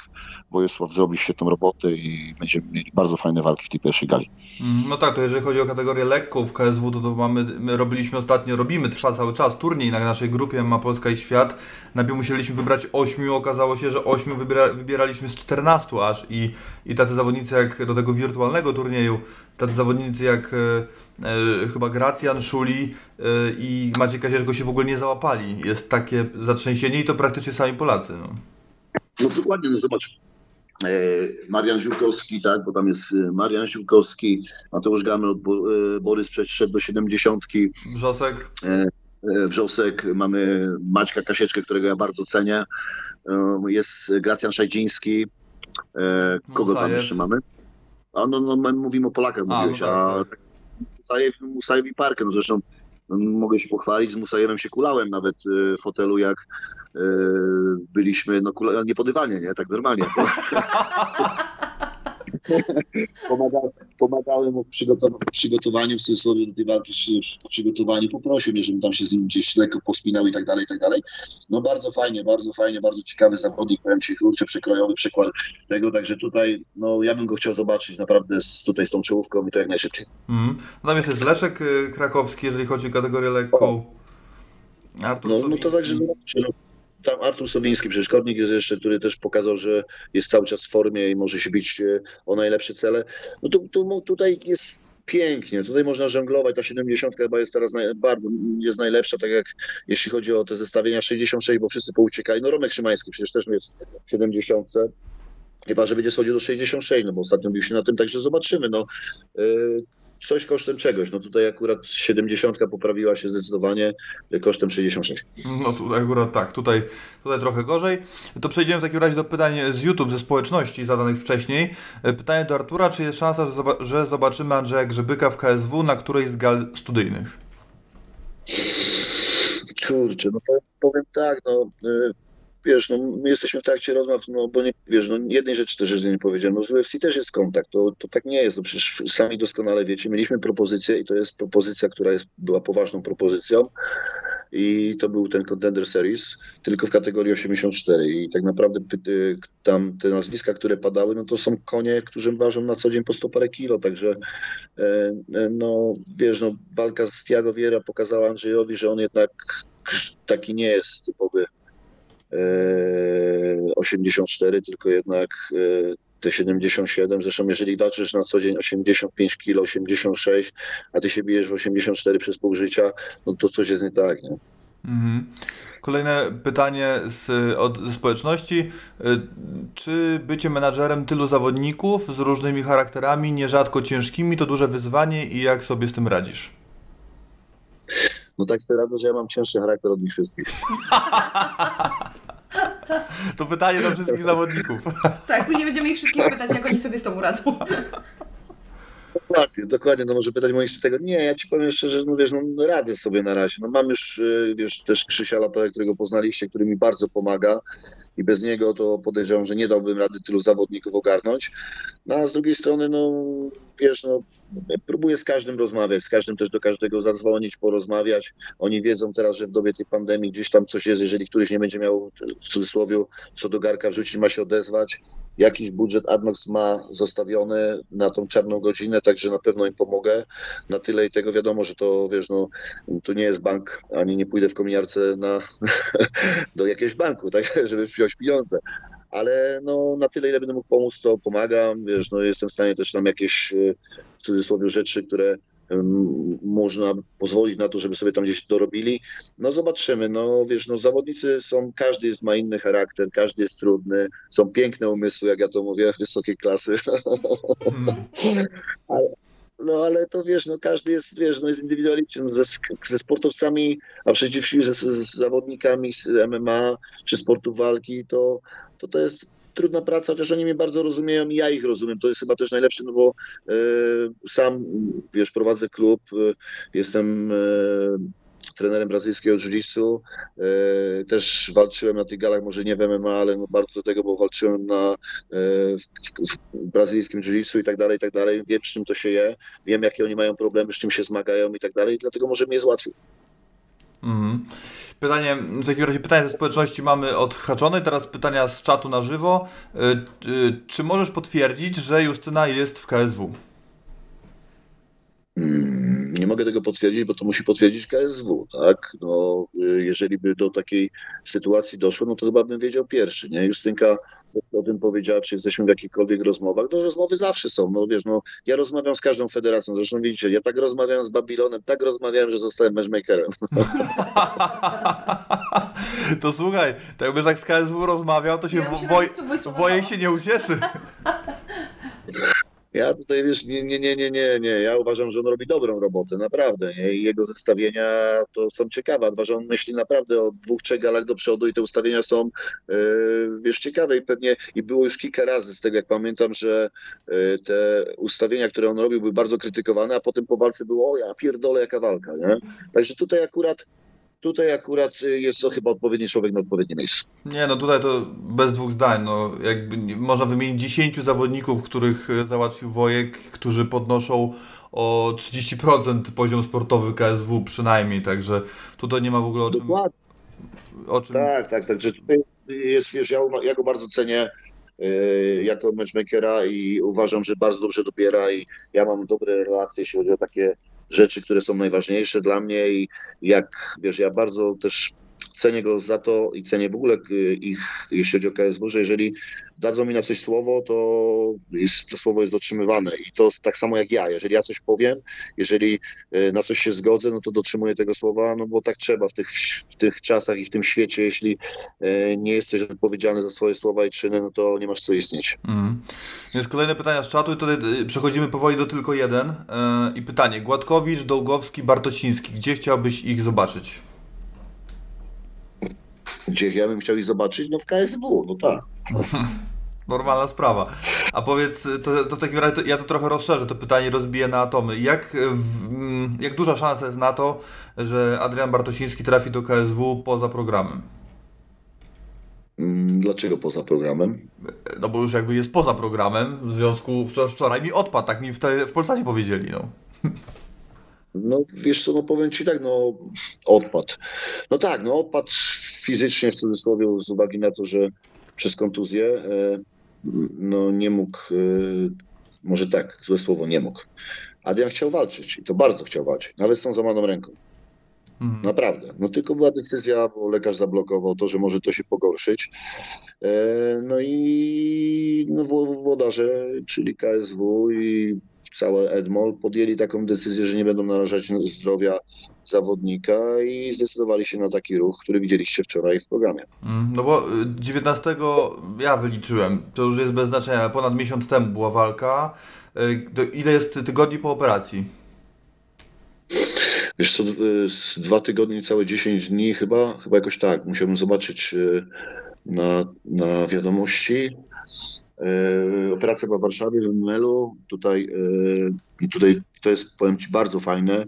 Wojosław zrobi świetną robotę i będziemy mieli bardzo fajne walki w tej pierwszej gali. Mm, No tak, to jeżeli chodzi o kategorię lekką w KSW, to, to mamy, my robiliśmy ostatnio, robimy, trwa cały czas turniej na naszej grupie Ma Polska i Świat. Najpierw musieliśmy wybrać ośmiu, okazało się, że ośmiu wybiera, wybieraliśmy z 14 aż i, i tacy zawodnicy jak do tego wirtualnego turnieju, tacy zawodnicy jak e, e, chyba Gracjan, Szuli e, i Maciej Kazierz się w ogóle nie załapali. Jest takie zatrzęsienie i to praktycznie sami Polacy. No. No dokładnie, no zobacz. E, Marian Ziółkowski, tak, bo tam jest e, Marian Ziółkowski, Mateusz Gamrot, Bo, Borys przeszedł do 70, Wrzosek, Wrzosek, mamy Maćka Kasieczkę, którego ja bardzo cenię, jest Gracjan Szajdziński, kogo tam Musajew. jeszcze mamy? A no, no my mówimy o Polakach, A, mówiłeś, no a tak, Musajew, Musajew i Parkę, no zresztą mogę się pochwalić, z Musajewem się kulałem nawet y, w fotelu, jak y, byliśmy, no kula, nie po dywanie, nie, tak normalnie. Pomaga, pomagałem mu w, przygotow- w przygotowaniu, w cudzysłowie do tej walki, w- przygotowaniu, poprosił mnie, żebym tam się z nim gdzieś lekko pospinał i tak dalej, i tak dalej. No bardzo fajnie, bardzo fajnie, bardzo ciekawy zawodnik, powiem Ci, kurczę, przekrojowy przykład tego, także tutaj, no ja bym go chciał zobaczyć naprawdę z, tutaj z tą czołówką i to jak najszybciej. Mhm. Tam jeszcze jest Leszek y, Krakowski, jeżeli chodzi o kategorię lekką. Artur No, no to także zobaczcie, no, tam Artur Sowiński, przecież Kornik jest jeszcze, który też pokazał, że jest cały czas w formie i może się bić e, o najlepsze cele. No to, to tutaj jest pięknie, tutaj można żonglować, ta 70 chyba jest teraz naj, bardzo jest najlepsza, tak jak jeśli chodzi o te zestawienia 66, bo wszyscy pouciekali. No Romek Szymański przecież też jest w 70. Chyba, że będzie schodził do 66, no bo ostatnio bił się na tym, także zobaczymy. No, y, coś kosztem czegoś. No tutaj akurat 70 poprawiła się zdecydowanie kosztem 66. No tutaj akurat tak, tutaj, tutaj trochę gorzej. To przejdziemy w takim razie do pytań z YouTube, ze społeczności zadanych wcześniej. Pytanie do Artura, czy jest szansa, że, zoba- że zobaczymy Andrzeja Grzybyka w KSW na którejś z gal studyjnych? Kurczę, no powiem, powiem tak, no y, wiesz, no my jesteśmy w trakcie rozmów, no bo nie, wiesz, no jednej rzeczy też nie powiedziałem, no z UFC też jest kontakt, to, to tak nie jest, no przecież sami doskonale wiecie, mieliśmy propozycję i to jest propozycja, która jest, była poważną propozycją i to był ten Contender Series, tylko w kategorii 84 i tak naprawdę y, tam te nazwiska, które padały, no to są konie, którzy ważą na co dzień po 100 parę kilo, także e, e, no wiesz, no walka z Tiago Vieira pokazała Andrzejowi, że on jednak taki nie jest typowy 84, tylko jednak e, te 77. Zresztą jeżeli walczysz na co dzień 85 kg, 86, a ty się bijesz w 84 przez pół życia, no to coś jest nie tak, nie? Mhm. Kolejne pytanie z, od ze społeczności. Y, Czy bycie menadżerem tylu zawodników z różnymi charakterami, nierzadko ciężkimi, to duże wyzwanie i jak sobie z tym radzisz? No tak sobie radzę, że ja mam cięższy charakter od nich wszystkich. To pytanie do wszystkich zawodników. Tak, później będziemy ich wszystkich pytać, jak oni sobie z tą radzą. Dokładnie, dokładnie, no może pytać moich z tego. Nie, ja ci powiem szczerze, no wiesz, no radzę sobie na razie. No mam już, y, wiesz, też Krzysia którego poznaliście, który mi bardzo pomaga i bez niego to podejrzewam, że nie dałbym rady tylu zawodników ogarnąć. No a z drugiej strony, no wiesz, no próbuję z każdym rozmawiać, z każdym też do każdego zadzwonić, porozmawiać. Oni wiedzą teraz, że w dobie tej pandemii gdzieś tam coś jest, jeżeli któryś nie będzie miał w cudzysłowie co do garka wrzucić, ma się odezwać jakiś budżet Adnox ma zostawiony na tą czarną godzinę, także na pewno im pomogę. Na tyle i tego wiadomo, że to wiesz, no to nie jest bank, ani nie pójdę w kominiarce na, do jakiegoś banku, tak, żeby wziąć pieniądze. Ale no, na tyle, ile będę mógł pomóc, to pomagam. Wiesz, no, jestem w stanie też tam jakieś w cudzysłowie rzeczy, które można pozwolić na to, żeby sobie tam gdzieś dorobili. No zobaczymy, no wiesz, no zawodnicy są, każdy jest, ma inny charakter, każdy jest trudny, są piękne umysły, jak ja to mówię, wysokiej klasy. Mhm. No ale to wiesz, no każdy jest, wiesz, no jest indywidualistą ze, ze sportowcami, a przeciw ze, z zawodnikami z MMA czy sportu walki, to, to to jest trudna praca, chociaż oni mnie bardzo rozumieją i ja ich rozumiem. To jest chyba też najlepsze, no bo e, sam, wiesz, prowadzę klub, e, jestem e, trenerem brazylijskiego. E, też walczyłem na tych galach, może nie w MMA, ale no bardzo do tego, bo walczyłem na, w, w brazylijskim jiu-jitsu i tak dalej, i tak dalej. Wiem, z czym to się je, wiem, jakie oni mają problemy, z czym się zmagają i tak dalej, dlatego może mi jest łatwiej. Mhm. Pytanie, w takim razie pytanie ze społeczności mamy odhaczone, teraz pytania z czatu na żywo. Y, y, Czy możesz potwierdzić, że Justyna jest w KSW? Nie mogę tego potwierdzić, bo to musi potwierdzić KSW, tak? No, y, jeżeli by do takiej sytuacji doszło, no to chyba bym wiedział pierwszy, nie? Justynka o tym powiedziała, czy jesteśmy w jakichkolwiek rozmowach. No rozmowy zawsze są, no wiesz, no ja rozmawiam z każdą federacją, zresztą widzicie, ja tak rozmawiałem z Babilonem, tak rozmawiałem, że zostałem matchmakerem. To słuchaj, tak jakbyś tak z KSW rozmawiał, to się Ja. Wojek się nie ucieszy. Ja tutaj wiesz, nie, nie, nie, nie, nie, nie. Ja uważam, że on robi dobrą robotę, naprawdę. Nie? I jego zestawienia to są ciekawe. Chyba, że on myśli naprawdę o dwóch, trzech galach do przodu i te ustawienia są, e, wiesz, ciekawe i pewnie i było już kilka razy z tego, jak pamiętam, że e, te ustawienia, które on robił, były bardzo krytykowane, a potem po walce było, o ja pierdolę, jaka walka, nie? Także tutaj akurat Tutaj akurat jest to chyba odpowiedni człowiek na odpowiednim miejscu. Nie, no tutaj to bez dwóch zdań. No, jakby można wymienić 10 zawodników, których e, załatwił Wojek, którzy podnoszą o 30% poziom sportowy KSW przynajmniej, także tutaj nie ma w ogóle o czym... Dokładnie. O czym... Tak, tak, także tutaj jest, wiesz, ja, ja go bardzo cenię e, jako matchmakera i uważam, że bardzo dobrze dobiera i ja mam dobre relacje, jeśli chodzi o takie rzeczy, które są najważniejsze dla mnie i jak, wiesz, ja bardzo też cenię go za to i cenię w ogóle e, ich, jeśli chodzi o KSW, że jeżeli dadzą mi na coś słowo, to jest, to słowo jest dotrzymywane i to tak samo jak ja, jeżeli ja coś powiem, jeżeli e, na coś się zgodzę, no to dotrzymuję tego słowa, no bo tak trzeba w tych, w tych czasach i w tym świecie, jeśli e, nie jesteś odpowiedzialny za swoje słowa i czyny, no to nie masz co istnieć. Mhm. Więc kolejne pytania z czatu i tutaj przechodzimy powoli do tylko jeden. I pytanie, Gładkowicz, Dołgowski, Bartosiński, gdzie chciałbyś ich zobaczyć? Gdzie ja bym chciał ich zobaczyć? No w KSW, no tak. Normalna sprawa. A powiedz, to, to w takim razie to, ja to trochę rozszerzę, to pytanie rozbiję na atomy. Jak, mm, jak duża szansa jest na to, że Adrian Bartosiński trafi do KSW poza programem? Mm, Dlaczego poza programem? No bo już jakby jest poza programem, w związku wczor- wczoraj mi odpadł, tak mi w, te, w Polsacie powiedzieli, no. No wiesz co, no powiem ci tak, no odpadł. No tak, no odpadł fizycznie w cudzysłowie z uwagi na to, że przez kontuzję e, no nie mógł, e, może tak, złe słowo, nie mógł. Adrian chciał walczyć i to bardzo chciał walczyć, nawet z tą złamaną ręką. Mhm. Naprawdę. No tylko była decyzja, bo lekarz zablokował to, że może to się pogorszyć. E, No i no, włodarze, czyli KSW i całe Edmol podjęli taką decyzję, że nie będą narażać zdrowia zawodnika i zdecydowali się na taki ruch, który widzieliście wczoraj w programie. Mm, No bo y, 19 ja wyliczyłem, to już jest bez znaczenia, ale ponad miesiąc temu była walka. Y, Ile jest tygodni po operacji? Wiesz co, dwa tygodnie, całe 10 dni chyba, chyba jakoś tak. Musiałbym zobaczyć e, na, na wiadomości. E, Operacja w Warszawie, w ML-u. Tutaj, e, tutaj to jest, powiem Ci, bardzo fajne.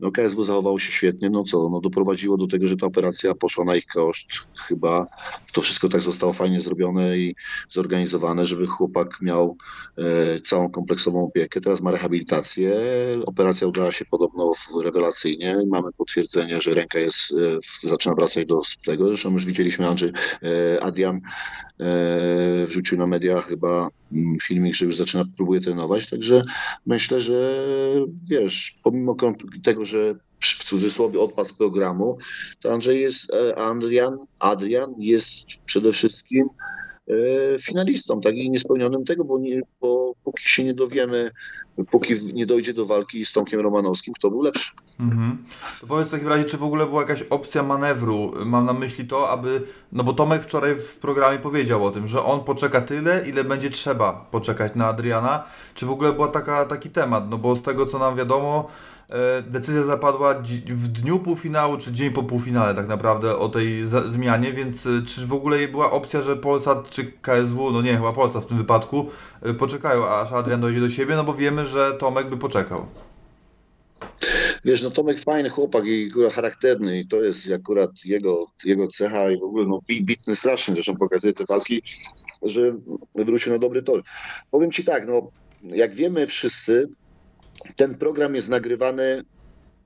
No KSW zachowało się świetnie, no co, no doprowadziło do tego, że ta operacja poszła na ich koszt. Chyba to wszystko tak zostało fajnie zrobione i zorganizowane, żeby chłopak miał e, całą kompleksową opiekę. Teraz ma rehabilitację. Operacja udała się podobno rewelacyjnie. Mamy potwierdzenie, że ręka jest, e, zaczyna wracać do tego. Zresztą już widzieliśmy Andrzej, e, Adrian e, wrzucił na media chyba filmik, że już zaczyna, próbuje trenować. Także myślę, że wiesz, pomimo tego, że w cudzysłowie odpadł z programu, to Andrzej jest, e, Adrian, Adrian jest przede wszystkim finalistą, tak i niespełnionym tego, bo, nie, bo póki się nie dowiemy, póki nie dojdzie do walki z Tomkiem Romanowskim, kto był lepszy. Mhm. To powiedz w takim razie, czy w ogóle była jakaś opcja manewru? Mam na myśli to, aby. No bo Tomek wczoraj w programie powiedział o tym, że on poczeka tyle, ile będzie trzeba poczekać na Adriana. Czy w ogóle była taka, taki temat? No bo z tego co nam wiadomo, e, decyzja zapadła w dniu półfinału, czy dzień po półfinale, tak naprawdę o tej zmianie, więc e, czy w ogóle była opcja, że Polsat czy KSW, no nie, chyba Polsat w tym wypadku, e, poczekają, aż Adrian dojdzie do siebie, no bo wiemy, że Tomek by poczekał. Wiesz, no Tomek fajny chłopak i charakterny i to jest akurat jego, jego cecha i w ogóle no bi- bitny strasznie, zresztą pokazuje te walki, że wrócił na dobry tor. Powiem Ci tak, no jak wiemy wszyscy, ten program jest nagrywany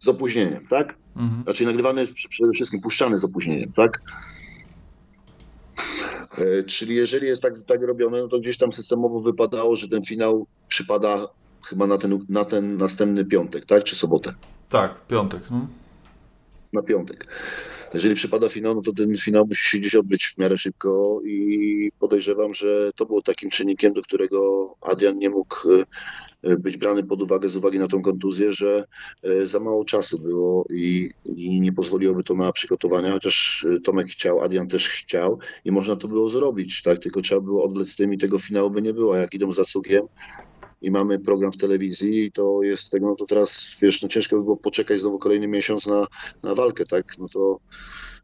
z opóźnieniem, tak? Mhm. Znaczy nagrywany przede wszystkim puszczany z opóźnieniem, tak? E, Czyli jeżeli jest tak, tak robione, no to gdzieś tam systemowo wypadało, że ten finał przypada chyba na ten, na ten następny piątek, tak? Czy sobotę? Tak, piątek. No. na piątek. Jeżeli przypada finał, no to ten finał musi się gdzieś odbyć w miarę szybko i podejrzewam, że to było takim czynnikiem, do którego Adrian nie mógł e, być brany pod uwagę z uwagi na tą kontuzję, że e, za mało czasu było i, i nie pozwoliłoby to na przygotowania, chociaż e, Tomek chciał, Adrian też chciał i można to było zrobić, tak? Tylko trzeba było odwlec tym i tego finału by nie było. Jak idą za cugiem, i mamy program w telewizji i to jest tego, no to teraz wiesz, no ciężko by było poczekać znowu kolejny miesiąc na, na walkę, tak? No to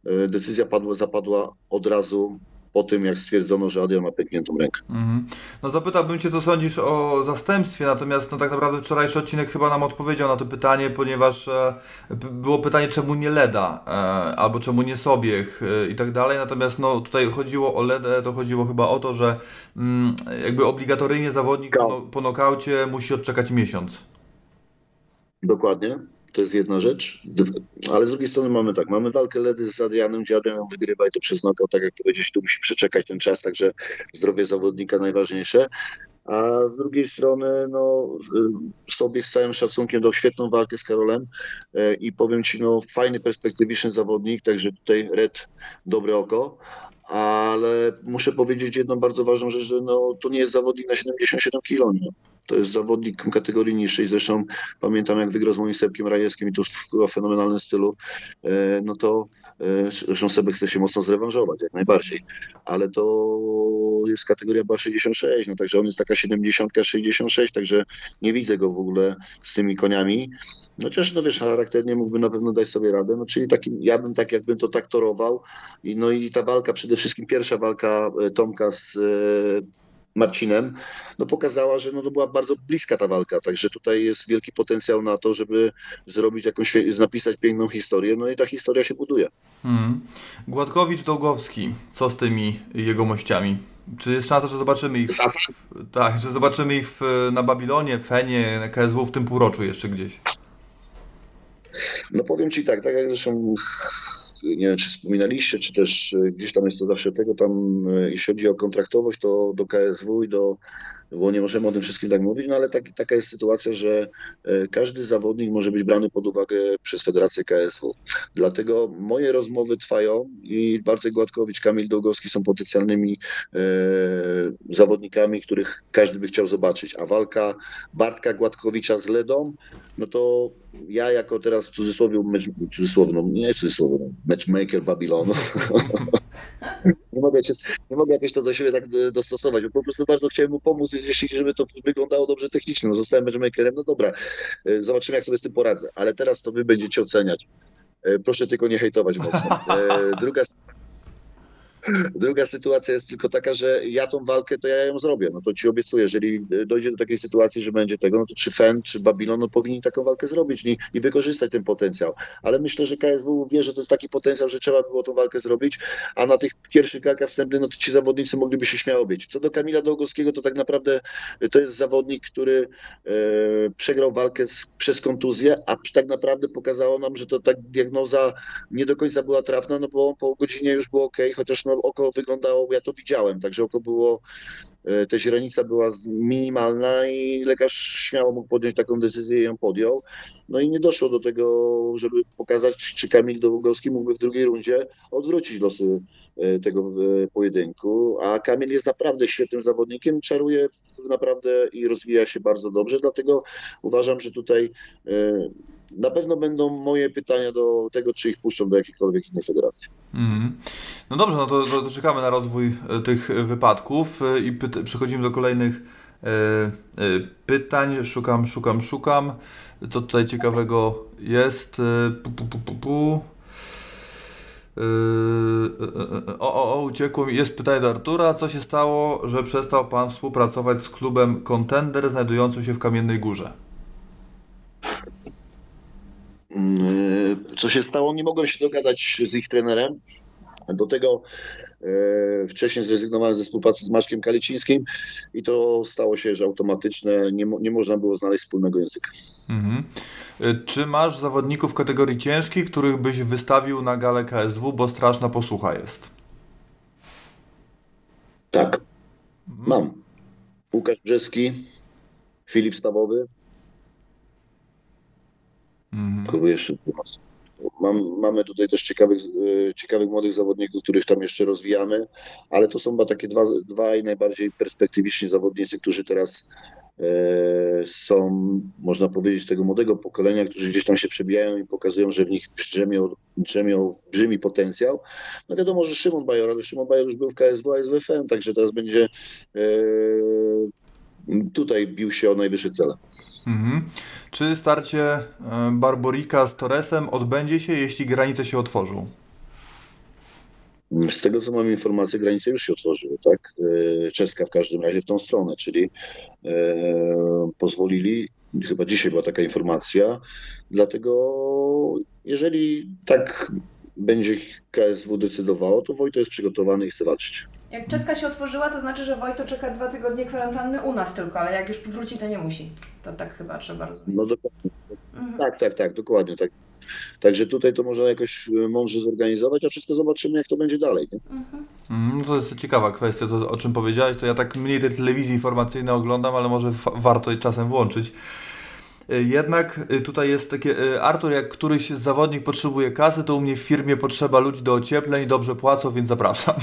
e, decyzja padła, zapadła od razu po tym, jak stwierdzono, że Adrian ma pękniętą rękę. Mhm. No zapytałbym Cię, co sądzisz o zastępstwie, natomiast no tak naprawdę wczorajszy odcinek chyba nam odpowiedział na to pytanie, ponieważ e, było pytanie, czemu nie Leda, e, albo czemu nie Sobiech e, i tak dalej, natomiast no tutaj chodziło o Ledę, to chodziło chyba o to, że mm, jakby obligatoryjnie zawodnik po, no, po nokaucie musi odczekać miesiąc. Dokładnie. To jest jedna rzecz, ale z drugiej strony mamy tak, mamy walkę Ledy z Adrianem, gdzie Adrian wygrywa i to przez knockout, tak jak powiedziałeś, tu musi przeczekać ten czas, także zdrowie zawodnika najważniejsze. A z drugiej strony, no, y, sobie z całym szacunkiem dał świetną walkę z Karolem y, i powiem Ci, no, fajny, perspektywiczny zawodnik, także tutaj Red, dobre oko, ale muszę powiedzieć jedną bardzo ważną rzecz, że no, to nie jest zawodnik na 77 kg. No. To jest zawodnik kategorii niższej, zresztą pamiętam jak wygrał z moim Sebkiem Rajewskim i to w fenomenalnym stylu, e, no to e, zresztą Sebek chce się mocno zrewanżować, jak najbardziej, ale to jest kategoria była 66, no także on jest taka 70, 66, także nie widzę go w ogóle z tymi koniami. Chociaż no wiesz, charakternie mógłby na pewno dać sobie radę, no czyli taki, ja bym tak jakbym to tak torował i no i ta walka, przede wszystkim pierwsza walka e, Tomka z Marcinem, no pokazała, że no to była bardzo bliska ta walka, także tutaj jest wielki potencjał na to, żeby zrobić jakąś, napisać piękną historię, no i ta historia się buduje. Mhm. Gładkowicz, Dołgowski, co z tymi jego mościami? Czy jest szansa, że zobaczymy ich, w, tak, że zobaczymy ich w, na Babilonie, Fenie, na KSW w tym półroczu jeszcze gdzieś? No powiem Ci tak, tak jak zresztą nie wiem, czy wspominaliście, czy też e, gdzieś tam jest to zawsze tego, tam e, jeśli chodzi o kontraktowość, to do KSW i do, bo nie możemy o tym wszystkim tak mówić, no ale tak, taka jest sytuacja, że e, każdy zawodnik może być brany pod uwagę przez Federację KSW. Dlatego moje rozmowy trwają i Bartek Gładkowicz, Kamil Długowski są potencjalnymi e, zawodnikami, których każdy by chciał zobaczyć, a walka Bartka Gładkowicza z Ledą, no to ja jako teraz w cudzysłowie, mecz, cudzysłowie no nie w cudzysłowie, no, matchmaker Babilonu, nie mogę, nie mogę jakoś to do siebie tak dostosować, bo po prostu bardzo chciałem mu pomóc, jeśli żeby to wyglądało dobrze technicznie. No, zostałem matchmakerem, no dobra, e, zobaczymy jak sobie z tym poradzę, ale teraz to wy będziecie oceniać. E, proszę tylko nie hejtować mocno. E, druga Druga sytuacja jest tylko taka, że ja tą walkę, to ja ją zrobię. No to ci obiecuję, jeżeli dojdzie do takiej sytuacji, że będzie tego, no to czy FEN, czy Babylon no, powinni taką walkę zrobić i, i wykorzystać ten potencjał. Ale myślę, że KSW wie, że to jest taki potencjał, że trzeba było tą walkę zrobić, a na tych pierwszych walkach wstępnych, no to ci zawodnicy mogliby się śmiało bić. Co do Kamila Długowskiego, to tak naprawdę to jest zawodnik, który e, przegrał walkę z, przez kontuzję, a tak naprawdę pokazało nam, że to tak diagnoza nie do końca była trafna, no bo po godzinie już było ok, chociaż no oko wyglądało, ja to widziałem, także oko było, ta źrenica była minimalna i lekarz śmiało mógł podjąć taką decyzję i ją podjął. No i nie doszło do tego, żeby pokazać, czy Kamil Długowski mógłby w drugiej rundzie odwrócić losy tego pojedynku, a Kamil jest naprawdę świetnym zawodnikiem, czaruje naprawdę i rozwija się bardzo dobrze, dlatego uważam, że tutaj na pewno będą moje pytania do tego, czy ich puszczą do jakiejkolwiek innej federacji. Mm. No dobrze, no to, to, to, czekamy na rozwój e, tych wypadków e, i przechodzimy do kolejnych e, e, pytań. Szukam, szukam, szukam. Co tutaj ciekawego jest? E, pu, pu, pu, pu. O, o, o, uciekło. Jest pytanie do Artura. Co się stało, że przestał Pan współpracować z klubem Contender znajdującym się w Kamiennej Górze? Co się stało? Nie mogłem się dogadać z ich trenerem. Do tego e, wcześniej zrezygnowałem ze współpracy z Maszkiem Kalicińskim i to stało się, że automatyczne, nie, nie można było znaleźć wspólnego języka. Mhm. Czy masz zawodników kategorii ciężkiej, których byś wystawił na galę KSW, bo straszna posłucha jest? Tak, mhm. mam. Łukasz Brzeski, Filip Stawowy, Mhm. Kogo jeszcze Mam, mamy tutaj też ciekawych, ciekawych młodych zawodników, których tam jeszcze rozwijamy, ale to są chyba takie dwa, dwaj najbardziej perspektywiczni zawodnicy, którzy teraz e, są, można powiedzieć, tego młodego pokolenia, którzy gdzieś tam się przebijają i pokazują, że w nich drzemią, drzemią olbrzymi potencjał. No wiadomo, że Szymon Bajor, ale Szymon Bajor już był w KSW, jest w FM, także teraz będzie e, tutaj bił się o najwyższe cele. Mhm. Czy starcie e, Barborika z Torresem odbędzie się, jeśli granice się otworzą? Z tego co mam informację, granice już się otworzyły, tak? E, Czeska w każdym razie w tą stronę, czyli e, pozwolili, chyba dzisiaj była taka informacja, dlatego jeżeli tak będzie KSW decydowało, to Wojto jest przygotowany i chce walczyć. Jak czeska się otworzyła, to znaczy, że Wojto czeka dwa tygodnie kwarantanny u nas tylko, ale jak już powróci, to nie musi. To tak chyba trzeba rozumieć. No dokładnie. Mhm. Tak, tak, tak, dokładnie. Tak. Także tutaj to można jakoś e, mądrze zorganizować, a wszystko zobaczymy, jak to będzie dalej. Nie? Mhm. Mm, to jest ciekawa kwestia, to o czym powiedziałeś. To ja tak mniej tej telewizji informacyjnej oglądam, ale może warto je czasem włączyć. Y, Jednak y, tutaj jest takie, y, Artur, jak któryś zawodnik potrzebuje kasy, to u mnie w firmie potrzeba ludzi do ociepleń, dobrze płacą, więc zapraszam.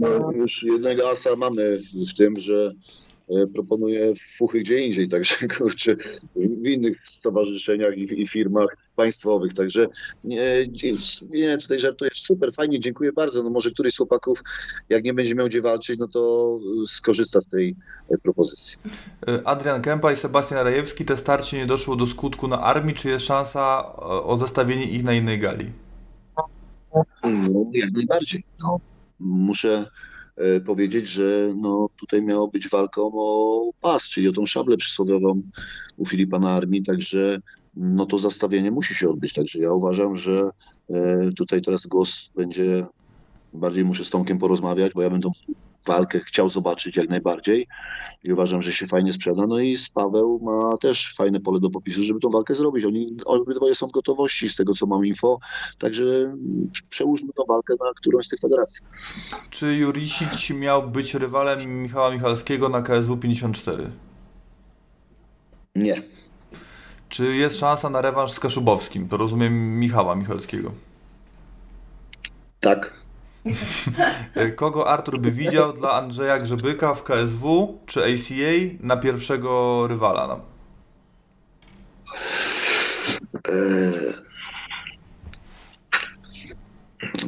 No, już jednego asa mamy w, tym, że e, proponuję fuchy gdzie indziej, także kurczę, w innych stowarzyszeniach i firmach państwowych, także nie, nie, tutaj żartujesz, super, fajnie, dziękuję bardzo, no może któryś z chłopaków, jak nie będzie miał gdzie walczyć, no to e, skorzysta z tej e, propozycji. Y, Adrian Kępa i Sebastian Rajewski, te starcie nie doszło do skutku na armii, czy jest szansa o, zestawienie ich na innej gali? No, jak najbardziej. No, muszę powiedzieć, że no, tutaj miało być walką o pas, czyli o tą szablę przysłowiową u Filipa na armii, także no, to zastawienie musi się odbyć. Także ja uważam, że e, tutaj teraz głos będzie, bardziej muszę z Tomkiem porozmawiać, bo ja bym tą walkę chciał zobaczyć jak najbardziej i uważam, że się fajnie sprzeda. No i z Paweł ma też fajne pole do popisu, żeby tą walkę zrobić. Oni obydwoje są w gotowości z tego, co mam info, także przełóżmy tą walkę na którąś z tych federacji. Czy Jurisic miał być rywalem Michała Michalskiego na KSW 54? Nie. Czy jest szansa na rewanż z Kaszubowskim? To rozumiem Michała Michalskiego. Tak. Kogo Artur by widział dla Andrzeja Grzebyka w KSW czy ACA na pierwszego rywala? Eee,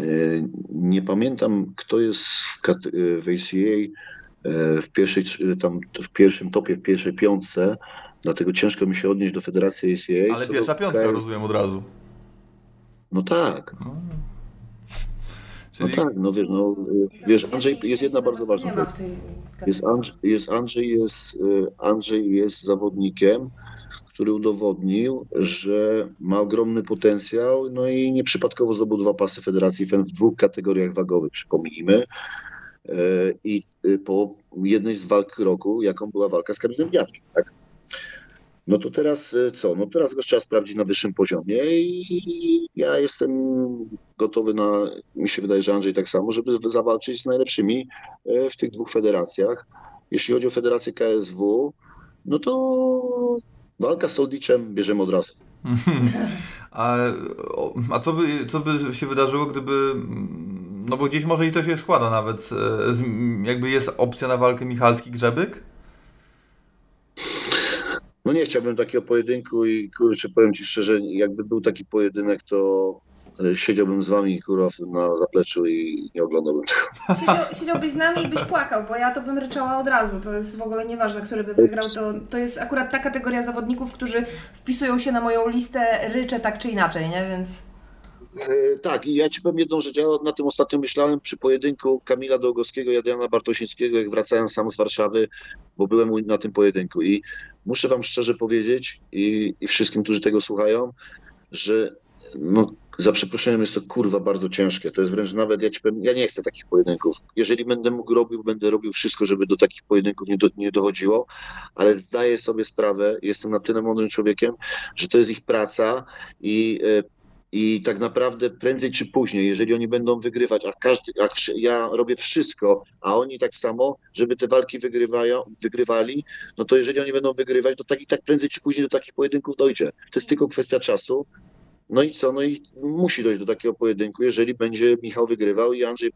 eee, Nie pamiętam, kto jest w, ACA eee, w, pierwszej, tam, w pierwszym topie, w pierwszej piątce, dlatego ciężko mi się odnieść do Federacji ACA. Ale pierwsza do piątka KS rozumiem od razu. No tak, no Czyli tak, no wiesz, no, y, wiesz Andrzej, jest jedna bardzo ważna rzecz. w tej Jest Andrzej, jest Andrzej, jest, y, Andrzej jest zawodnikiem, który udowodnił, że ma ogromny potencjał, no i nieprzypadkowo zdobył dwa pasy Federacji FEN w dwóch kategoriach wagowych, przypomnijmy. Y, I po jednej z walk roku, jaką była walka z Kamilem Biatkiem, tak? No to teraz y, co? No teraz go trzeba sprawdzić na wyższym poziomie i ja jestem gotowy na, mi się wydaje, że Andrzej tak samo, żeby zawalczyć z najlepszymi e, w tych dwóch federacjach. Jeśli chodzi o federację KSW, no to walka z Soldiczem bierzemy od razu. A, a co, by, co by się wydarzyło, gdyby. No bo gdzieś może i to się składa nawet. e, jakby jest opcja na walkę Michalski-Grzebyk? No nie chciałbym takiego pojedynku i kurczę, powiem Ci szczerze, jakby był taki pojedynek, to e, siedziałbym z Wami kurwa na zapleczu i nie oglądałbym tego. Siedział, siedziałbyś z nami i byś płakał, bo ja to bym ryczała od razu. To jest w ogóle nieważne, który by wygrał. To, to jest akurat ta kategoria zawodników, którzy wpisują się na moją listę ryczę tak czy inaczej, nie? Więc E, Tak, i ja ci powiem jedną rzecz. Ja na tym ostatnio myślałem przy pojedynku Kamila Długowskiego i Adriana Bartosińskiego, jak wracałem sam z Warszawy, bo byłem na tym pojedynku. I muszę wam szczerze powiedzieć i, i wszystkim, którzy tego słuchają, że no, za przeproszeniem jest to kurwa bardzo ciężkie. To jest wręcz nawet, ja ci powiem, ja nie chcę takich pojedynków. Jeżeli będę mógł robił, będę robił wszystko, żeby do takich pojedynków nie, do, nie dochodziło, ale zdaję sobie sprawę, jestem na tyle mądrym człowiekiem, że to jest ich praca i e, i tak naprawdę prędzej czy później, jeżeli oni będą wygrywać, a każdy, a ja robię wszystko, a oni tak samo, żeby te walki wygrywają, wygrywali, no to jeżeli oni będą wygrywać, to tak i tak prędzej czy później do takich pojedynków dojdzie. To jest tylko kwestia czasu. No i co? No i musi dojść do takiego pojedynku, jeżeli będzie Michał wygrywał i Andrzej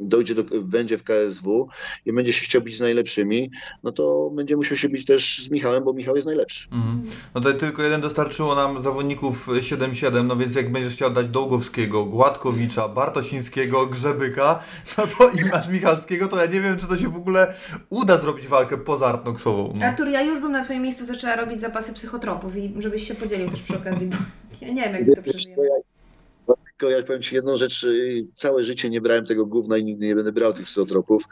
dojdzie do, będzie w KSW i będzie się chciał bić z najlepszymi, no to będzie musiał się bić też z Michałem, bo Michał jest najlepszy. Mhm. No to tylko jeden dostarczyło nam zawodników 7-7, no więc jak będziesz chciał dać Dołgowskiego, Gładkowicza, Bartosińskiego, Grzebyka, no to i masz Michalskiego, to ja nie wiem, czy to się w ogóle uda zrobić walkę pozartnoksową. No. Artur, ja już bym na Twoim miejscu zaczęła robić zapasy psychotropów i żebyś się podzielił też przy okazji, bo ja nie wiem, jak to przeżyjemy. Tylko ja powiem Ci jedną rzecz, y, całe życie nie brałem tego gówna i nigdy nie będę brał tych psychotropów,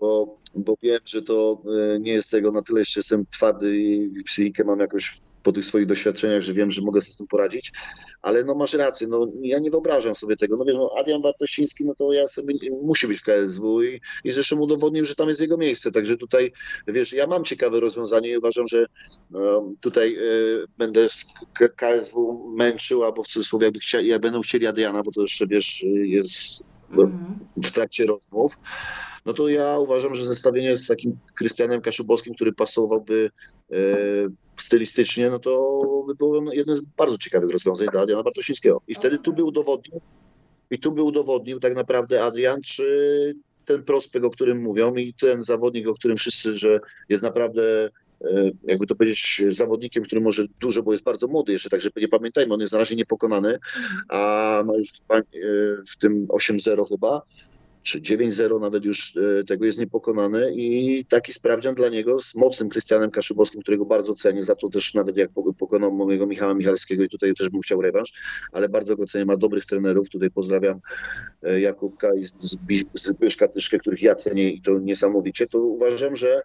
bo, bo wiem, że to y, nie jest tego na tyle, jeszcze jestem twardy i psychikę mam jakoś po tych swoich doświadczeniach, że wiem, że mogę sobie z tym poradzić, ale no masz rację, no ja nie wyobrażam sobie tego, no wiesz, no Adrian Bartosiński, no to ja sobie, musi być w KSW i, i zresztą udowodnił, że tam jest jego miejsce, także tutaj, wiesz, ja mam ciekawe rozwiązanie i uważam, że no, tutaj y, będę KSW męczył, albo w cudzysłowie, jakby chcia, jak będą chcieli Adriana, bo to jeszcze, wiesz, jest Mhm. w trakcie rozmów, no to ja uważam, że zestawienie z takim Krystianem Kaszubowskim, który pasowałby stylistycznie, no to by było jedno z bardzo ciekawych rozwiązań dla Adriana Bartosińskiego. I wtedy tu by udowodnił, i tu by udowodnił tak naprawdę Adrian, czy ten prospekt, o którym mówią i ten zawodnik, o którym wszyscy, że jest naprawdę e, jakby to powiedzieć, zawodnikiem, który może dużo, bo jest bardzo młody jeszcze, także nie pamiętajmy, on jest na razie niepokonany, a ma już chyba, e, w tym 8-0 chyba, czy 9-0 nawet już e, tego jest niepokonany i taki sprawdzian dla niego z mocnym Krystianem Kaszubowskim, którego bardzo cenię, za to też nawet jak po- pokonał mojego Michała Michalskiego i tutaj też bym chciał rewanż, ale bardzo go cenię, ma dobrych trenerów, tutaj pozdrawiam e, Jakubka i Zbyszka Tyszkę, których ja cenię i to niesamowicie, to uważam, że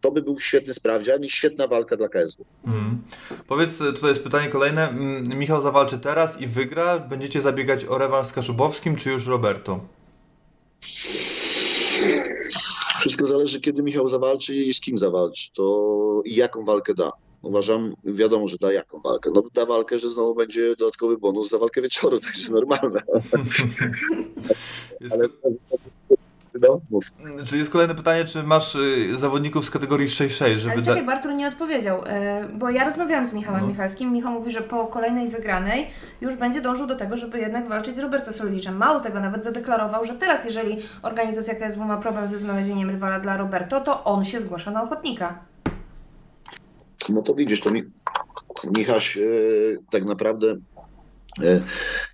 to by był świetny sprawdzian i świetna walka dla KSW. Mhm. Powiedz, y, tutaj jest pytanie kolejne. Mm, Michał zawalczy teraz i wygra. Będziecie zabiegać o rewanż z Kaszubowskim, czy już Roberto? Wszystko zależy, kiedy Michał zawalczy i z kim zawalczy, to i jaką walkę da. Uważam, wiadomo, że da jaką walkę. No da walkę, że znowu będzie dodatkowy bonus za walkę wieczoru, także normalne. Jest, Ale no, mów. Czy jest kolejne pytanie, czy masz y, zawodników z kategorii 6-6, żeby Ale czekaj, Bartur nie odpowiedział, e, bo ja rozmawiałam z Michałem No. Michalskim. Michał mówi, że po kolejnej wygranej już będzie dążył do tego, żeby jednak walczyć z Roberto Soliczem. Mało tego, nawet zadeklarował, że teraz, jeżeli organizacja KSW ma problem ze znalezieniem rywala dla Roberto, to on się zgłasza na ochotnika. No to widzisz, to mi, Michaś e, tak naprawdę e,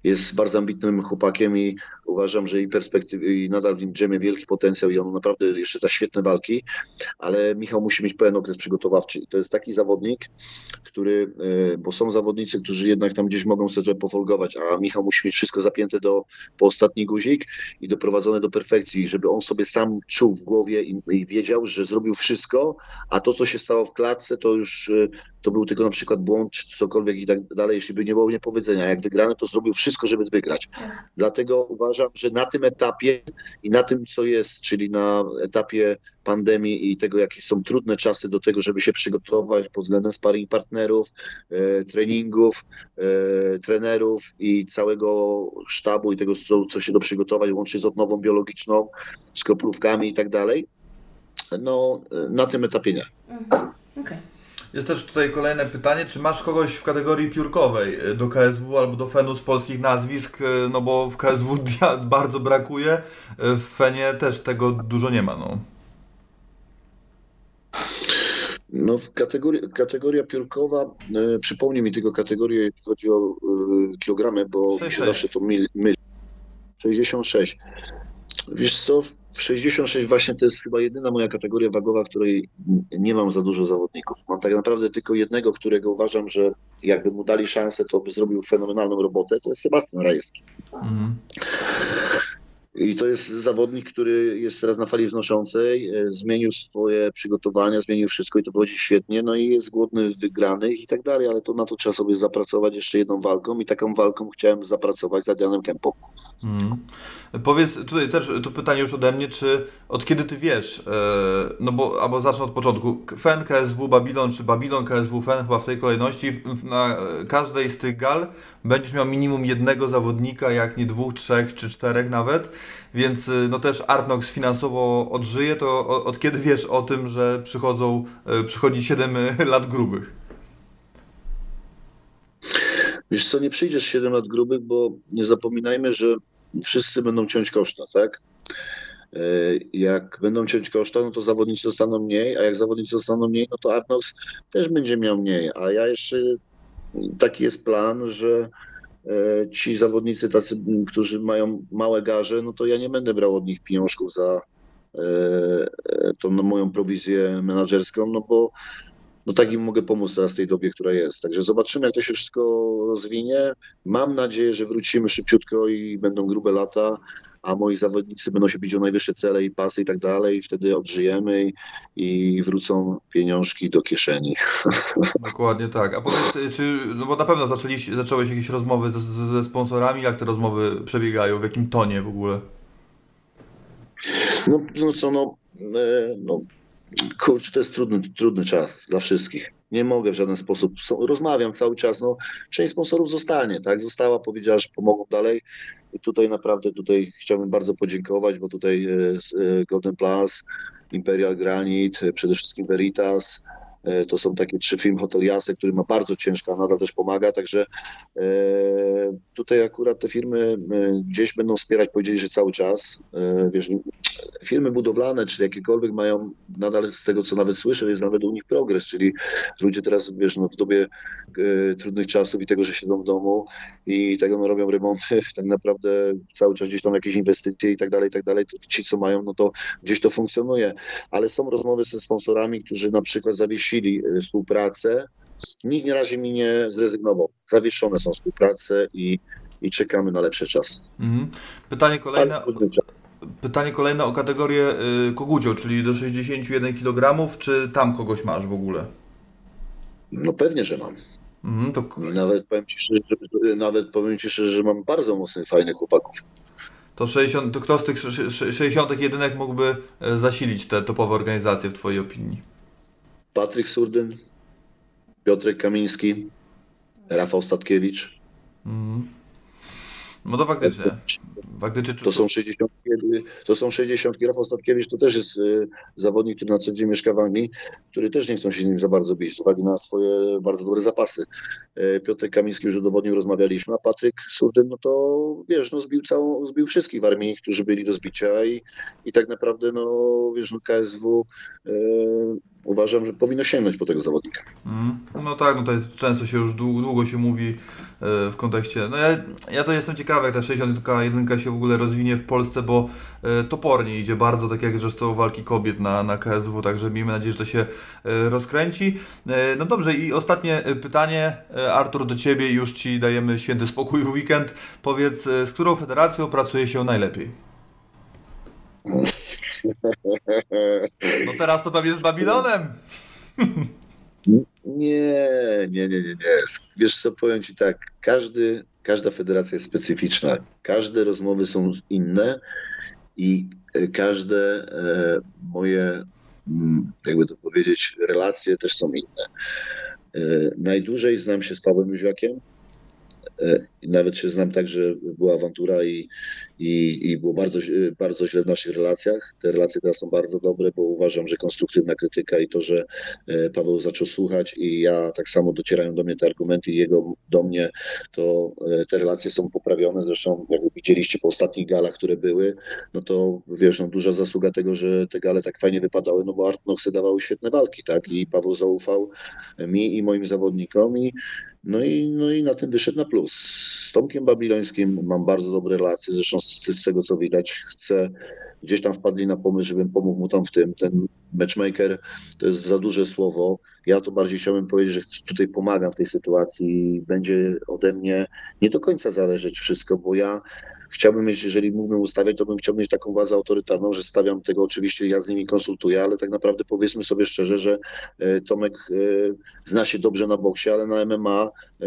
jest bardzo ambitnym chłopakiem i uważam, że i perspektywy, i nadal w nim drzemie wielki potencjał i on naprawdę jeszcze da świetne walki, ale Michał musi mieć pełen okres przygotowawczy i to jest taki zawodnik, który, e, bo są zawodnicy, którzy jednak tam gdzieś mogą sobie pofolgować, a Michał musi mieć wszystko zapięte do, po ostatni guzik i doprowadzone do perfekcji, żeby on sobie sam czuł w głowie i, i wiedział, że zrobił wszystko, a to, co się stało w klatce, to już e, to był tylko na przykład błąd, czy cokolwiek i tak dalej, jeśli by nie było niepowiedzenia. Jak wygrane, to zrobił wszystko, żeby wygrać. Jest. Dlatego uważam, że na tym etapie i na tym, co jest, czyli na etapie pandemii i tego, jakie są trudne czasy do tego, żeby się przygotować pod względem sparring partnerów, e, treningów, e, trenerów i całego sztabu i tego, co, się do przygotować, łącznie z odnową biologiczną, z kroplówkami i tak dalej. No, na tym etapie nie. Mhm. Okej. Jest też tutaj kolejne pytanie, czy masz kogoś w kategorii piórkowej y, do KSW albo do Fenu z polskich nazwisk, y, no bo w KSW bardzo brakuje, y, w Fenie też tego dużo nie ma, no. No, kategoria, kategoria piórkowa, e, przypomnij mi tylko kategorię, jeśli chodzi o e, kilogramy, bo mi się 66. zawsze to myli. myli. 66. Wiesz co, 66 właśnie to jest chyba jedyna moja kategoria wagowa, w której nie mam za dużo zawodników. Mam tak naprawdę tylko jednego, którego uważam, że jakby mu dali szansę, to by zrobił fenomenalną robotę, to jest Sebastian Rajewski. Mhm. I to jest zawodnik, który jest teraz na fali wznoszącej, e, zmienił swoje przygotowania, zmienił wszystko i to wychodzi świetnie, no i jest głodny wygranych i tak dalej, ale to na to trzeba sobie zapracować jeszcze jedną walką i taką walką chciałem zapracować z Adrianem Kempą. Mhm. Powiedz, tutaj też to pytanie już ode mnie, czy od kiedy ty wiesz, e, no bo, albo zacznę od początku, Fen, KSW, Babylon, czy Babylon, KSW, Fen, chyba w tej kolejności, na każdej z tych gal będziesz miał minimum jednego zawodnika, jak nie dwóch, trzech, czy czterech nawet, więc e, no też Artnox finansowo odżyje, to o- od kiedy wiesz o tym, że przychodzą, e, przychodzi 7 lat grubych? Wiesz co, nie przyjdziesz 7 lat grubych, bo nie zapominajmy, że wszyscy będą ciąć koszta, tak? E, Jak będą ciąć koszta, no to zawodnicy dostaną mniej, a jak zawodnicy dostaną mniej, no to Arnox też będzie miał mniej. A ja jeszcze taki jest plan, że e, ci zawodnicy tacy, którzy mają małe garze, no to ja nie będę brał od nich pieniążków za e, tą moją prowizję menadżerską, no bo no tak im mogę pomóc teraz w tej dobie, która jest. Także zobaczymy, jak to się wszystko rozwinie. Mam nadzieję, że wrócimy szybciutko i będą grube lata, a moi zawodnicy będą się bić o najwyższe cele i pasy i tak dalej. I wtedy odżyjemy i, i wrócą pieniążki do kieszeni. Dokładnie tak. A powiedz, czy, no bo na pewno zaczęliś, zacząłeś jakieś rozmowy ze, ze ze sponsorami, jak te rozmowy przebiegają, w jakim tonie w ogóle? No, no co, no, e, no kurczę, to jest trudny, trudny czas dla wszystkich. Nie mogę w żaden sposób, rozmawiam cały czas, no, część sponsorów zostanie, tak, została, powiedziała, że pomogą dalej i tutaj naprawdę, tutaj chciałbym bardzo podziękować, bo tutaj e, e, Golden Plus, Imperial Granite, przede wszystkim Veritas, to są takie trzy firmy hoteliarse, który ma bardzo ciężko, a nadal też pomaga, także e, tutaj akurat te firmy e, gdzieś będą wspierać, powiedzieli, że cały czas, e, wiesz, firmy budowlane, czy jakiekolwiek mają nadal z tego, co nawet słyszę, jest nawet u nich progres, czyli ludzie teraz, wiesz, no, w dobie e, trudnych czasów i tego, że siedzą w domu i tego, no, robią remonty, tak naprawdę cały czas gdzieś tam jakieś inwestycje i tak dalej, i tak dalej, to ci, co mają, no to gdzieś to funkcjonuje, ale są rozmowy ze sponsorami, którzy na przykład zawiesili e, współpracę, nikt na razie mi nie zrezygnował, zawieszone są współprace i, i czekamy na lepszy czas. Mhm. Pytanie kolejne, trudny czas. pytanie kolejne o kategorię y, kogucio, czyli do 61 kg, czy tam kogoś masz w ogóle? No pewnie, że mam. Mhm, to nawet powiem ci, szczerze, że, nawet powiem ci szczerze, że mam bardzo mocnych, fajnych chłopaków. To 60, to kto z tych sz- sz- 60 jedynek mógłby e, zasilić te topowe organizacje w Twojej opinii? Patryk Surdyn, Piotrek Kamiński, Rafał Statkiewicz. Mhm. No to faktycznie. Faktycznie To są 60, to są 60. Rafał Statkiewicz to też jest y, zawodnik, który na co dzień mieszka w Anglii, który też nie chcą się z nim za bardzo bić, z uwagi na swoje bardzo dobre zapasy. Y, Piotrek Kamiński już udowodnił, rozmawialiśmy, a Patryk Surdyn, no to wiesz, no zbił całą, zbił wszystkich w armii, którzy byli do zbicia i, i tak naprawdę, no wiesz, no KSW y, uważam, że powinno sięgnąć po tego zawodnika. Mhm. No tak, no to jest, często się już długo, długo się mówi e, w kontekście. No ja, ja to jestem ciekawy, jak ta 61 się w ogóle rozwinie w Polsce, bo e, topornie idzie bardzo, tak jak zresztą walki kobiet na, na KSW, także miejmy nadzieję, że to się e, rozkręci. No dobrze, i ostatnie pytanie, Artur, do Ciebie, już Ci dajemy święty spokój w weekend. Powiedz, z którą federacją pracuje się najlepiej? No teraz to pewnie z Babilonem. Nie, nie, nie, nie, nie. Wiesz co, powiem Ci tak, każdy, każda federacja jest specyficzna, każde rozmowy są inne i e, każde e, moje, mm, jakby to powiedzieć, relacje też są inne. E, najdłużej znam się z Pawłem Jóźwiakiem, i nawet się znam tak, że była awantura i, i, i było bardzo, źle- bardzo źle w naszych relacjach. Te relacje teraz są bardzo dobre, bo uważam, że konstruktywna krytyka i to, że e, Paweł zaczął słuchać i ja tak samo docierają do mnie te argumenty i jego do mnie, to e, te relacje są poprawione. Zresztą jak widzieliście po ostatnich galach, które były, no to wiesz, no, duża zasługa tego, że te gale tak fajnie wypadały, no bo Artnoxy dawały świetne walki, tak? I Paweł zaufał mi i moim zawodnikom i no i, no i na tym wyszedł na plus. Z Tomkiem Babilońskim mam bardzo dobre relacje, zresztą z, z tego co widać chcę, gdzieś tam wpadli na pomysł, żebym pomógł mu tam w tym. Ten matchmaker to jest za duże słowo. Ja to bardziej chciałbym powiedzieć, że tutaj pomagam w tej sytuacji. Będzie ode mnie nie do końca zależeć wszystko, bo ja chciałbym mieć, jeżeli mógłbym ustawiać, to bym chciał mieć taką władzę autorytarną, że stawiam tego, oczywiście ja z nimi konsultuję, ale tak naprawdę powiedzmy sobie szczerze, że e, Tomek e, zna się dobrze na boksie, ale na MMA e,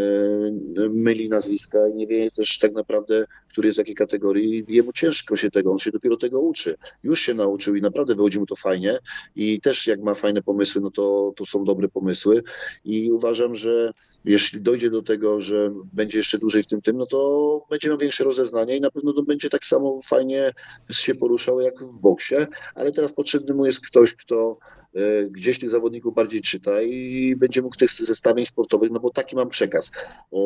myli nazwiska i nie wie też tak naprawdę, który jest w jakiej kategorii. Jemu ciężko się tego, on się dopiero tego uczy. Już się nauczył i naprawdę wychodzi mu to fajnie i też jak ma fajne pomysły, no to, to są dobre pomysły i uważam, że jeśli dojdzie do tego, że będzie jeszcze dłużej w tym tym, no to będzie miał większe rozeznanie i na pewno to będzie tak samo fajnie się poruszał jak w boksie, ale teraz potrzebny mu jest ktoś, kto e, gdzieś tych zawodników bardziej czyta i będzie mógł tych zestawień sportowych, no bo taki mam przekaz. E,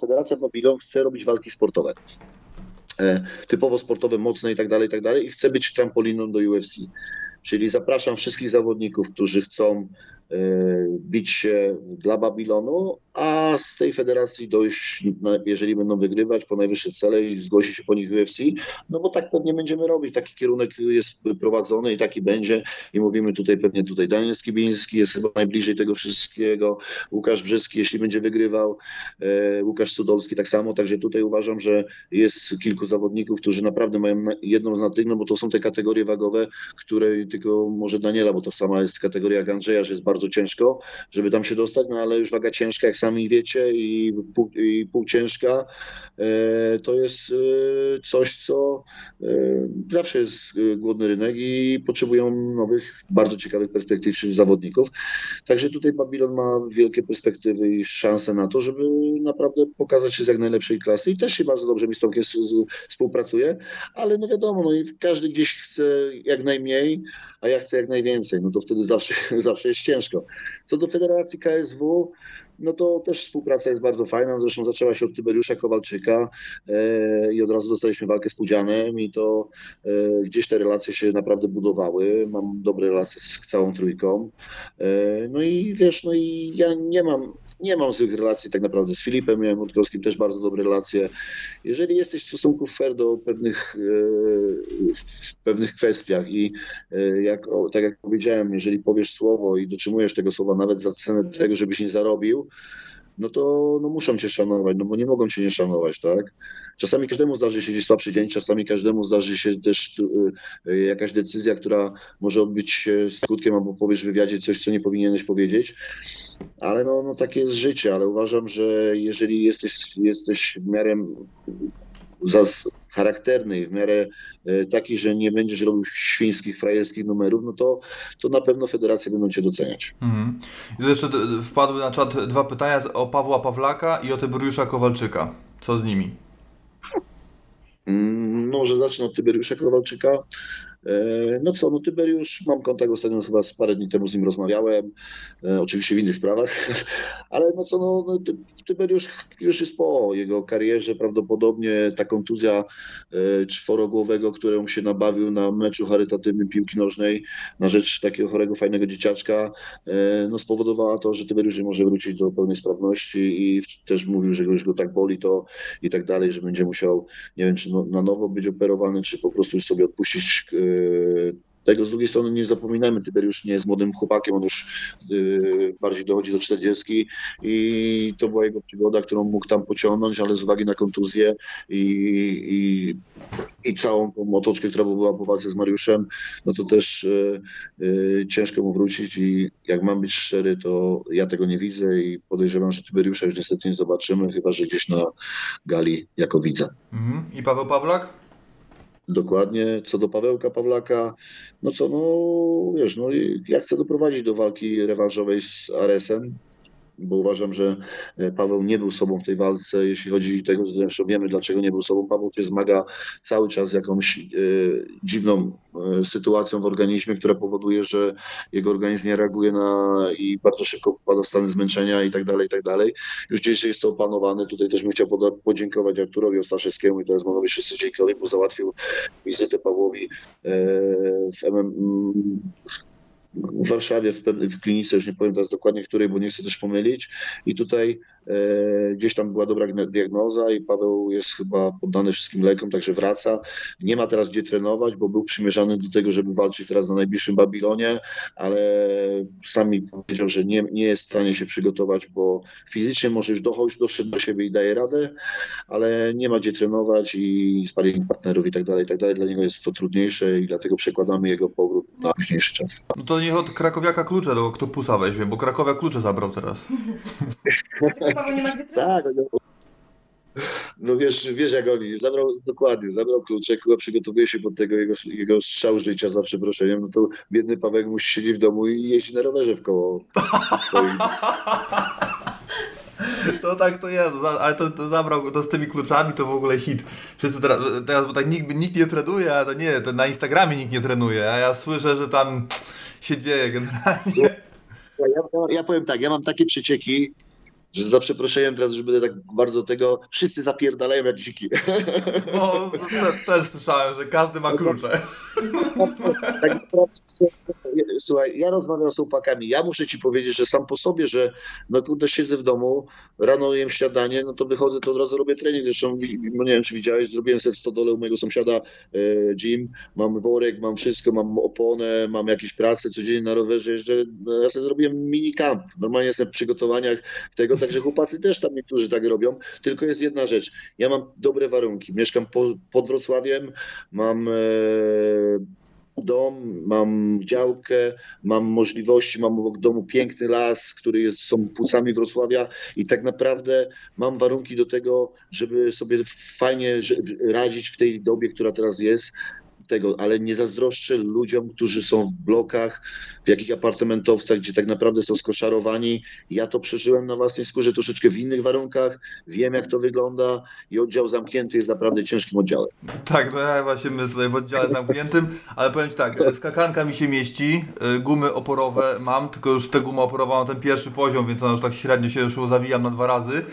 Federacja Babylon chce robić walki sportowe. e, typowo sportowe, mocne i tak dalej, i tak dalej i chcę być trampoliną do UFC. Czyli zapraszam wszystkich zawodników, którzy chcą bić się dla Babilonu, a z tej federacji dojść, jeżeli będą wygrywać po najwyższe cele i zgłosi się po nich UFC, no bo tak pewnie będziemy robić. Taki kierunek jest prowadzony i taki będzie. I mówimy tutaj pewnie tutaj Daniel Skibiński jest chyba najbliżej tego wszystkiego, Łukasz Brzyski, jeśli będzie wygrywał, e, Łukasz Cudolski tak samo, także tutaj uważam, że jest kilku zawodników, którzy naprawdę mają jedną z natych, no bo to są te kategorie wagowe, które tylko może Daniela, bo to sama jest kategoria jak Andrzeja, że jest bardzo ciężko, żeby tam się dostać, no ale już waga ciężka, jak sami wiecie, i, pół, i półciężka, e, to jest e, coś, co e, zawsze jest głodny rynek i potrzebują nowych, bardzo ciekawych perspektyw zawodników. Także tutaj Babilon ma wielkie perspektywy i szanse na to, żeby naprawdę pokazać się z jak najlepszej klasy i też się bardzo dobrze mi z Tomkiem współpracuje, ale no wiadomo, no każdy gdzieś chce jak najmniej, a ja chcę jak najwięcej, no to wtedy zawsze, zawsze jest ciężko. Co do Federacji KSW, no to też współpraca jest bardzo fajna. Zresztą zaczęła się od Tyberiusza Kowalczyka e, i od razu dostaliśmy walkę z Pudzianem i to e, gdzieś te relacje się naprawdę budowały. Mam dobre relacje z całą trójką. E, no i wiesz, no i ja nie mam, nie mam złych relacji tak naprawdę z Filipem, miałem Rutkowskim też bardzo dobre relacje. Jeżeli jesteś w stosunku fair do pewnych, e, w pewnych kwestiach i e, jak, o, tak jak powiedziałem, jeżeli powiesz słowo i dotrzymujesz tego słowa nawet za cenę tego, żebyś nie zarobił, no to no muszą cię szanować, no bo nie mogą cię nie szanować, tak? Czasami każdemu zdarzy się gdzieś słabszy dzień, czasami każdemu zdarzy się też y, y, jakaś decyzja, która może odbyć się skutkiem, albo powiesz w wywiadzie coś, co nie powinieneś powiedzieć, ale no, no takie jest życie, ale uważam, że jeżeli jesteś, jesteś w miarę zas charakterny i w miarę e, taki, że nie będziesz robił świńskich, frajerskich numerów, no to, to na pewno federacje będą cię doceniać. Mhm. I jeszcze d- wpadły na czat dwa pytania o Pawła Pawlaka i o Tyberiusza Kowalczyka. Co z nimi? Mm, Może zacznę od Tyberiusza Kowalczyka. E, No co, no Tyberiusz, mam kontakt ostatnio chyba z parę dni temu z nim rozmawiałem, e, oczywiście w innych sprawach, ale no co, no, no Ty- Tyberiusz już jest po jego karierze, prawdopodobnie ta kontuzja e, czworogłowego, którą się nabawił na meczu charytatywnym piłki nożnej na rzecz takiego chorego, fajnego dzieciaczka, no spowodowała to, że Tyberiusz nie może wrócić do pełnej sprawności i też mówił, że już go tak boli to i tak dalej, że będzie musiał nie wiem, czy no, na nowo być operowany, czy po prostu już sobie odpuścić tego. Z drugiej strony nie zapominajmy, Tyberiusz nie jest młodym chłopakiem, on już e, bardziej dochodzi do 40 i to była jego przygoda, którą mógł tam pociągnąć, ale z uwagi na kontuzję i, i, i całą tą otoczkę, która była po walce z Mariuszem, no to też e, ciężko mu wrócić i jak mam być szczery, to ja tego nie widzę i podejrzewam, że Tyberiusza już niestety nie zobaczymy, chyba że gdzieś na gali jako widza. Mhm. I Paweł Pawlak? Dokładnie. Co do Pawełka Pawlaka, no co, no wiesz, no ja chcę doprowadzić do walki rewanżowej z Aresem, bo uważam, że e, Paweł nie był sobą w tej walce, jeśli chodzi o tego, zresztą wiemy dlaczego nie był sobą. Paweł się zmaga cały czas z jakąś e, dziwną e, sytuacją w organizmie, która powoduje, że jego organizm nie reaguje na i bardzo szybko wpada w stany zmęczenia i tak dalej, i tak dalej. Już gdzieś jest to opanowane. Tutaj też bym chciał poda- podziękować Arturowi Ostaszewskiemu i teraz mówię wszyscy dziękowi, bo załatwił wizytę Pawłowi w MM, w Warszawie, w, w klinice, już nie powiem teraz dokładnie której, bo nie chcę też pomylić. I tutaj e, gdzieś tam była dobra diagnoza i Paweł jest chyba poddany wszystkim lekom, także wraca. Nie ma teraz gdzie trenować, bo był przymierzany do tego, żeby walczyć teraz na najbliższym Babilonie, ale sami powiedział, że nie, nie jest w stanie się przygotować, bo fizycznie może już dochodzi, doszedł do siebie i daje radę, ale nie ma gdzie trenować i sparring partnerów i tak dalej, i tak dalej. Dla niego jest to trudniejsze i dlatego przekładamy jego powrót na późniejszy czas. No to niech od Krakowiaka klucze do Oktopusa weźmie, bo Krakowia klucze zabrał teraz. Tak, no, no wiesz, wiesz jak oni, zabrał, dokładnie, zabrał klucze, chyba przygotowuje się pod tego jego, jego strzał życia za przeproszeniem, no to biedny Paweł musi siedzieć w domu i jeździć na rowerze w koło swoim. To tak to jest, ale to, to zabrał to z tymi kluczami, to w ogóle hit. Wszyscy teraz, teraz bo tak nikt, nikt nie trenuje, a to nie, to na Instagramie nikt nie trenuje, a ja słyszę, że tam się dzieje generalnie. Ja, ja, ja powiem tak, ja mam takie przecieki, że za przeproszeniem teraz już będę tak bardzo tego, wszyscy zapierdalają jak dziki. No, te, też słyszałem, że każdy ma klucze. tak słuchaj, ja rozmawiam z chłopakami, ja muszę ci powiedzieć, że sam po sobie, że no kurde siedzę w domu, rano jem śniadanie, no to wychodzę, to od razu robię trening, zresztą no nie wiem czy widziałeś, zrobiłem sobie w stodole u mojego sąsiada e, gym, mam worek, mam wszystko, mam oponę, mam jakieś prace codziennie na rowerze, jeżdżę, no, ja sobie zrobiłem mini camp, normalnie jestem w przygotowaniach tego, także chłopacy też tam niektórzy tak robią, tylko jest jedna rzecz, ja mam dobre warunki, mieszkam po, pod Wrocławiem, mam e, dom, mam działkę, mam możliwości, mam obok domu piękny las, który jest, są płucami Wrocławia i tak naprawdę mam warunki do tego, żeby sobie fajnie radzić w tej dobie, która teraz jest tego, ale nie zazdroszczę ludziom, którzy są w blokach, w jakich apartamentowcach, gdzie tak naprawdę są skoszarowani. Ja to przeżyłem na własnej skórze troszeczkę w innych warunkach, wiem jak to wygląda i oddział zamknięty jest naprawdę ciężkim oddziałem. Tak, no ja właśnie my tutaj w oddziale zamkniętym, ale powiem Ci tak, skakanka mi się mieści, y, gumy oporowe mam, tylko już te gumy oporowe mam ten pierwszy poziom, więc ona już tak średnio się już zawijam na dwa razy,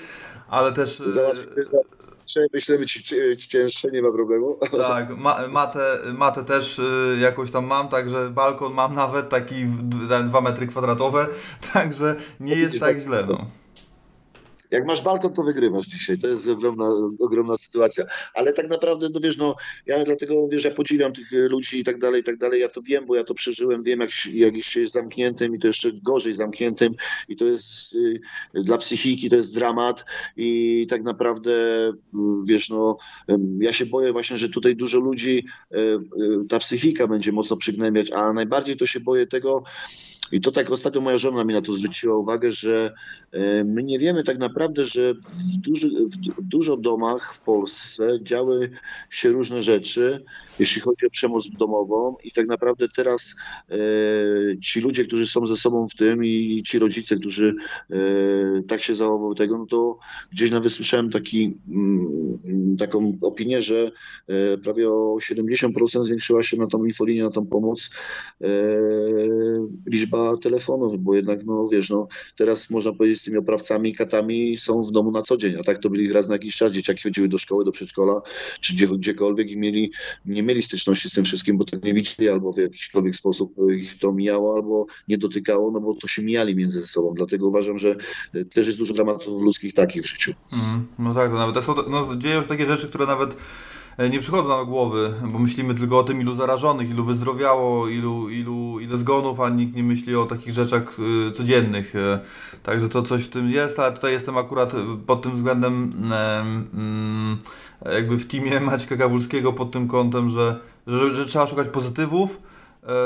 ale też... Y, Zobacz, myślemy ci, cięższe, nie ma problemu. Tak, ma, matę, matę też y, jakoś tam mam, także balkon mam nawet taki 2 metry kwadratowe, także nie jest tak źle. No jak masz balkon, to wygrywasz dzisiaj. To jest ogromna, ogromna sytuacja. Ale tak naprawdę, no wiesz, no, ja dlatego, wiesz, ja podziwiam tych ludzi i tak dalej, i tak dalej. Ja to wiem, bo ja to przeżyłem, wiem, jak, jak się jest zamkniętym i to jeszcze gorzej zamkniętym i to jest y, dla psychiki, to jest dramat i tak naprawdę, y, wiesz, no, ja się boję właśnie, że tutaj dużo ludzi, y, y, ta psychika będzie mocno przygnębiać, a najbardziej to się boję tego, i to tak ostatnio moja żona mi na to zwróciła uwagę, że e, my nie wiemy tak naprawdę, że w, duży, w dużo domach w Polsce działy się różne rzeczy, jeśli chodzi o przemoc domową i tak naprawdę teraz e, ci ludzie, którzy są ze sobą w tym i ci rodzice, którzy e, tak się zachowują tego, no to gdzieś nawet słyszałem taki, mm, taką opinię, że prawie o 70% zwiększyła się na tą infolinię, na tą pomoc liczba telefonów, bo jednak, no wiesz, no teraz można powiedzieć z tymi oprawcami, katami są w domu na co dzień, a tak to byli raz na jakiś czas, dzieciaki chodziły do szkoły, do przedszkola, czy gdzie, gdziekolwiek i mieli, nie mieli styczności z tym wszystkim, bo tak nie widzieli, albo w jakiśkolwiek sposób ich to mijało, albo nie dotykało, no bo to się mijali między sobą, dlatego uważam, że też jest dużo dramatów ludzkich takich w życiu. Mm, no tak, to nawet są, no, dzieją się takie rzeczy, które nawet E, nie przychodzą do głowy, bo myślimy tylko o tym, ilu zarażonych, ilu wyzdrowiało, ilu, ilu, ile zgonów, a nikt nie myśli o takich rzeczach y, codziennych. E, także to coś w tym jest, ale tutaj jestem akurat pod tym względem y, jakby w teamie Maćka Gawulskiego pod tym kątem, że, że, że trzeba szukać pozytywów,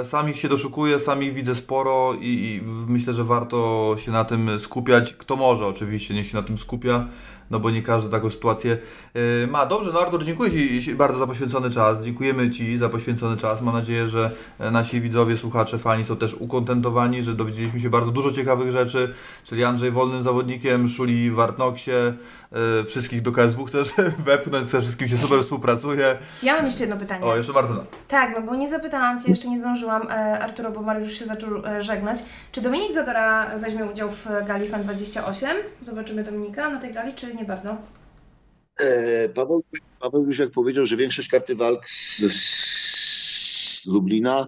sam ich się doszukuję, sam ich widzę sporo i, i, myślę, że warto się na tym skupiać. Kto może oczywiście, niech się na tym skupia no bo nie każdy taką sytuację y, ma. Dobrze, no Artur, dziękuję Ci bardzo za poświęcony czas, dziękujemy Ci za poświęcony czas. Mam nadzieję, że e, nasi widzowie, słuchacze, fani są też ukontentowani, że dowiedzieliśmy się bardzo dużo ciekawych rzeczy, czyli Andrzej wolnym zawodnikiem, Szuli w Artnoxie, e, wszystkich do KSW też wepchnąć, ze wszystkim się super współpracuje. Ja mam jeszcze jedno pytanie. O, jeszcze Martyna. Tak, no bo nie zapytałam Cię, jeszcze nie zdążyłam, e, Arturo, bo Mariusz już się zaczął żegnać. Czy Dominik Zadora weźmie udział w gali FAN 28? Zobaczymy Dominika na tej gali, czy nie bardzo? E, Paweł, Paweł już jak powiedział, że większość karty walk z, z Lublina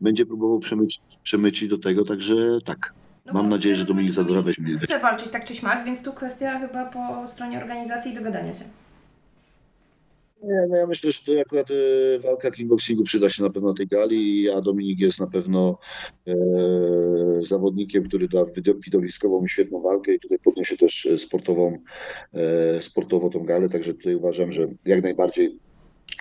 będzie próbował przemycić, przemycić do tego, także tak. No Mam nadzieję, że Dominik Zadora weźmie. Chce walczyć tak czy śmak, więc tu kwestia chyba po stronie organizacji i dogadania się. Nie, no ja myślę, że to akurat e, walka kickboxingu przyda się na pewno tej gali, a Dominik jest na pewno e, zawodnikiem, który da widowiskową świetną walkę i tutaj podniesie też sportową, e, sportowo tą galę, także tutaj uważam, że jak najbardziej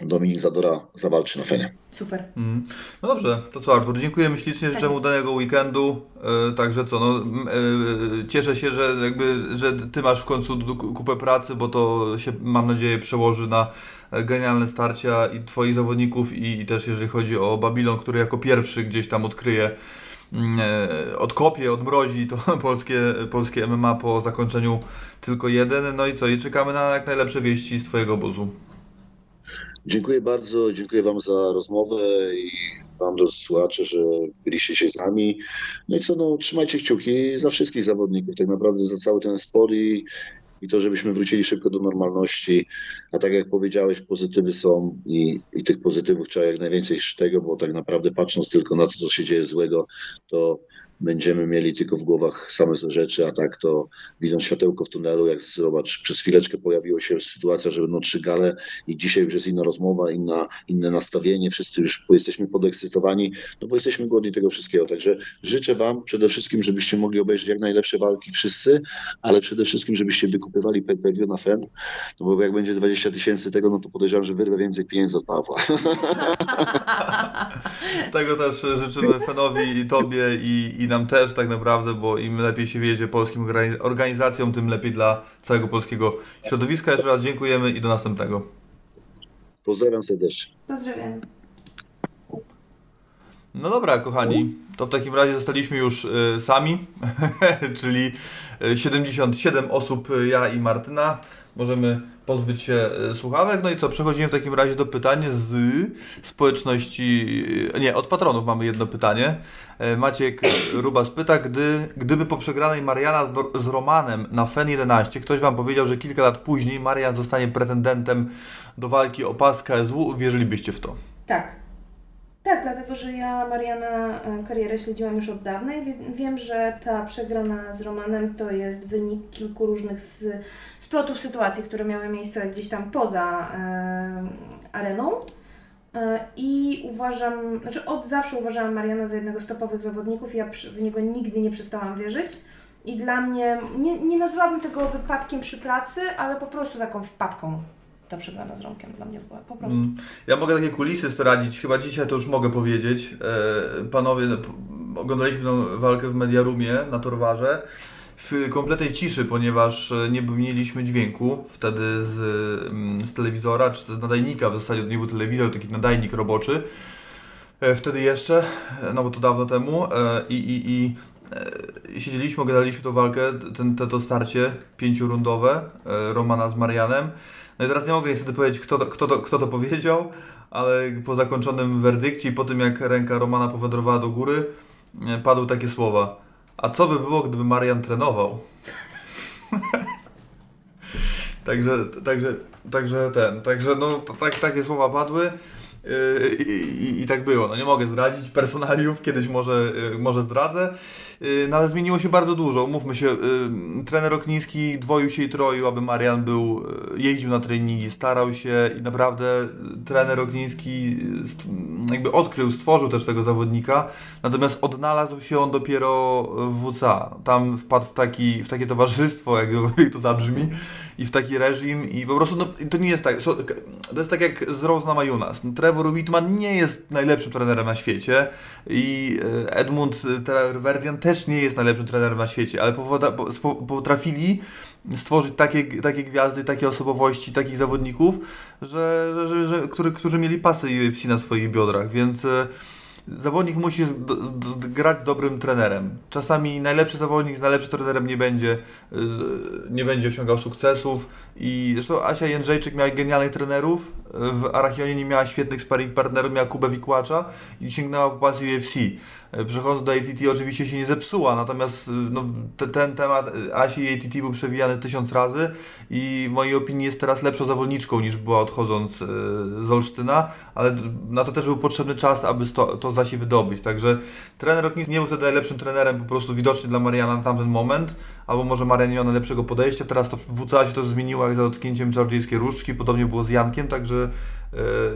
Dominik Zadora zawalczy na Fenie. Super. Mm. No dobrze, to co Artur, dziękujemy ślicznie, życzę mu danego weekendu, e, także co, no e, cieszę się, że jakby, że Ty masz w końcu kupę pracy, bo to się, mam nadzieję, przełoży na genialne starcia i Twoich zawodników i, i też jeżeli chodzi o Babilon, który jako pierwszy gdzieś tam odkryje mm, e, odkopie, odmrozi to polskie, polskie MMA po zakończeniu tylko jeden. No i co? I czekamy na jak najlepsze wieści z Twojego obozu. Dziękuję bardzo, dziękuję Wam za rozmowę i Wam do słuchaczy, że byliście się z nami. No i co, no, trzymajcie kciuki za wszystkich zawodników, tak naprawdę za cały ten sport i, i to, żebyśmy wrócili szybko do normalności. A tak jak powiedziałeś, pozytywy są i, i tych pozytywów trzeba jak najwięcej z tego, bo tak naprawdę patrząc tylko na to, co się dzieje złego, to będziemy mieli tylko w głowach same złe rzeczy, a tak to widząc światełko w tunelu, jak zobacz, przez chwileczkę pojawiła się sytuacja, że będą trzy gale i dzisiaj już jest inna rozmowa, inna, inne nastawienie, wszyscy już jesteśmy podekscytowani, no bo jesteśmy głodni tego wszystkiego, także życzę Wam przede wszystkim, żebyście mogli obejrzeć jak najlepsze walki wszyscy, ale przede wszystkim, żebyście wykupywali pay per na FEN, no bo jak będzie 20 tysięcy tego, no to podejrzewam, że wyrwę więcej pieniędzy od Pawła. Tego też życzymy Fenowi i Tobie i, i nam też tak naprawdę, bo im lepiej się wiedzie polskim organi- organizacjom, tym lepiej dla całego polskiego środowiska. Jeszcze raz dziękujemy i do następnego. Pozdrawiam serdecznie. Pozdrawiam. No dobra, kochani, to w takim razie zostaliśmy już y, sami, czyli y, 77 osób, y, ja i Martyna. Możemy pozbyć się y, słuchawek. No i co, przechodzimy w takim razie do pytań z społeczności, y, nie, od patronów mamy jedno pytanie. E, Maciek Rubas pyta, gdy, gdyby po przegranej Mariana z, z Romanem na FEN 11 ktoś Wam powiedział, że kilka lat później Marian zostanie pretendentem do walki o pas KSW, wierzylibyście w to? Tak. Tak, dlatego że ja Mariana e, karierę śledziłam już od dawna i wie, wiem, że ta przegrana z Romanem to jest wynik kilku różnych splotów sytuacji, które miały miejsce gdzieś tam poza e, areną. E, I uważam, znaczy od zawsze uważałam Mariana za jednego z topowych zawodników ja w niego nigdy nie przestałam wierzyć. I dla mnie, nie, nie nazwałabym tego wypadkiem przy pracy, ale po prostu taką wpadką ta przegrana z Romkiem dla mnie była, po prostu. Mm, Ja mogę takie kulisy zdradzić, chyba dzisiaj to już mogę powiedzieć. E, Panowie, no, oglądaliśmy tą walkę w Mediarumie na Torwarze w kompletnej ciszy, ponieważ e, nie mieliśmy dźwięku wtedy z, mm, z telewizora, czy z nadajnika, w zasadzie to nie był telewizor, taki nadajnik roboczy. E, Wtedy jeszcze, no bo to dawno temu i, i, i siedzieliśmy, oglądaliśmy tą walkę, ten, te, to starcie pięciorundowe Romana z Marianem. No i teraz nie mogę niestety powiedzieć, kto to, kto to, kto to powiedział, ale po zakończonym werdykcie i po tym, jak ręka Romana powędrowała do góry, e, padły takie słowa. A co by było, gdyby Marian trenował? także, także, także ten, także no, tak, takie słowa padły. Yy, I, i, I tak było. No nie mogę zdradzić personaliów, kiedyś może, yy, może zdradzę. Yy, No ale zmieniło się bardzo dużo. Umówmy się, yy, trener Okniński dwoił się i troił, aby Marian był, yy, jeździł na treningi, starał się i naprawdę trener Okniński jakby odkrył, stworzył też tego zawodnika. Natomiast odnalazł się on dopiero w WCA. Tam wpadł w, taki, w takie towarzystwo, jakkolwiek to zabrzmi, i w taki reżim i po prostu no, to nie jest tak. To jest tak jak z Rose na Majunas. No, Trevor Whitman nie jest najlepszym trenerem na świecie i Edmund Traverdian też nie jest najlepszym trenerem na świecie, ale potrafili stworzyć takie, takie gwiazdy, takie osobowości, takich zawodników, że, że, że, że, którzy, mieli pasy UFC na swoich biodrach, więc e, zawodnik musi grać z dobrym trenerem. Czasami najlepszy zawodnik z najlepszym trenerem nie będzie, yy, nie będzie osiągał sukcesów. I zresztą Asia Jędrzejczyk miała genialnych trenerów. W Arachionie nie miała świetnych sparring partnerów, miała Kubę Wikłacza i sięgnęła po pas UFC. Przechodząc do ATT oczywiście się nie zepsuła, natomiast yy, no, te, ten temat yy, Asi i ATT był przewijany tysiąc razy i w mojej opinii jest teraz lepszą zawodniczką niż była odchodząc yy, z Olsztyna, ale na to też był potrzebny czas, aby to, to za się wydobyć. Także trener Rotnicki nie był wtedy najlepszym trenerem, po prostu widocznie dla Mariana na tamten moment, albo może Marian nie miał najlepszego podejścia. Teraz to w WCA się to zmieniło jak za dotknięciem czarodziejskiej różdżki, podobnie było z Jankiem, także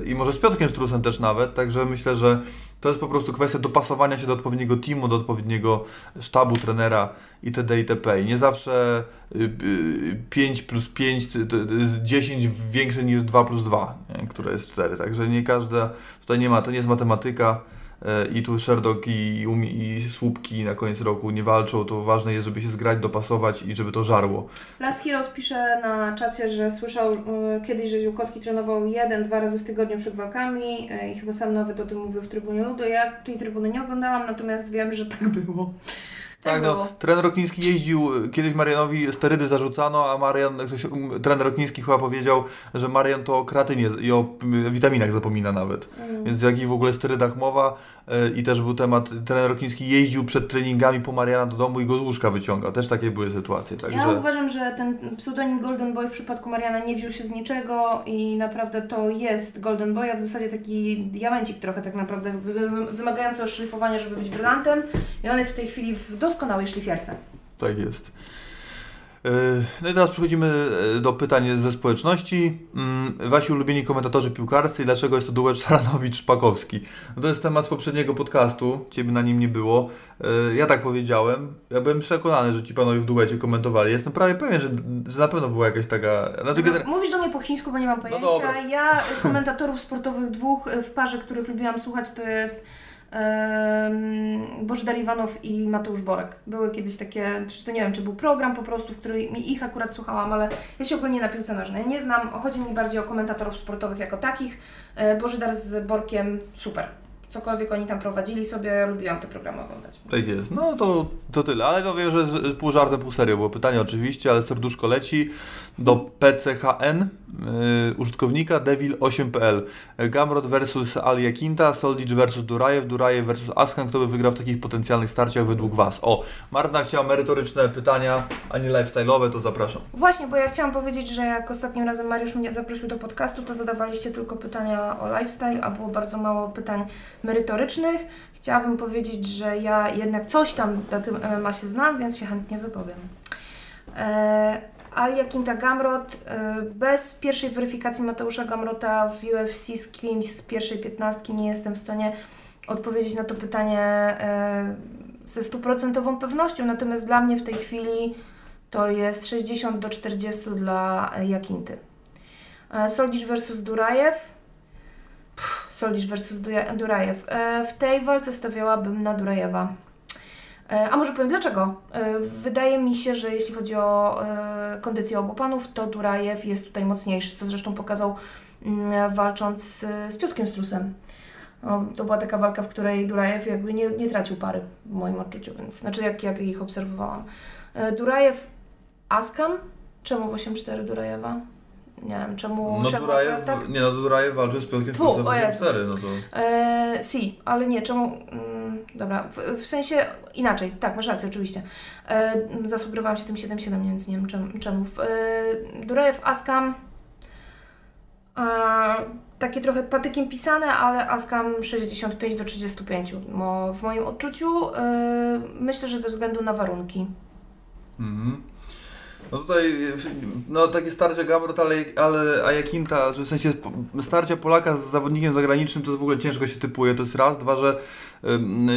i może z Piotrkiem Strusem też nawet, także myślę, że to jest po prostu kwestia dopasowania się do odpowiedniego teamu, do odpowiedniego sztabu trenera itd. itp. I nie zawsze y, y, 5 plus 5 to jest 10 większe niż 2 plus 2, nie? które jest 4. Także nie każda, tutaj nie ma, to nie jest matematyka i tu Sherdog i, Umi- i Słupki na koniec roku nie walczą, to ważne jest, żeby się zgrać, dopasować i żeby to żarło. Last Heroes pisze na czacie, że słyszał y, kiedyś, że Ziółkowski trenował jeden, dwa razy w tygodniu przed walkami y, i chyba sam nawet o tym mówił w Trybunie Ludu. Ja tej trybuny nie oglądałam, natomiast wiem, że tak było. Tak, no, było. trener Rokniński jeździł, y, kiedyś Marianowi sterydy zarzucano, a Marian, ktoś, um, trener Rokniński chyba powiedział, że Marian to o kreatynie i o y, witaminach zapomina nawet. Mm. Więc o jakich w ogóle sterydach mowa y, i też był temat, trener Rokniński jeździł przed treningami po Mariana do domu i go z łóżka wyciągał. Też takie były sytuacje, także... Ja uważam, że ten pseudonim Golden Boy w przypadku Mariana nie wziął się z niczego i naprawdę to jest Golden Boy, a w zasadzie taki diamencik trochę tak naprawdę wy- wy- wymagający oszlifowania, żeby być brylantem i on jest w tej chwili w doskonałej szlifierce. Tak jest. Yy, No i teraz przechodzimy yy, do pytań ze społeczności. Mm, Wasi ulubieni komentatorzy piłkarscy i dlaczego jest to duet Szaranowicz-Szpakowski? No to jest temat z poprzedniego podcastu, Ciebie na nim nie było. Yy, Ja tak powiedziałem. Ja byłem przekonany, że ci panowie w duecie komentowali. Jestem prawie pewien, że, że na pewno była jakaś taka... Znaczy, gener- Mówisz do mnie po chińsku, bo nie mam pojęcia. dobra. ja komentatorów sportowych dwóch w parze, których lubiłam słuchać, to jest um, Bożdar Iwanow i Mateusz Borek. Były kiedyś takie, czy to nie wiem, czy był program po prostu, w którym ich akurat słuchałam, ale ja się ogólnie na piłce nożnej nie znam. Chodzi mi bardziej o komentatorów sportowych jako takich. E, Bożydar z Borkiem, super. Cokolwiek oni tam prowadzili sobie, lubiłam te programy oglądać. Tak jest. No to, to tyle. Ale no wiem, że pół żartem, pół serio było pytanie oczywiście, ale serduszko leci do PCHN yy, użytkownika devil8.pl Gamrot versus Ali Jakinta, Soldic versus Durajew, Durajew versus Askan. Kto by wygrał w takich potencjalnych starciach według Was? O, Marta chciała merytoryczne pytania, a nie lifestyle'owe, to zapraszam. Właśnie, bo ja chciałam powiedzieć, że jak ostatnim razem Mariusz mnie zaprosił do podcastu, to zadawaliście tylko pytania o lifestyle, a było bardzo mało pytań merytorycznych. Chciałabym powiedzieć, że ja jednak coś tam na tym MMA się znam, więc się chętnie wypowiem. E, Alia Kinta Gamrot, e, bez pierwszej weryfikacji Mateusza Gamrota w UFC z kimś z pierwszej piętnastki nie jestem w stanie odpowiedzieć na to pytanie e, ze stuprocentową pewnością, natomiast dla mnie w tej chwili to jest 60 do 40 dla Jakinty. E, Soldic versus Durajew. Soldic versus Durajew. W tej walce stawiałabym na Durajewa. E, A może powiem dlaczego? E, Wydaje mi się, że jeśli chodzi o e, kondycję obu panów, to Durajew jest tutaj mocniejszy, co zresztą pokazał mm, walcząc z, Piotrkiem Strusem. O, to była taka walka, w której Durajew jakby nie, nie tracił pary w moim odczuciu, więc znaczy jak, jak ich obserwowałam. Durajew Askam? Czemu w 8-4 Durajewa? Nie wiem, czemu... No czemu Durajew, tak? nie no Durajew walczył z Strusem o Jezu. 4 no to... E, si, ale nie, czemu... Mm, dobra, w, w sensie inaczej, tak, masz rację, oczywiście. E, zasugerowałam się tym 7-7, więc nie wiem czemu. czemu. W, e, Durajew Askam... Takie trochę patykiem pisane, ale Askam 65 do 35. Mo, w moim odczuciu e, myślę, że ze względu na warunki. Mhm. No tutaj, no takie starcie Gamrot, ale, ale Ajakinta, że w sensie starcia Polaka z zawodnikiem zagranicznym to w ogóle ciężko się typuje, to jest raz, dwa, że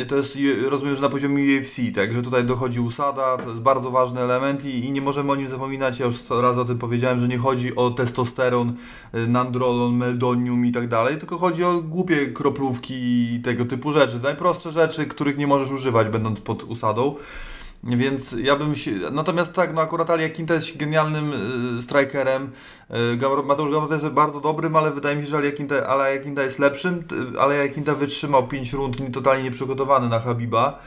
to jest, rozumiem, że na poziomie UFC, także tutaj dochodzi usada, to jest bardzo ważny element i, i nie możemy o nim zapominać, ja już razy o tym powiedziałem, że nie chodzi o testosteron, y, nandrolon, meldonium i tak dalej, tylko chodzi o głupie kroplówki i tego typu rzeczy, najprostsze rzeczy, których nie możesz używać będąc pod usadą. Więc ja bym się. Natomiast tak, no akurat Ali Jakinta jest genialnym y, strikerem. Y, Mateusz Gamrot jest bardzo dobrym, ale wydaje mi się, że Ali Jakinta, Ali Jakinta jest lepszym. Ale Jakinta wytrzymał 5 rund nie- totalnie nieprzygotowany na Habiba.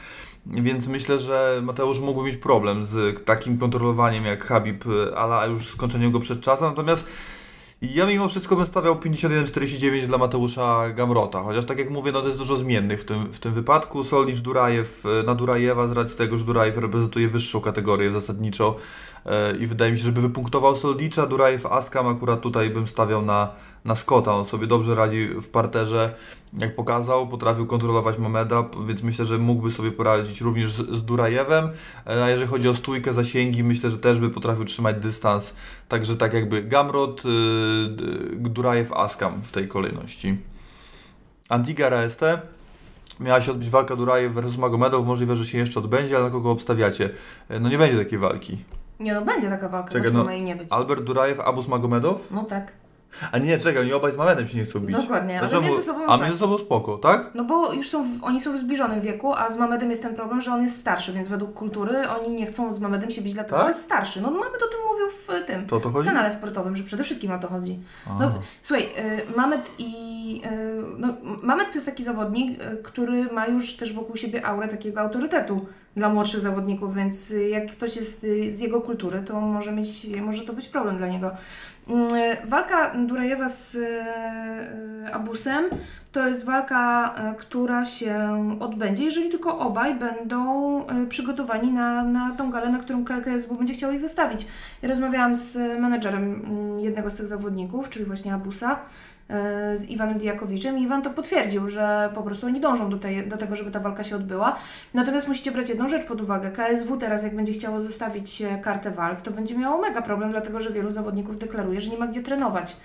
Więc myślę, że Mateusz mógłby mieć problem z takim kontrolowaniem jak Habib, y, ale już skończeniem go przed czasem. Natomiast ja mimo wszystko bym stawiał 51-49 dla Mateusza Gamrota, chociaż tak jak mówię, no to jest dużo zmiennych w tym, w tym wypadku. Soldic Durajew e, na Durajewa z racji tego, że Durajew reprezentuje wyższą kategorię zasadniczo i wydaje mi się, żeby wypunktował Soldicza, Durajew Askam akurat tutaj bym stawiał na, na Scotta. On sobie dobrze radzi w parterze, jak pokazał, potrafił kontrolować Mameda, więc myślę, że mógłby sobie poradzić również z, z Durajewem. E, A jeżeli chodzi o stójkę, zasięgi, myślę, że też by potrafił trzymać dystans. Także tak jakby Gamrot, y, Durajew, Askam w tej kolejności. Antigua RST. Miała się odbyć walka Durajew versus Magomedow. Możliwe, że się jeszcze odbędzie, ale na kogo obstawiacie? E, No nie będzie takiej walki. Nie no, będzie taka walka, Czekaj, no, jej nie być? Albert Durajew, Abus Magomedow? No tak. A nie, czekaj, oni obaj z Mamedem się nie chcą bić. Dokładnie, ale Dlaczego? między sobą już A tak. między sobą spoko, tak? No bo już są, w, oni są w zbliżonym wieku, a z Mamedem jest ten problem, że on jest starszy, więc według kultury oni nie chcą z Mamedem się bić, dlatego Tak? że jest starszy. No Mamed o tym mówił w tym, To o to w chodzi? kanale sportowym, że przede wszystkim o to chodzi. No, słuchaj, y, Mamed i... Y, no, Mamed to jest taki zawodnik, y, który ma już też wokół siebie aurę takiego autorytetu dla młodszych zawodników, więc y, jak ktoś jest y, z jego kultury, to może, mieć, może to być problem dla niego. Mm, y, Walka Durajewa z Abusem to jest walka, która się odbędzie, jeżeli tylko obaj będą przygotowani na, na tą galę, na którą KSW będzie chciał ich zostawić. Ja rozmawiałam z menedżerem mm, jednego z tych zawodników, czyli właśnie Abusa, z Iwanem Dijakowiczem i Iwan to potwierdził, że po prostu oni dążą do, tej, do tego, żeby ta walka się odbyła. Natomiast musicie brać jedną rzecz pod uwagę. KSW teraz, jak będzie chciało zostawić e, kartę walk, to będzie miało mega problem, dlatego że wielu zawodników deklaruje, że nie ma gdzie trenować.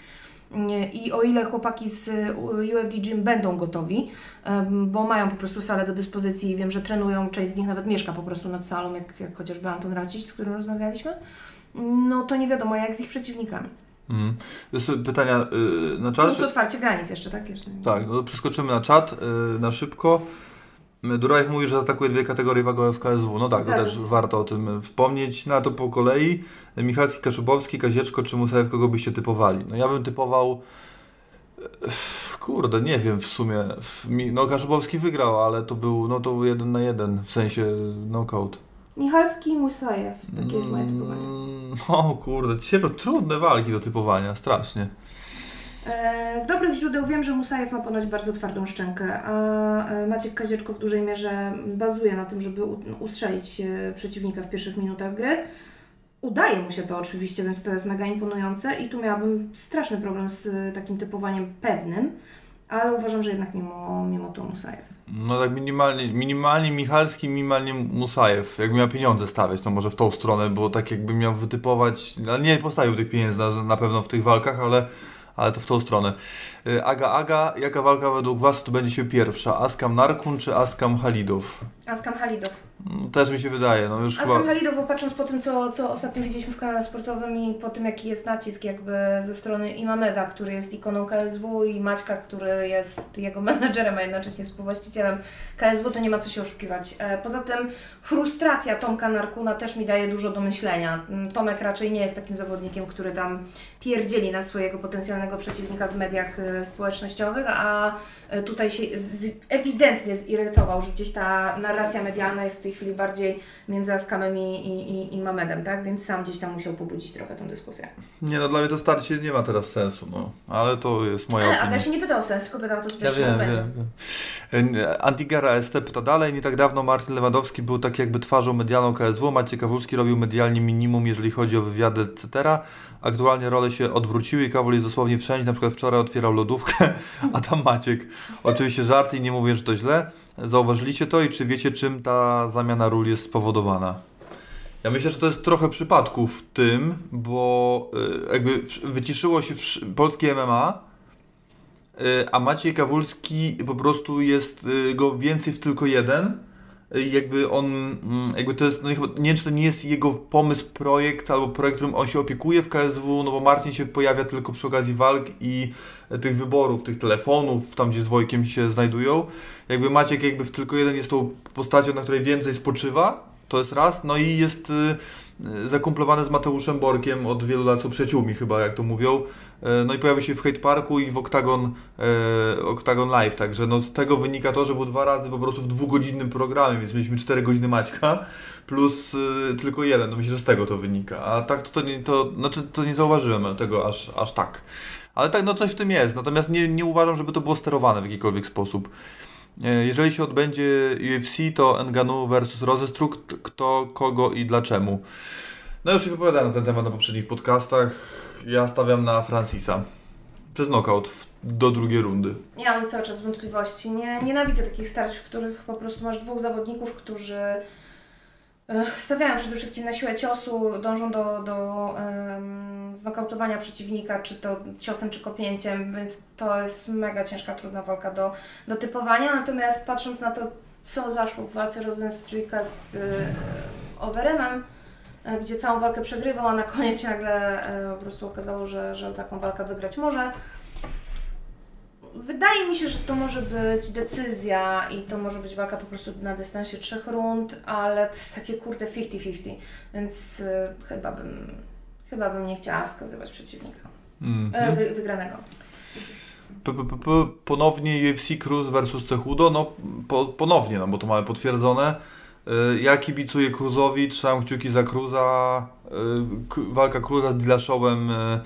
I o ile chłopaki z y, UFD Gym będą gotowi, bo mają po prostu salę do dyspozycji i wiem, że trenują, część z nich nawet mieszka po prostu nad salą, jak, jak chociażby Anton Racić, z którym rozmawialiśmy, no to nie wiadomo jak z ich przeciwnikami. Jest pytania y, na czat. Plus otwarcie granic jeszcze, tak? Jeszcze. Tak, no to przeskoczymy na czat, y, na szybko. Durajew mówi, że atakuje dwie kategorie wagowe w KSW. No tak, to też warto o tym wspomnieć. Na to po kolei. Michalski, Kaszubowski, Kazieczko czy Musajew, kogo byście typowali? No ja bym typował... e, Kurde, nie wiem w sumie. No Kaszubowski wygrał, ale to był, no to jeden na jeden, w sensie knockout. Michalski i Musajew, takie jest moje typowanie. Mm, No kurde, dzisiaj to trudne walki do typowania, strasznie. E, Z dobrych źródeł wiem, że Musajew ma ponoć bardzo twardą szczękę, a e, Maciek Kazieczko w dużej mierze bazuje na tym, żeby ustrzelić e, przeciwnika w pierwszych minutach gry. Udaje mu się to oczywiście, więc to jest mega imponujące i tu miałabym straszny problem z takim typowaniem pewnym, ale uważam, że jednak mimo, mimo to Musajew. No tak minimalnie, minimalnie Michalski, minimalnie Musajew. Jakbym miał pieniądze stawiać, to może w tą stronę, bo tak jakbym miał wytypować, ale nie postawił tych pieniędzy na, na pewno w tych walkach, ale, ale to w tą stronę. Y, Aga, Aga, jaka walka według Was to będzie się pierwsza? Askam Narkun czy Askam Halidow? Askam Halidow. Mm, Też mi się wydaje, no już Askam chyba... Bo patrząc po tym, co, co ostatnio widzieliśmy w kanale sportowym i po tym, jaki jest nacisk jakby ze strony Imameda, który jest ikoną KSW i Maćka, który jest jego menadżerem, a jednocześnie współwłaścicielem KSW, to nie ma co się oszukiwać. E, Poza tym frustracja Tomka Narkuna też mi daje dużo do myślenia. Mm, Tomek raczej nie jest takim zawodnikiem, który tam pierdzieli na swojego potencjalnego przeciwnika w mediach e, społecznościowych, a e, tutaj się ewidentnie zirytował, że gdzieś ta narracja medialna jest w tej chwili bardziej między Askamem i, i, i, Mamedem, tak? Więc sam gdzieś tam musiał pobudzić trochę tę dyskusję. Nie no, dla mnie to starcie nie ma teraz sensu, no. Ale to jest moja Ale opinia. Aga się nie pytał o sens, tylko pytał o to, Ja że wiem, będzie. wiem, wiem. Antigara ST pyta dalej. Nie tak dawno Martin Lewandowski był tak jakby twarzą medialną KSW. Maciej Kawulski robił medialnie minimum, jeżeli chodzi o wywiady, etc. Aktualnie role się odwróciły i Kawul jest dosłownie wszędzie. Na przykład wczoraj otwierał lodówkę, a tam Maciek. Oczywiście żarty i nie mówię, że to źle. Zauważyliście to i czy wiecie, czym ta zamiana ról jest spowodowana? Ja myślę, że to jest trochę przypadku w tym, bo y, jakby wyciszyło się polskie MMA, y, a Maciej Kawulski po prostu jest y, go więcej w tylko jeden. Jakby on, mm, jakby to jest, no chyba, nie wiem, czy to nie jest jego pomysł, projekt, albo projekt, którym on się opiekuje w KSW, no bo Marcin się pojawia tylko przy okazji walk i tych wyborów, tych telefonów, tam gdzie z Wojkiem się znajdują. Jakby Maciek jakby w tylko jeden jest tą postacią, na której więcej spoczywa, to jest raz, no i jest y, y, zakumplowany z Mateuszem Borkiem od wielu lat, są przyjaciółmi chyba, jak to mówią. E, No i pojawił się w Hate Parku i w Octagon, Octagon Live, także no z tego wynika to, że był dwa razy po prostu w dwugodzinnym programie, więc mieliśmy 4 godziny Maćka plus y, tylko jeden, no myślę, że z tego to wynika, a tak to, to, nie, to, znaczy, to nie zauważyłem tego aż, aż tak. Ale tak, no coś w tym jest, natomiast nie, nie uważam, żeby to było sterowane w jakikolwiek sposób. E, Jeżeli się odbędzie UFC, to Enganu versus Rozestruk, kto, kogo i dlaczemu. No już się wypowiadałem na ten temat na poprzednich podcastach. Ja stawiam na Francisa. Przez knockout w, do drugiej rundy. Ja mam cały czas wątpliwości. Nie, nienawidzę takich starć, w których po prostu masz dwóch zawodników, którzy stawiają przede wszystkim na siłę ciosu, dążą do, do em, znokautowania przeciwnika, czy to ciosem, czy kopnięciem, więc to jest mega ciężka, trudna walka do, do typowania. Natomiast patrząc na to, co zaszło w walce Rosenstryka z e, Overemem, e, gdzie całą walkę przegrywał, a na koniec się nagle e, po prostu okazało, że, że taką walkę wygrać może. Wydaje mi się, że to może być decyzja i to może być walka po prostu na dystansie trzech rund, ale to jest takie kurde 50-50, więc e, chyba bym, chyba bym nie chciała wskazywać przeciwnika Mhm. e, wy, wygranego. P, p, p, p, ponownie UFC Cruz versus Cejudo, no po, ponownie, no bo to mamy potwierdzone. Y, Ja kibicuję Cruzowi, trzymam kciuki za Cruza. Y, Walka Cruza z Dillashowem y,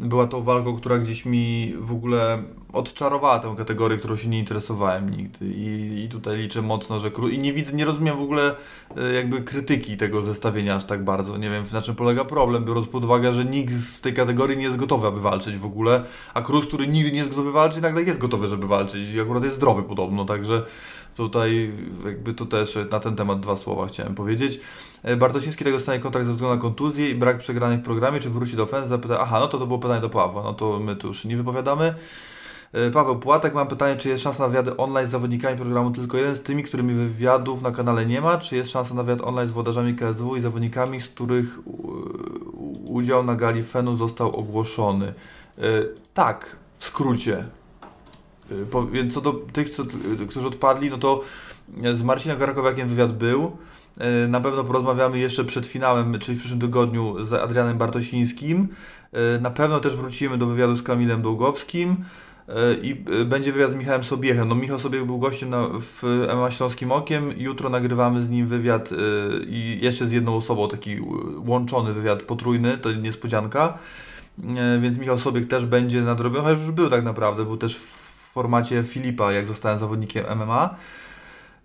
była tą walką, która gdzieś mi w ogóle odczarowała tę kategorię, którą się nie interesowałem nigdy. I, i tutaj liczę mocno, że Cruz... I nie widzę, nie rozumiem w ogóle y, jakby krytyki tego zestawienia aż tak bardzo. Nie wiem, na czym polega problem, biorąc pod uwagę, że nikt w tej kategorii nie jest gotowy, aby walczyć w ogóle, a Cruz, który nigdy nie jest gotowy walczyć, nagle jest gotowy, żeby walczyć i akurat jest zdrowy podobno, także tutaj jakby to też na ten temat dwa słowa chciałem powiedzieć. E, Bartosiński tak dostanie kontrakt ze względu na kontuzję i brak przegranych w programie, czy wróci do ofensywy? Zapyta, aha, no to to było pytanie do Pawła, no to my tu już nie wypowiadamy. E, Paweł Płatek, mam pytanie, czy jest szansa na wywiady online z zawodnikami programu tylko jeden, z tymi, którymi wywiadów na kanale nie ma, czy jest szansa na wywiad online z włodarzami KSW i zawodnikami, z których udział na gali Fenu został ogłoszony? E, Tak, w skrócie. Y, więc co do tych, co, y, którzy odpadli, no to z Marcinem Karakowiakiem wywiad był. Y, Na pewno porozmawiamy jeszcze przed finałem, czyli w przyszłym tygodniu z Adrianem Bartosińskim. Y, Na pewno też wrócimy do wywiadu z Kamilem Długowskim. I będzie wywiad z Michałem Sobiechem. No Michał Sobiech był gościem na, w MMA Śląskim Okiem. Jutro nagrywamy z nim wywiad i jeszcze z jedną osobą, taki łączony wywiad potrójny, to niespodzianka. E, Więc Michał Sobiek też będzie nadrobiony, chociaż już był tak naprawdę, był też w formacie Filipa, jak zostałem zawodnikiem MMA.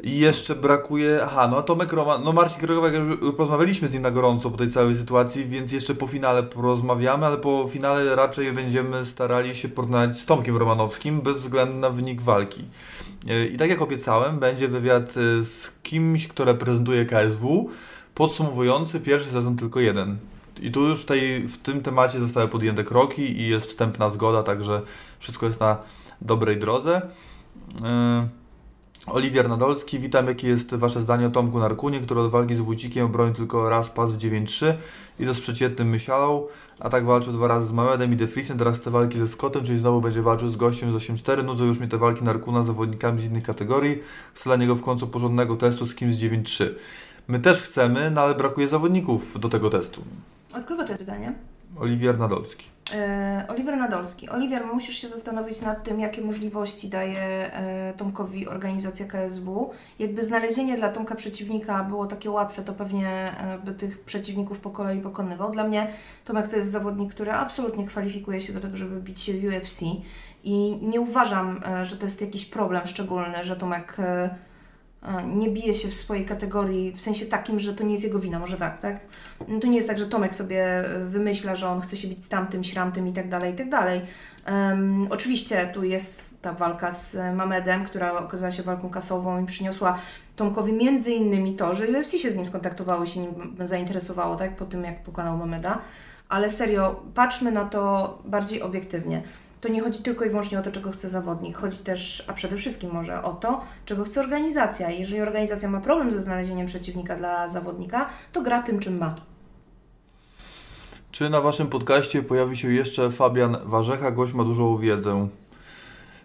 I jeszcze brakuje, aha, no Tomek Roman, no Marcin już porozmawialiśmy z nim na gorąco po tej całej sytuacji, więc jeszcze po finale porozmawiamy, ale po finale raczej będziemy starali się porównać z Tomkiem Romanowskim, bez względu na wynik walki. E, I tak jak obiecałem, będzie wywiad e, z kimś, kto reprezentuje KSW, podsumowujący pierwszy sezon tylko jeden. I tu już w tym temacie zostały podjęte kroki i jest wstępna zgoda, także wszystko jest na dobrej drodze. Yy. Oliwier Nadolski, witam. Jakie jest Wasze zdanie o Tomku Narkunie, który od walki z Wójcikiem bronił tylko raz pas w 9-3 i to z przeciętnym a tak walczył dwa razy z Mamedem i Defrisem, teraz chce walki ze Scottem, czyli znowu będzie walczył z gościem z 8-4. Nudzą już mnie te walki Narkuna z zawodnikami z innych kategorii. Chcę dla niego w końcu porządnego testu z kimś z 9-3. My też chcemy, no ale brakuje zawodników do tego testu. Od kogo to jest pytanie? Oliwier Nadolski. E, Oliver Nadolski. Oliver, musisz się zastanowić nad tym, jakie możliwości daje e, Tomkowi organizacja KSW. Jakby znalezienie dla Tomka przeciwnika było takie łatwe, to pewnie e, by tych przeciwników po kolei pokonywał. Dla mnie Tomek to jest zawodnik, który absolutnie kwalifikuje się do tego, żeby bić się UFC i nie uważam, że to jest jakiś problem szczególny, że Tomek nie bije się w swojej kategorii, w sensie takim, że to nie jest jego wina, może tak, tak? No to nie jest tak, że Tomek sobie e, wymyśla, że on chce się bić z tamtym, śramtym i tak dalej, i tak dalej. Em, oczywiście tu jest ta walka z Mamedem, która okazała się walką kasową i przyniosła Tomkowi między innymi to, że UFC się z nim skontaktowało i się nim zainteresowało, tak, po tym jak pokonał Mameda. Ale serio, patrzmy na to bardziej obiektywnie. To nie chodzi tylko i wyłącznie o to, czego chce zawodnik, chodzi też, a przede wszystkim może o to, czego chce organizacja. Jeżeli organizacja ma problem ze znalezieniem przeciwnika dla zawodnika, to gra tym, czym ma. Czy na Waszym podcaście pojawi się jeszcze Fabian Warzecha? Gość ma dużą wiedzę.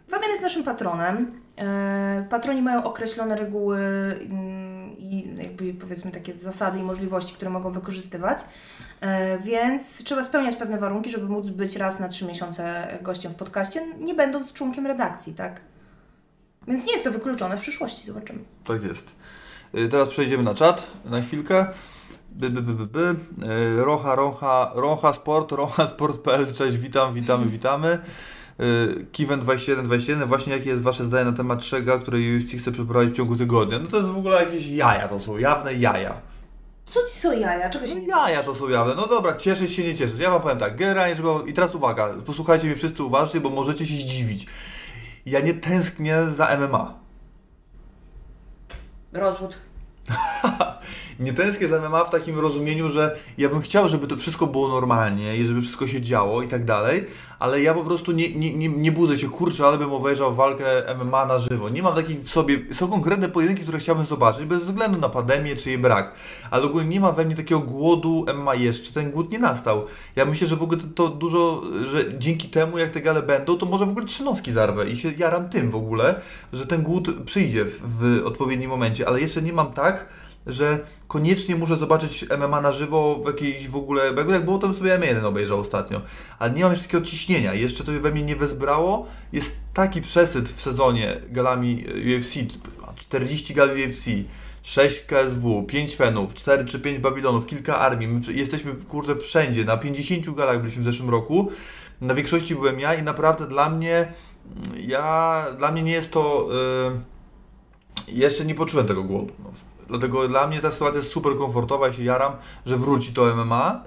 Fabian jest naszym patronem. E, Patroni mają określone reguły mm, i jakby powiedzmy takie zasady i możliwości, które mogą wykorzystywać, E, więc trzeba spełniać pewne warunki, żeby móc być raz na trzy miesiące gościem w podcaście, nie będąc członkiem redakcji, tak? Więc nie jest to wykluczone w przyszłości, zobaczymy. Tak jest. Y, Teraz przejdziemy na czat na chwilkę. By, by, by, by. Y, Rocha, Rocha, Rocha Sport, rochasport.pl, cześć, witam, witamy, witamy. Y, Kiven 2121, właśnie jakie jest Wasze zdanie na temat trzech gal, które UFC chce przeprowadzić w ciągu tygodnia? No to jest w ogóle jakieś jaja, to są jawne jaja. Co ci są jaja? Czego się No nie jaja to są jawne. No dobra, cieszyć się, nie cieszyć. Ja Wam powiem tak, generalnie, żeby... I teraz uwaga, posłuchajcie mnie wszyscy uważnie, bo możecie się zdziwić. Ja nie tęsknię za MMA. Rozwód. nie tęsknię za MMA w takim rozumieniu, że ja bym chciał, żeby to wszystko było normalnie i żeby wszystko się działo i tak dalej, ale ja po prostu nie, nie, nie, nie budzę się, kurczę, ale bym obejrzał walkę MMA na żywo. Nie mam takich w sobie, są konkretne pojedynki, które chciałbym zobaczyć, bez względu na pandemię czy jej brak, ale ogólnie nie ma we mnie takiego głodu MMA jeszcze, ten głód nie nastał. Ja myślę, że w ogóle to, to dużo, że dzięki temu, jak te gale będą, to może w ogóle trzynowski zarwę i się jaram tym w ogóle, że ten głód przyjdzie w, w odpowiednim momencie, ale jeszcze nie mam tak, że koniecznie muszę zobaczyć MMA na żywo w jakiejś w ogóle, bo jak było, to sobie M1 obejrzał ostatnio, ale nie mam jeszcze takiego ciśnienia, jeszcze to we mnie nie wezbrało, jest taki przesyt w sezonie galami UFC, 40 gal UFC, 6 KSW, 5 Fenów, 4 czy 5 Babilonów, kilka armii, my jesteśmy kurde wszędzie, na 50 galach byliśmy w zeszłym roku, na większości byłem ja i naprawdę dla mnie, ja, dla mnie nie jest to... Yy, jeszcze nie poczułem tego głodu. No. Dlatego dla mnie ta sytuacja jest super komfortowa, ja się jaram, że wróci to MMA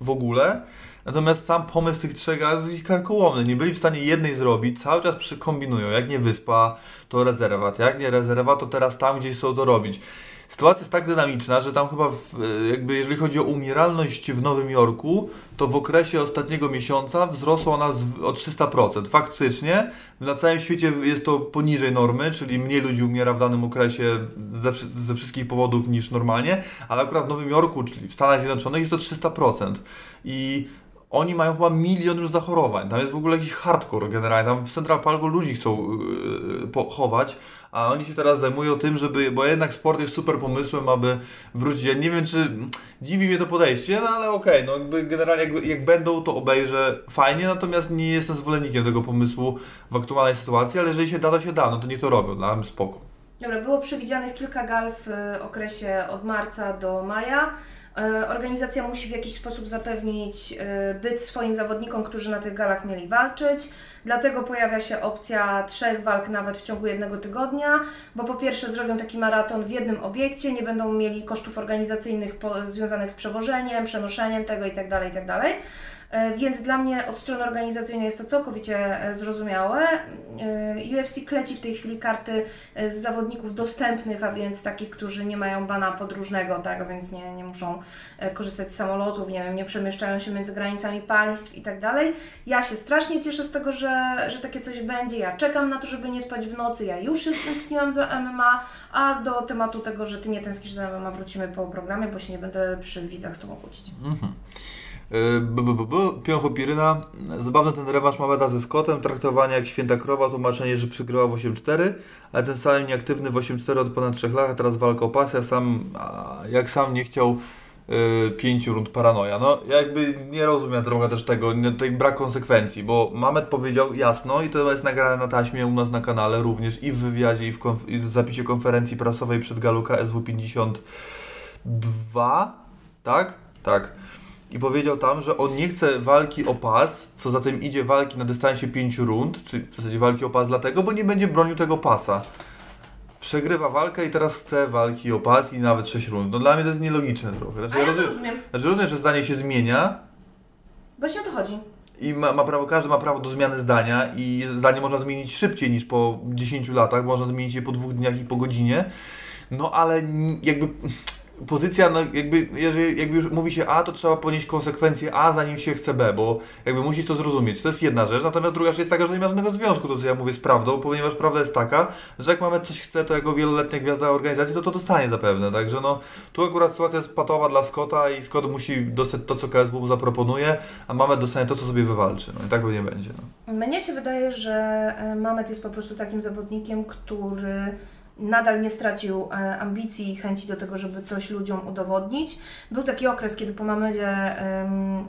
w ogóle. Natomiast sam pomysł tych trzech jest karkołomny. Nie byli w stanie jednej zrobić, cały czas kombinują. Jak nie wyspa, to rezerwat. Jak nie rezerwat, to teraz tam gdzieś chcą to robić. Sytuacja jest tak dynamiczna, że tam chyba w, jakby jeżeli chodzi o umieralność w Nowym Jorku, to w okresie ostatniego miesiąca wzrosła ona o 300%. Faktycznie na całym świecie jest to poniżej normy, czyli mniej ludzi umiera w danym okresie ze, ze wszystkich powodów niż normalnie, ale akurat w Nowym Jorku, czyli w Stanach Zjednoczonych jest to 300%. I oni mają chyba milion już zachorowań. Tam jest w ogóle jakiś hardcore generalnie. Tam w Central Parku ludzi chcą yy, chować, a oni się teraz zajmują tym, żeby, bo jednak sport jest super pomysłem, aby wrócić. Ja nie wiem, czy dziwi mnie to podejście, no ale okej, okay, no generalnie jak, jak, będą, to obejrzę fajnie, natomiast nie jestem zwolennikiem tego pomysłu w aktualnej sytuacji, ale jeżeli się da, to się da, no to nie to robią, dla mnie spoko. Dobra, było przewidzianych kilka gal w okresie od marca do maja. E, organizacja musi w jakiś sposób zapewnić e, byt swoim zawodnikom, którzy na tych galach mieli walczyć. Dlatego pojawia się opcja trzech walk nawet w ciągu jednego tygodnia, bo po pierwsze zrobią taki maraton w jednym obiekcie, nie będą mieli kosztów organizacyjnych związanych z przewożeniem, przenoszeniem tego itd. Tak itd. E, więc dla mnie od strony organizacyjnej jest to całkowicie e, zrozumiałe. E, UFC kleci w tej chwili karty z zawodników dostępnych, a więc takich, którzy nie mają bana podróżnego, tak, więc nie, nie muszą korzystać z samolotów, nie wiem, nie przemieszczają się między granicami państw i tak dalej. Ja się strasznie cieszę z tego, że, że takie coś będzie. Ja czekam na to, żeby nie spać w nocy. Ja już się tęskniłam za MMA, a do tematu tego, że Ty nie tęsknisz za MMA wrócimy po programie, bo się nie będę przy widzach z Tobą kłócić. Mhm. Piącho Piryna. Zabawny ten rewanż Maweda ze Scottem. Traktowanie jak święta krowa. Tłumaczenie, że przegrywał w 8-4, ale ten sam nieaktywny w 8-4 od ponad 3 lat, a teraz walka o pas. Sam, jak sam nie chciał yy, pięciu rund paranoja. No, ja jakby nie rozumiem trochę też tego, tutaj brak konsekwencji, bo Mamet powiedział jasno i to jest nagrane na taśmie u nas na kanale również i w wywiadzie, i w, i w zapisie konferencji prasowej przed Galuka SW52, tak? Tak i powiedział tam, że on nie chce walki o pas, co za tym idzie walki na dystansie 5 rund, czy w zasadzie walki o pas dlatego, bo nie będzie bronił tego pasa. Przegrywa walkę i teraz chce walki o pas i nawet 6 rund. No dla mnie to jest nielogiczne trochę. Znaczy, ja, ja rozumiem, rozumiem. Znaczy rozumiem, że zdanie się zmienia. Właśnie o to chodzi. I ma, ma, prawo, każdy ma prawo do zmiany zdania i zdanie można zmienić szybciej niż po 10 latach, można zmienić je po dwóch dniach i po godzinie. No ale jakby pozycja, no jakby, jeżeli jakby już mówi się A, to trzeba ponieść konsekwencje A, zanim się chce B, bo jakby musisz to zrozumieć. To jest jedna rzecz, natomiast druga rzecz jest taka, że nie ma żadnego związku to, co ja mówię z prawdą, ponieważ prawda jest taka, że jak mamy coś chce, to jako wieloletnia gwiazda organizacji, to to dostanie zapewne. Także no, tu akurat sytuacja jest patowa dla Scotta i Scott musi dostać to, co KSW zaproponuje, a Mamet dostanie to, co sobie wywalczy. No i tak nie będzie. No. Mnie się wydaje, że Mamet jest po prostu takim zawodnikiem, który nadal nie stracił e, ambicji i chęci do tego, żeby coś ludziom udowodnić. Był taki okres, kiedy po Mamedzie um,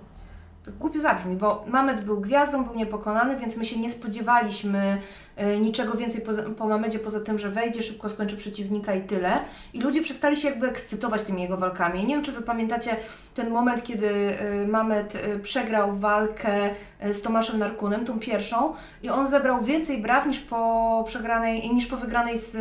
głupio zabrzmi, bo Mamed był gwiazdą, był niepokonany, więc my się nie spodziewaliśmy E, niczego więcej poza, po Mamedzie poza tym, że wejdzie, szybko skończy przeciwnika i tyle. I ludzie przestali się jakby ekscytować tymi jego walkami. Nie wiem, czy Wy pamiętacie ten moment, kiedy e, Mamed e, przegrał walkę z Tomaszem Narkunem, tą pierwszą, i on zebrał więcej braw niż po przegranej, niż po wygranej z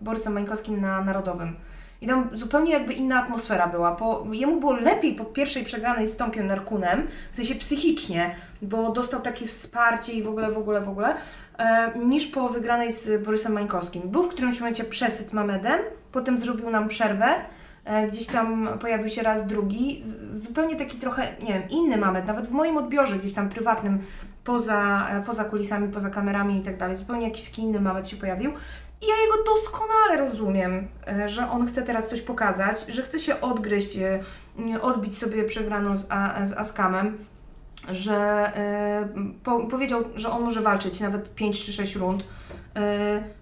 Borysem Mańkowskim na Narodowym. I tam zupełnie jakby inna atmosfera była. Po, jemu było lepiej po pierwszej przegranej z Tomkiem Nerkunem, w sensie psychicznie, bo dostał takie wsparcie i w ogóle, w ogóle, w ogóle, e, niż po wygranej z Borysem Mańkowskim. Był w którymś momencie przesyt Mamedem, potem zrobił nam przerwę, e, gdzieś tam pojawił się raz drugi, z, zupełnie taki trochę, nie wiem, inny Mamed, nawet w moim odbiorze gdzieś tam prywatnym, poza, e, poza kulisami, poza kamerami i tak dalej, zupełnie jakiś taki inny Mamed się pojawił. I ja jego doskonale rozumiem, e, że on chce teraz coś pokazać, że chce się odgryźć, e, odbić sobie przegraną z, z Askamem, że e, po, powiedział, że on może walczyć nawet 5 czy 6 rund.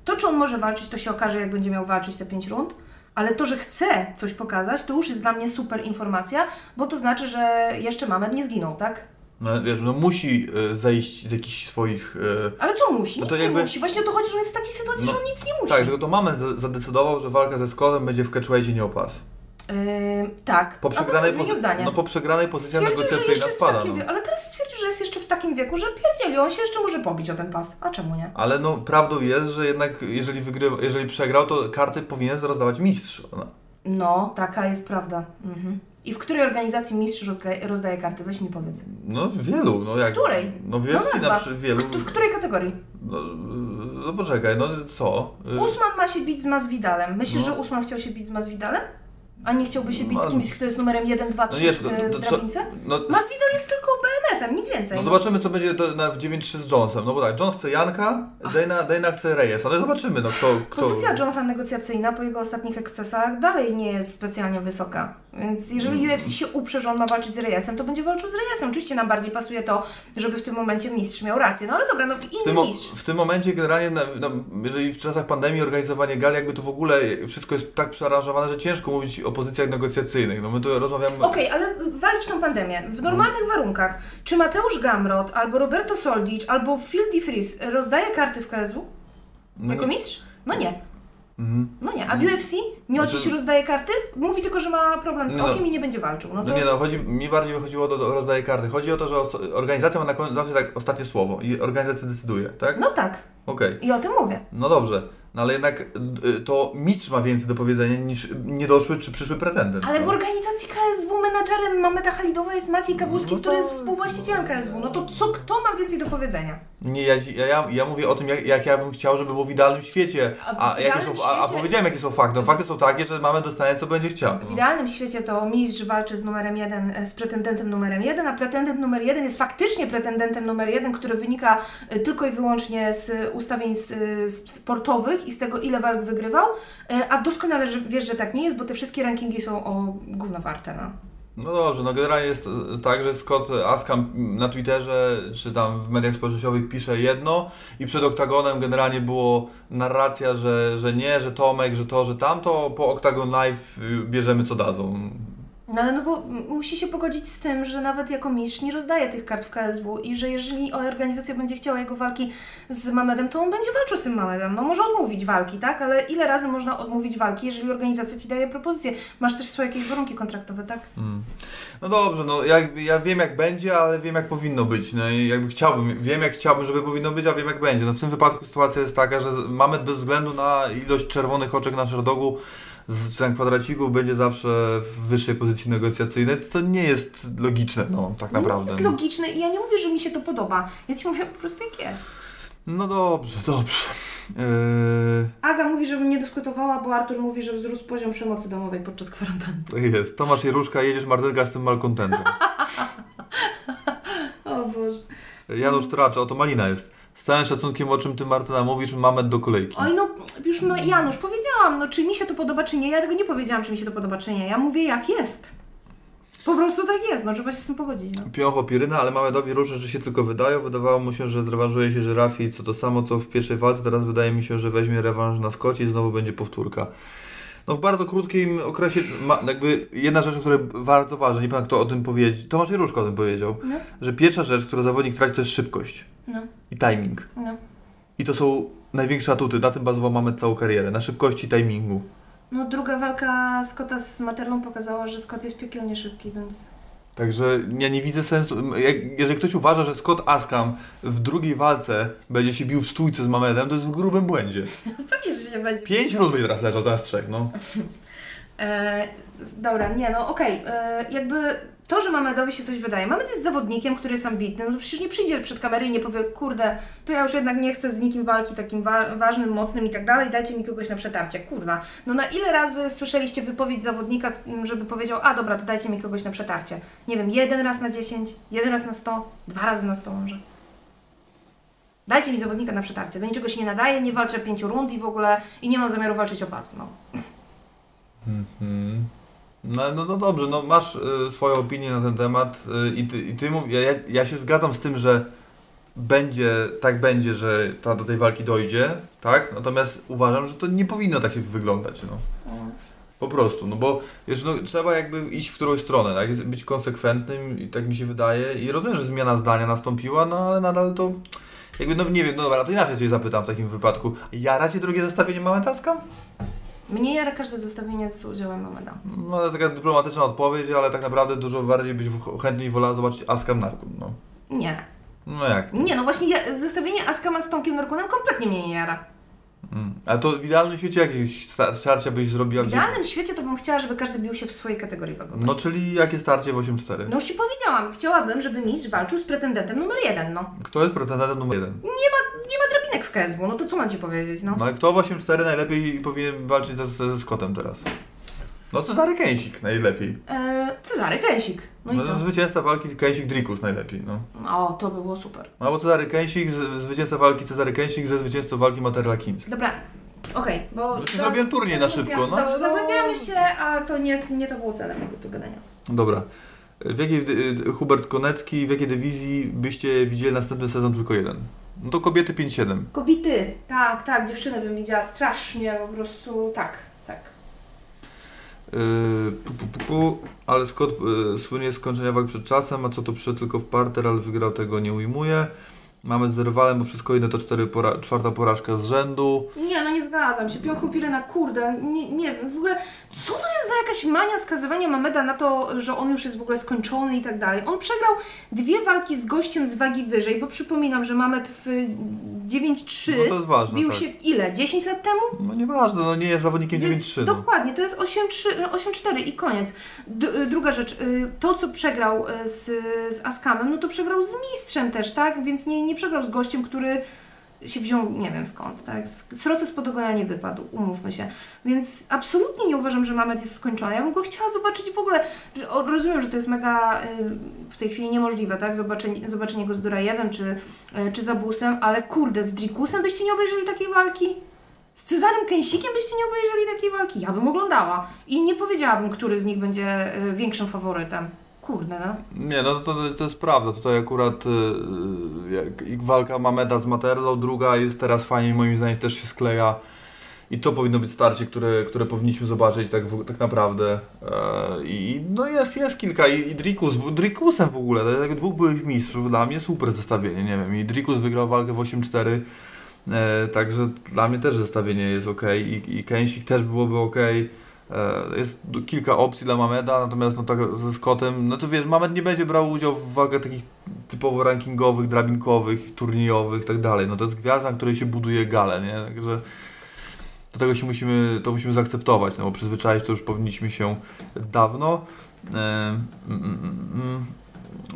To, czy on może walczyć, to się okaże, jak będzie miał walczyć te 5 rund, ale to, że chce coś pokazać, to już jest dla mnie super informacja, bo to znaczy, że jeszcze Mamed nie zginął, tak? No wiesz, no musi e, zejść z jakichś swoich... e, Ale co musi? No Nic to nie jakby- musi. Właśnie o to chodzi, że on jest w takiej sytuacji, No, że on nic nie musi. Tak, tylko to za- zadecydował, że walka ze Scottem będzie w catchweightie, nie o pas. Yy, tak. Po przegranej, pozy- zdanie. no, po przegranej pozycja negocjacyjna spada. No. ale teraz stwierdził, że jest jeszcze w takim wieku, że pierdzieli, on się jeszcze może pobić o ten pas. A czemu nie? Ale no prawdą jest, że jednak jeżeli, wygrywa, jeżeli przegrał, to karty powinien rozdawać mistrz. No. No, taka jest prawda. Mhm. I w której organizacji mistrz rozdaje karty? Weź mi powiedz. No wielu, no jak... W której? No w No UFC nazwa. na przykład wielu... Kto- W której kategorii? No, no poczekaj, no co? Y, Usman ma się bić z Masvidalem. Myślisz, No. że Usman chciał się bić z Masvidalem? A nie chciałby się bić No, z kimś, kto jest numerem 1, 2, 3 nie, w, no, to w drabince? no, Masvidal jest tylko BMF-em, nic więcej. no zobaczymy, co będzie do, na, w 9-3 z Jonesem. No bo tak, Jones chce Janka, Dana, Dana chce Reyesa. No zobaczymy, no kto... kto... Pozycja Jonesa negocjacyjna po jego ostatnich ekscesach dalej nie jest specjalnie wysoka. Więc jeżeli Mm. UFC się uprze, że on ma walczyć z Reyesem, to będzie walczył z Reyesem. Oczywiście nam bardziej pasuje to, żeby w tym momencie mistrz miał rację. No ale dobra, no W inny tym, mo- mistrz. w tym momencie generalnie, na, no, jeżeli w czasach pandemii organizowanie gal, jakby to w ogóle wszystko jest tak przearanżowane, że ciężko mówić o pozycjach negocjacyjnych. No my tu rozmawiamy... Okej, ale walić tą pandemię. W normalnych warunkach, czy Mateusz Gamrot, albo Roberto Soldic, albo Phil DeFries rozdaje karty w KSW no, jako mistrz? No nie. Mhm. No nie. A w UFC Miocic Znaczy- rozdaje karty? Mówi tylko, że ma problem z Nie no. okiem i nie będzie walczył. No to... No nie no, chodzi, mi bardziej chodziło o, to- o rozdaje karty. Chodzi o to, że organizacja ma na koniec zawsze tak ostatnie słowo i organizacja decyduje, tak? no tak. Okej. I o tym mówię. No dobrze. No ale jednak y, to mistrz ma więcej do powiedzenia niż niedoszły czy przyszły pretendent. Ale w no. organizacji KSW menadżerem Mameda Halidowa jest Maciej Kawulski, No to- który jest współwłaścicielem KSW. No to co, kto ma więcej do powiedzenia? Nie, ja, ja, ja, mówię o tym, jak, jak ja bym chciał, żeby było w idealnym świecie. A w A, jakie idealnym są, a, a świecie- powiedziałem, jakie są fakty. No, fakty są takie, że mamy dostanie, co będzie chciał. W idealnym świecie to mistrz walczy z numerem jeden, e, z pretendentem numerem jeden, a pretendent numer jeden jest faktycznie pretendentem numer jeden, który wynika e, tylko i wyłącznie z ustawień e, sportowych i z tego, ile walk wygrywał, a doskonale wiesz, że tak nie jest, bo te wszystkie rankingi są o gówno warte, no. No dobrze, no generalnie jest tak, że Scott Askam na Twitterze czy tam w mediach społecznościowych pisze jedno i przed oktagonem generalnie było narracja, że, że nie, że Tomek, że to, że tamto, po Octagon Live y, bierzemy co dadzą. No ale no bo musi się pogodzić z tym, że nawet jako mistrz nie rozdaje tych kart w KSW i że jeżeli organizacja będzie chciała jego walki z Mamedem, to on będzie walczył z tym Mamedem. No może odmówić walki, tak? Ale ile razy można odmówić walki, jeżeli organizacja Ci daje propozycję? Masz też swoje jakieś warunki kontraktowe, tak? No dobrze, no ja, ja wiem jak będzie, ale wiem jak powinno być. No i jakby chciałbym, wiem jak chciałbym, żeby powinno być, a wiem jak będzie. No w tym wypadku sytuacja jest taka, że Mamet bez względu na ilość czerwonych oczek na szerdogu z ten kwadracików będzie zawsze w wyższej pozycji negocjacyjnej, co nie jest logiczne, no tak naprawdę. Jest logiczne i ja nie mówię, że mi się to podoba. Ja Ci mówię po prostu jak jest. No dobrze, dobrze. Yy, Aga mówi, żebym nie dyskutowała, bo Artur mówi, że wzrósł poziom przemocy domowej podczas kwarantanny. tak jest. Tomasz Jeruszka, jedziesz Martynka z tym malkontentem. O Boże. Janusz Tracz, oto Malina jest. Z całym szacunkiem, o czym ty Martyna mówisz, Mamet do kolejki. Oj, no już Janusz, powiedziałam, no czy mi się to podoba, czy nie. Ja tego nie powiedziałam, czy mi się to podoba, czy nie. Ja mówię, jak jest. Po prostu tak jest, no trzeba się z tym pogodzić, no. Piąch Piryna, ale Mamedowi różne rzeczy się tylko wydają. Wydawało mu się, że zrewanżuje się Żyrafi, co to samo co w pierwszej walce. Teraz wydaje mi się, że weźmie rewanż na Skocie i znowu będzie powtórka. No w bardzo krótkim okresie, ma, jakby jedna rzecz, o której bardzo ważna, nie pamiętam kto o tym powiedział, Tomasz Jeruszko o tym powiedział, No. że pierwsza rzecz, którą zawodnik traci, to jest szybkość No, i timing. no. I to są największe atuty, na tym bazował Mamet całą karierę, na szybkości i timingu. No druga walka Scotta z Materlą pokazała, że Scott jest piekielnie szybki, więc... Także ja nie widzę sensu. Jak, jeżeli ktoś uważa, że Scott Askam w drugiej walce będzie się bił w stójce z Mamedem, to jest w grubym błędzie. Pewnie, że się będzie. Pięć rund będzie teraz leżał, zamiast trzech, no. E, dobra, nie, no okej, e, jakby to, że Mamedowi się coś wydaje. Mamed jest zawodnikiem, który jest ambitny, no przecież nie przyjdzie przed kamerę i nie powie, kurde, to ja już jednak nie chcę z nikim walki takim wa- ważnym, mocnym i tak dalej, dajcie mi kogoś na przetarcie, kurwa. No na ile razy słyszeliście wypowiedź zawodnika, żeby powiedział, a dobra, to dajcie mi kogoś na przetarcie. Nie wiem, jeden raz na 10, jeden raz na 100, dwa razy na 100 może. Dajcie mi zawodnika na przetarcie. Do niczego się nie nadaje, nie walczę pięciu rund i w ogóle i nie mam zamiaru walczyć o pas. No. Mhm. No, no, no dobrze, no masz y, swoją opinię na ten temat y, i ty, i ty ja, ja, ja się zgadzam z tym, że będzie, tak będzie, że ta, do tej walki dojdzie, tak? Natomiast uważam, że to nie powinno tak wyglądać, no. Po prostu, no bo wiesz, no, trzeba jakby iść w którąś stronę, tak? Być konsekwentnym i tak mi się wydaje i rozumiem, że zmiana zdania nastąpiła, no ale nadal to jakby, no nie wiem, no dobra, to inaczej coś zapytam w takim wypadku. Jara Cię drugie zestawienie Mametaska? Mnie jara każde zestawienie z udziałem Mameda. No to taka dyplomatyczna odpowiedź, ale tak naprawdę dużo bardziej byś chętniej wolała zobaczyć Askam Narkun, no. Nie. No jak? Nie, no właśnie ja, zestawienie Askama z Tomkiem Norkunem kompletnie mnie nie jara. Mm. Ale to w idealnym świecie jakieś sta- starcia byś zrobiła? W gdzie- idealnym świecie to bym chciała, żeby każdy bił się w swojej kategorii wagowej. No czyli jakie starcie w 8-4? No już Ci powiedziałam, chciałabym, żeby mistrz walczył z pretendentem numer jeden, no. Kto jest pretendentem numer jeden? Nie ma drabinek w KSW, no to co mam Ci powiedzieć, no. No ale kto w 8-4 najlepiej powinien walczyć ze, ze, ze Scottem teraz? No Cezary Kęsik najlepiej. Eee, Cezary Kęsik. No i No, co? zwycięzca walki Kęsik Drikus najlepiej, no. O, to by było super. No albo Cezary Kęsik, zwycięzca walki Cezary Kęsik ze zwycięzcą walki Materla Kins. Dobra, okej, bo... No się zrobiłem turniej na szybko, no. Dobrze, zagłębiamy się, a to nie, nie to było celem mojego tu gadania. Dobra. W jakiej, y, Hubert Konecki, w jakiej dywizji byście widzieli następny sezon tylko jeden? No to kobiety 5-7. Kobiety, tak, tak, dziewczyny bym widziała strasznie, po prostu tak, pu, pu, pu, pu. Ale Scott yy, słynie z skończenia walk przed czasem, a co to przyszedł tylko w parter, ale wygrał tego nie ujmuje. Mamy z rywalem, bo wszystko inne to cztery pora czwarta porażka z rzędu. Nie, no nie zgadzam się. Piąchu Pirena, kurde, nie, nie, w ogóle, co to jest za jakaś mania skazywania Mameda na to, że on już jest w ogóle skończony i tak dalej. On przegrał dwie walki z gościem z wagi wyżej, bo przypominam, że Mamed w 9-3 No ważne, bił tak. się ile? 10 lat temu? No nieważne, no nie jest zawodnikiem Więc 9-3. No. Dokładnie, to jest 8-3, 8-4 i koniec. D- y, druga rzecz, y, to co przegrał y, z, z Askamem, no to przegrał z mistrzem też, tak? Więc nie, nie przegrał z gościem, który się wziął, nie wiem skąd, tak? Sroce z podogonia nie wypadł, umówmy się. Więc absolutnie nie uważam, że Mamet jest skończony. Ja bym go chciała zobaczyć w ogóle. Rozumiem, że to jest mega y, w tej chwili niemożliwe, tak? Zobaczenie, zobaczenie go z Durajewem czy, y, czy Zabusem, ale kurde, z Drikusem byście nie obejrzeli takiej walki? Z Cezarem Kęsikiem byście nie obejrzeli takiej walki? Ja bym oglądała. I nie powiedziałabym, który z nich będzie y, większym faworytem. Kurde, no. Nie, no to, to jest prawda. Tutaj akurat yy, walka Mameda z Materlą, druga jest teraz fajnie, moim zdaniem też się skleja. I to powinno być starcie, które, które powinniśmy zobaczyć tak, tak naprawdę. E, I no jest, jest kilka. I, i Drikus, Drikusem w ogóle, to jak dwóch byłych mistrzów, dla mnie super zestawienie, nie wiem. I Drikus wygrał walkę w 8-4, e, także dla mnie też zestawienie jest ok. I, i Kęsik też byłoby ok. E, Jest kilka opcji dla Mameda, natomiast no tak ze Scottem, no to wiesz, Mamed nie będzie brał udziału w walkach takich typowo rankingowych, drabinkowych, turniejowych i tak dalej. No to jest gwiazda, na której się buduje galę, nie? Także do tego się musimy, to musimy zaakceptować, no bo przyzwyczaić to już powinniśmy się dawno. E, mm, mm, mm.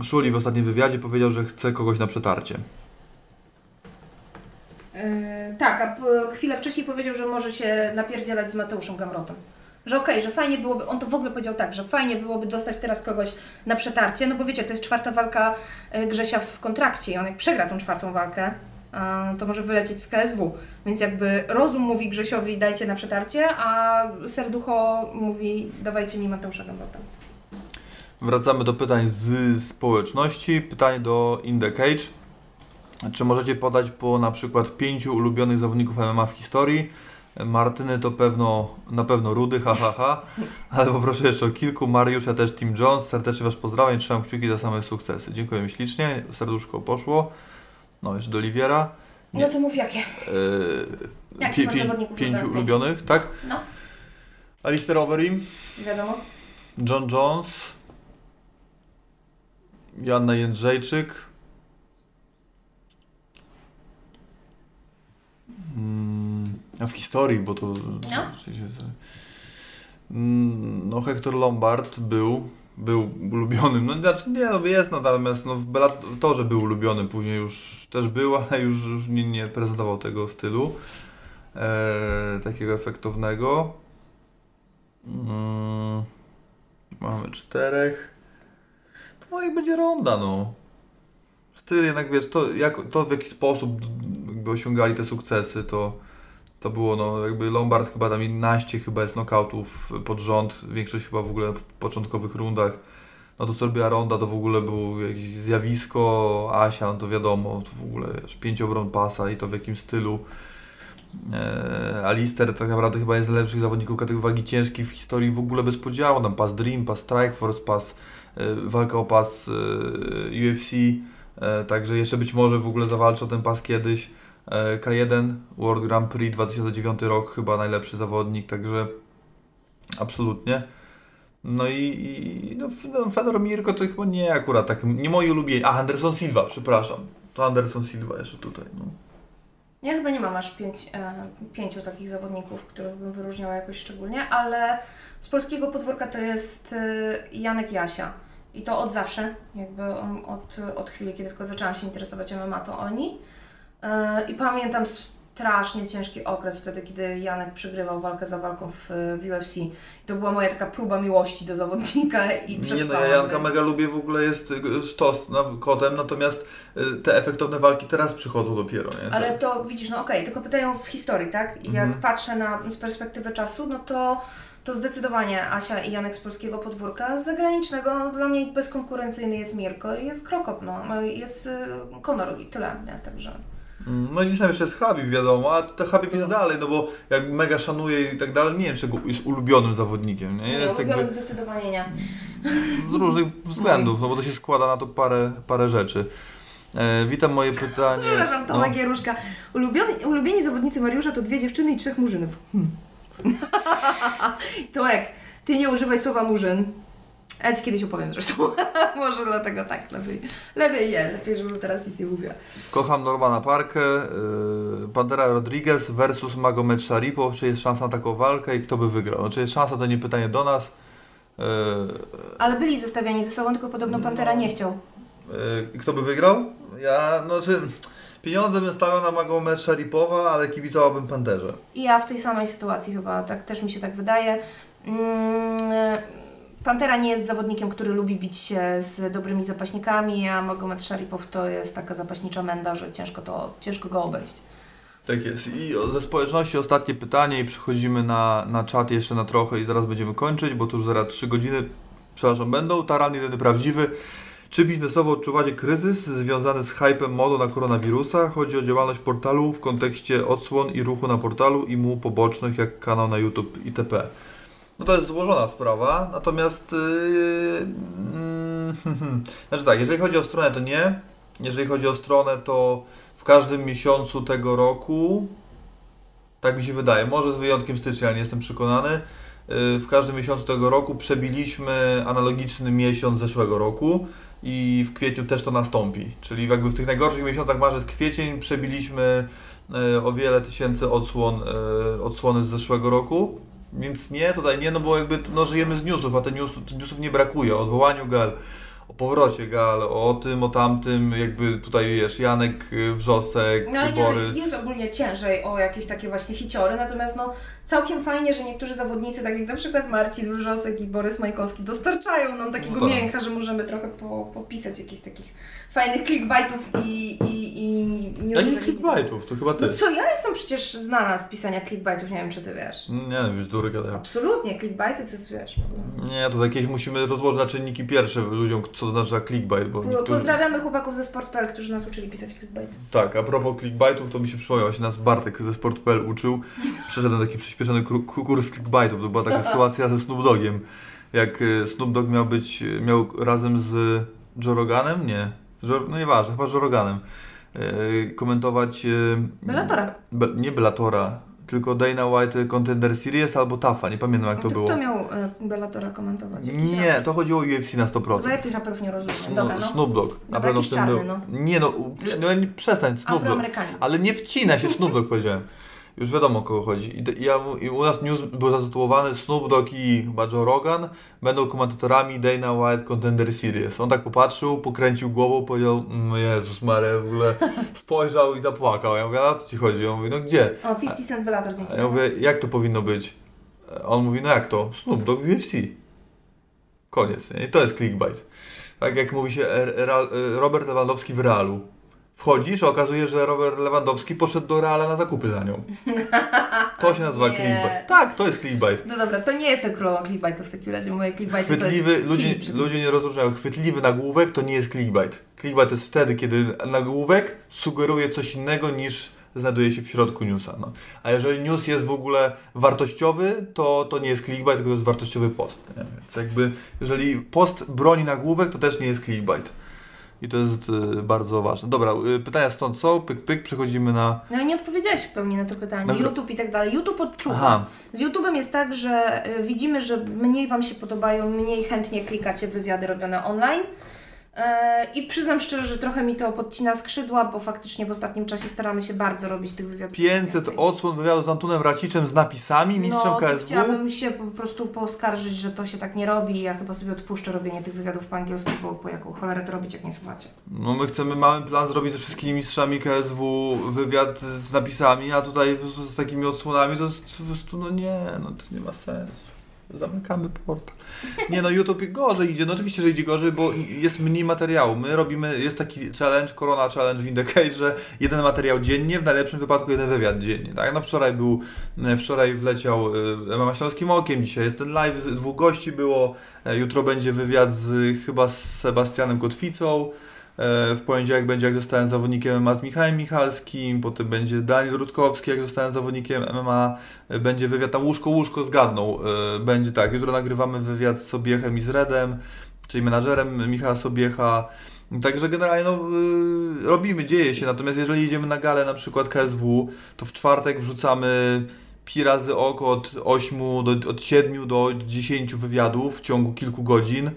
Szuli w ostatnim wywiadzie powiedział, że chce kogoś na przetarcie. Yy, tak, a chwilę wcześniej powiedział, że może się napierdzielać z Mateuszem Gamrotem. Że okej, że fajnie byłoby, on to w ogóle powiedział tak, że fajnie byłoby dostać teraz kogoś na przetarcie, no bo wiecie, to jest czwarta walka y, Grzesia w kontrakcie i on jak przegra tą czwartą walkę, to może wylecieć z KSW. Więc jakby rozum mówi Grzesiowi dajcie na przetarcie, a serducho mówi dawajcie mi Mateusza Gamrota. Wracamy do pytań z społeczności. Pytanie do In The Cage. Czy możecie podać po na przykład pięciu ulubionych zawodników MMA w historii? Martyny to pewno, na pewno Rudy, ha, ha, ha. Ale poproszę jeszcze o kilku. Mariusz, ja też Tim Jones. Serdecznie Was pozdrawiam i trzymam kciuki za same sukcesy. Dziękuję ślicznie. Serduszko poszło. No, jeszcze do Oliwiera. Nie. No to mów jakie. Yy, pięciu ulubionych? tak? No, Alistair Overeem, wiadomo. John Jones, Joanna Jędrzejczyk, mm, a w historii, bo to... No. Mm, No Hector Lombard był, był ulubionym, no znaczy nie, no jest, no, natomiast no, w Bellatorze był ulubiony, później już też był, ale już, już nie, nie prezentował tego stylu, e, takiego efektownego. Mm, mamy czterech. No i będzie ronda, no. Styl jednak, wiesz, to, jak, to w jaki sposób jakby osiągali te sukcesy, to, to było, no jakby Lombard chyba tam 11 chyba jest knockoutów pod rząd, większość chyba w ogóle w początkowych rundach. No to co robiła Ronda, to w ogóle było jakieś zjawisko, Asia, no to wiadomo, to w ogóle wiesz, pięć obron pasa i to w jakim stylu. Eee, Alister tak naprawdę chyba jest z lepszych zawodników kategorii wagi ciężkiej w historii w ogóle bez podziału. Tam pas Dream, pas Strikeforce, pas e, walka o pas e, UFC. E, także jeszcze być może w ogóle zawalczy o ten pas kiedyś. E, K1 World Grand Prix 2009 rok, chyba najlepszy zawodnik, także absolutnie. No i, i no, no, Fedor Mirko to chyba nie akurat tak, nie moi ulubieni. A, Anderson Silva, przepraszam. To Anderson Silva jeszcze tutaj. No. Ja chyba nie mam aż pięć, e, pięciu takich zawodników, których bym wyróżniała jakoś szczególnie, ale z polskiego podwórka to jest e, Janek Jasia. I to od zawsze, jakby od, od chwili, kiedy tylko zaczęłam się interesować MMA, to oni. E, I pamiętam strasznie ciężki okres wtedy, kiedy Janek przegrywał walkę za walką w, w UFC. To była moja taka próba miłości do zawodnika i Nie no, ja Janka więc- mega lubię, w ogóle jest y, sztos na, kotem, natomiast y, te efektowne walki teraz przychodzą dopiero, nie? Ale Tak. to widzisz, no okej, tylko pytają w historii, tak? I jak Mhm. patrzę na, z perspektywy czasu, no to, to zdecydowanie Asia i Janek z polskiego podwórka. Z zagranicznego no, dla mnie bezkonkurencyjny jest Mirko i jest Krokop, no. no jest y, Conor i tyle, nie? Także... No i gdzieś tam jeszcze jest Habib, wiadomo, a to Habib jest dalej, no bo jak mega szanuje i tak dalej, nie wiem, czy jest ulubionym zawodnikiem, nie? Nie, Jest ulubionym jakby zdecydowanie nie. z różnych względów, no bo to się składa na to parę, parę rzeczy. E, witam, moje pytanie. Przepraszam, no. Tomek Jaruszka. Ulubioni, ulubieni zawodnicy Mariusza to dwie dziewczyny i trzech murzynów. Hmm. Tomek, ty nie używaj słowa murzyn. Ja Ci kiedyś opowiem zresztą. Może dlatego tak, lepiej, lepiej nie, lepiej, żebym teraz nic nie mówiła. Kocham Normana Parkę, y, Pantera Rodriguez versus Magomed Sharipow. Czy jest szansa na taką walkę i kto by wygrał? No, czy jest szansa, to nie pytanie do nas. Y, Ale byli zestawiani ze sobą, tylko podobno Pantera nie chciał. y, kto by wygrał? Ja, no czy pieniądze bym stawiał na Magomed Sharipowa, ale kibicowałbym Panterze. I ja w tej samej sytuacji chyba, tak też mi się tak wydaje. Mm, Pantera nie jest zawodnikiem, który lubi bić się z dobrymi zapaśnikami, a Magomed Sharipow to jest taka zapaśnicza menda, że ciężko, to, ciężko go obejść. Tak jest. I ze społeczności ostatnie pytanie i przechodzimy na, na czat jeszcze na trochę i zaraz będziemy kończyć, bo to już zaraz 3 godziny, przepraszam, będą. Taran jedyny prawdziwy. Czy biznesowo odczuwacie kryzys związany z hypem modą na koronawirusa? Chodzi o działalność portalu w kontekście odsłon i ruchu na portalu i mu pobocznych, jak kanał na YouTube itp. No to jest złożona sprawa, natomiast yy, znaczy tak, jeżeli chodzi o stronę to nie, jeżeli chodzi o stronę to w każdym miesiącu tego roku, tak mi się wydaje, może z wyjątkiem stycznia, ale nie jestem przekonany, yy, w każdym miesiącu tego roku przebiliśmy analogiczny miesiąc zeszłego roku i w kwietniu też to nastąpi. Czyli jakby w tych najgorszych miesiącach marzec, kwiecień przebiliśmy yy, o wiele tysięcy odsłon, yy, odsłony z zeszłego roku. Więc nie, tutaj nie, no bo jakby no, żyjemy z newsów, a te news, newsów nie brakuje. O odwołaniu Gal, o powrocie Gal, o tym, o tamtym, jakby tutaj wiesz, Janek y, Wrzosek, No ale nie, Borys. jest ogólnie ciężej o jakieś takie właśnie hiciory, natomiast no całkiem fajnie, że niektórzy zawodnicy, tak jak na przykład Marcin Wrzosek i Borys Majkowski, dostarczają nam takiego No tak. mięcha, że możemy trochę po, popisać jakichś takich fajnych clickbaitów i, i, i nie Jakich clickbaitów? To chyba ty. No co, ja jestem przecież znana z pisania clickbaitów, nie wiem czy ty wiesz. Nie wiem, bzdury gadają. Absolutnie, clickbaity to jest, wiesz. Nie, to jakieś musimy rozłożyć na czynniki pierwsze ludziom, co to znaczy clickbait, bo Po, niektórzy... pozdrawiamy chłopaków ze Sport.pl, którzy nas uczyli pisać clickbaity. Tak, a propos clickbaitów, to mi się przypomniał, właśnie nas Bartek ze Sport.pl uczył. Przeszedł taki przyspieszony kurs clickbaitów. To była taka sytuacja ze Snoop Dogiem. Jak y, Snoop Dogg miał być, y, miał razem z Joe Roganem? Nie. Joe, no nieważne, chyba z Joe Roganem. y, komentować... y, Bellatora. Be, nie Bellatora, tylko Dana White Contender Series albo TAFA, nie pamiętam jak to No było. Kto miał e, Bellatora komentować? Jakiś Nie, raper? to chodziło o UFC na 100%. Dobra, ja tych raperów nie rozumiem. Dobra, no. Snoop Dogg. Na pewno w tym czarny, był. no. Nie no, no przestań, Snoop Dogg. Ale nie wcina się, Snoop Dogg powiedziałem. Już wiadomo o kogo chodzi. I, ja, I u nas news był zatytułowany Snoop Dogg i chyba Joe Rogan będą komentatorami Dana White Contender Series. On tak popatrzył, pokręcił głową, powiedział, no Jezus Maria, w ogóle spojrzał i zapłakał. Ja mówię, a co Ci chodzi? On mówi, no gdzie? O, 50 Cent Bellator, dzięki. Ja mówię, jak to powinno być? A On mówi, no jak to? Snoop Dogg w UFC. Koniec. Nie? I to jest clickbait. Tak jak mówi się er, Ra- Robert Lewandowski w Realu. Wchodzisz, okazuje, że Robert Lewandowski poszedł do Reala na zakupy za nią. To się nazywa clickbait. Tak, to jest clickbait. No dobra, to nie jestem królową clickbaitu w takim razie. Moje clickbaity to Chwytliwy, jest ludzie, ludzie nie rozróżniają. Chwytliwy nagłówek to nie jest clickbait. Clickbait to jest wtedy, kiedy nagłówek sugeruje coś innego niż znajduje się w środku newsa. No. A jeżeli news jest w ogóle wartościowy, to, to nie jest clickbait, tylko to jest wartościowy post. Nie? Więc jakby, jeżeli post broni nagłówek, to też nie jest clickbait. I to jest y, bardzo ważne. Dobra, y, pytania stąd są, pyk, pyk, przechodzimy na... No nie odpowiedziałeś w pełni na to pytanie. Dobra. YouTube i tak dalej. YouTube odczuwa. Aha. Z YouTube'em jest tak, że y, widzimy, że mniej Wam się podobają, mniej chętnie klikacie wywiady robione online. E, I przyznam szczerze, że trochę mi to podcina skrzydła, bo faktycznie w ostatnim czasie staramy się bardzo robić tych wywiadów. 500 więcej. odsłon wywiadu z Antonem Raciczem z napisami, mistrzem no, KSW. chciałabym się po prostu poskarżyć, że to się tak nie robi i ja chyba sobie odpuszczę robienie tych wywiadów po angielsku, bo po jaką cholerę to robić, jak nie słuchacie. No my chcemy, mamy plan zrobić ze wszystkimi mistrzami KSW wywiad z napisami, a tutaj z takimi odsłonami to jest po prostu, no nie, no to nie ma sensu. Zamykamy portal. Nie no, YouTube gorzej idzie, no oczywiście, że idzie gorzej, bo jest mniej materiału. My robimy, jest taki challenge, Corona Challenge w że jeden materiał dziennie, w najlepszym wypadku jeden wywiad dziennie, tak? No wczoraj był, e, wczoraj wleciał e, Mama Śląskim Okiem, dzisiaj jest ten live, dwóch gości było, e, jutro będzie wywiad z, chyba z Sebastianem Kotwicą, E, W poniedziałek będzie jak zostałem zawodnikiem MMA z Michałem Michalskim, potem będzie Daniel Rutkowski jak zostałem zawodnikiem MMA, E, będzie wywiad tam łóżko łóżko zgadnął. E, Będzie tak, jutro nagrywamy wywiad z Sobiechem i z Redem, czyli menadżerem Michała Sobiecha. Także generalnie no, robimy, dzieje się, natomiast jeżeli idziemy na galę na przykład KSW, to w czwartek wrzucamy pi razy oko od 8 do, od 7 do 10 wywiadów w ciągu kilku godzin.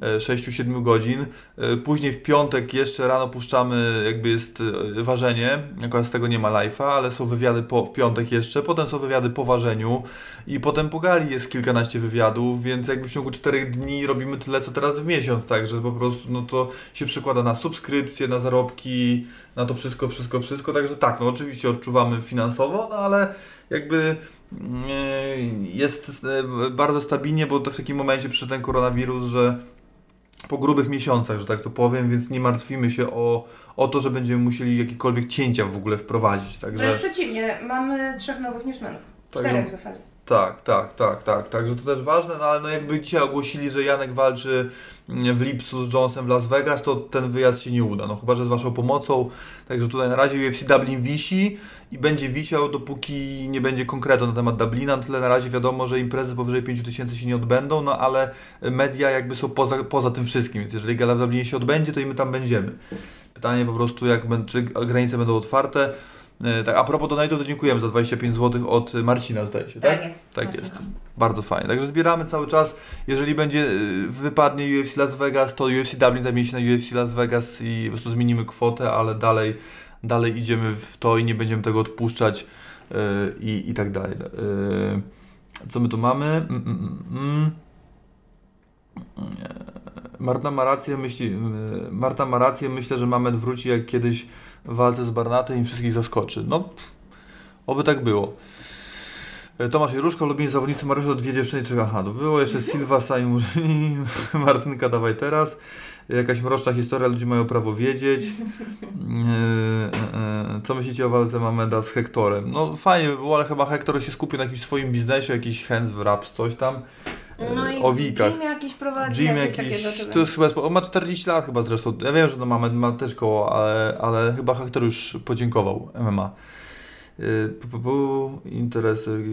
6-7 godzin. E, Później w piątek jeszcze rano puszczamy, jakby jest e, ważenie. Akurat z tego nie ma live'a, ale są wywiady po, w piątek jeszcze. Potem są wywiady po ważeniu i potem po gali jest kilkanaście wywiadów, więc jakby w ciągu 4 dni robimy tyle, co teraz w miesiąc, także po prostu no to się przekłada na subskrypcje, na zarobki, na to wszystko, wszystko, wszystko. Także tak, no oczywiście odczuwamy finansowo, no ale jakby mm, jest e, bardzo stabilnie, bo to w takim momencie przyszedł ten koronawirus, że po grubych miesiącach, że tak to powiem, więc nie martwimy się o, o to, że będziemy musieli jakiekolwiek cięcia w ogóle wprowadzić. Wręcz Także przeciwnie, mamy trzech nowych newsmenów. Także- Czterech w zasadzie. tak, tak, tak, tak. Także to też ważne, no ale no jakby dzisiaj ogłosili, że Janek walczy mm, w lipcu z Jonesem w Las Vegas, to ten wyjazd się nie uda. No chyba, że z Waszą pomocą. Także tutaj na razie UFC Dublin wisi i będzie wisiał, dopóki nie będzie konkretu na temat Dublina. No tyle na razie wiadomo, że imprezy powyżej 5000 się nie odbędą, no ale media jakby są poza, poza tym wszystkim, więc jeżeli gala w Dublinie się odbędzie, to i my tam będziemy. Pytanie po prostu, jak, czy granice będą otwarte. E, Tak, a propos donate'u, to dziękujemy za 25 zł od Marcina, zdaje się, tak? Tak jest. Tak Marcina. jest. Bardzo fajnie. Także zbieramy cały czas. Jeżeli będzie y, wypadnie UFC Las Vegas, to UFC Dublin zamieni się na UFC Las Vegas i po prostu zmienimy kwotę, ale dalej, dalej idziemy w to i nie będziemy tego odpuszczać y, i, i tak dalej. Y, Co my tu mamy? Mm, mm, mm. Marta ma rację, myśli, Marta ma rację, myślę, że Mamet wróci jak kiedyś w walce z Barnatem i wszystkich zaskoczy. No, oby tak było. E, Tomasz Jeruszko, ulubieni zawodnicy Mariusza, dwie dziewczyny, czy aha, to było jeszcze Silva, Sami Martynka, dawaj teraz. Jakaś mroczna historia, ludzie mają prawo wiedzieć. E, e, e, Co myślicie o walce Mameda z Hektorem? No fajnie by było, ale chyba Hektor się skupił na jakimś swoim biznesie, jakiś hands w rap, coś tam. No i o wikach. Jim jakiś prowadzi, Jim jakieś, rzeczy. to jest chyba, spo- on ma 40 lat chyba zresztą, ja wiem, że no Mamed ma też koło, ale, ale chyba Hector już podziękował MMA. Interesy,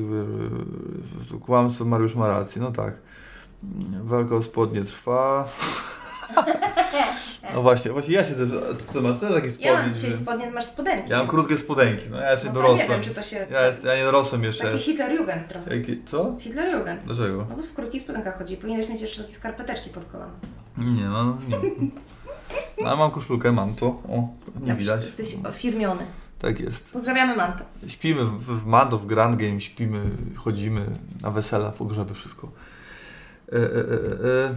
kłamstwo, Mariusz ma rację, no tak. Walka o spodnie trwa. No właśnie, właśnie ja siedzę, co masz też takie spodnie? Ja mam dzisiaj że- spodnie, masz spodenki. ja mam krótkie spodenki, no ja jeszcze no dorosłem. nie wiem, czy to się... Ja, jest, ja nie dorosłem jeszcze. Taki. Hitlerjugend trochę. Jaki, co? Hitlerjugend. Dlaczego? No bo w krótkich spodenkach chodzi. Powinieneś mieć jeszcze takie skarpeteczki pod kolana. Nie, no nie. No, mam koszulkę, mam to. O, nie Dobrze, widać. Jesteś firmiony. Tak jest. Pozdrawiamy Mantę. Śpimy w, w Mando, w Grand Game, śpimy, chodzimy na wesela, pogrzeby, wszystko. E, e, e,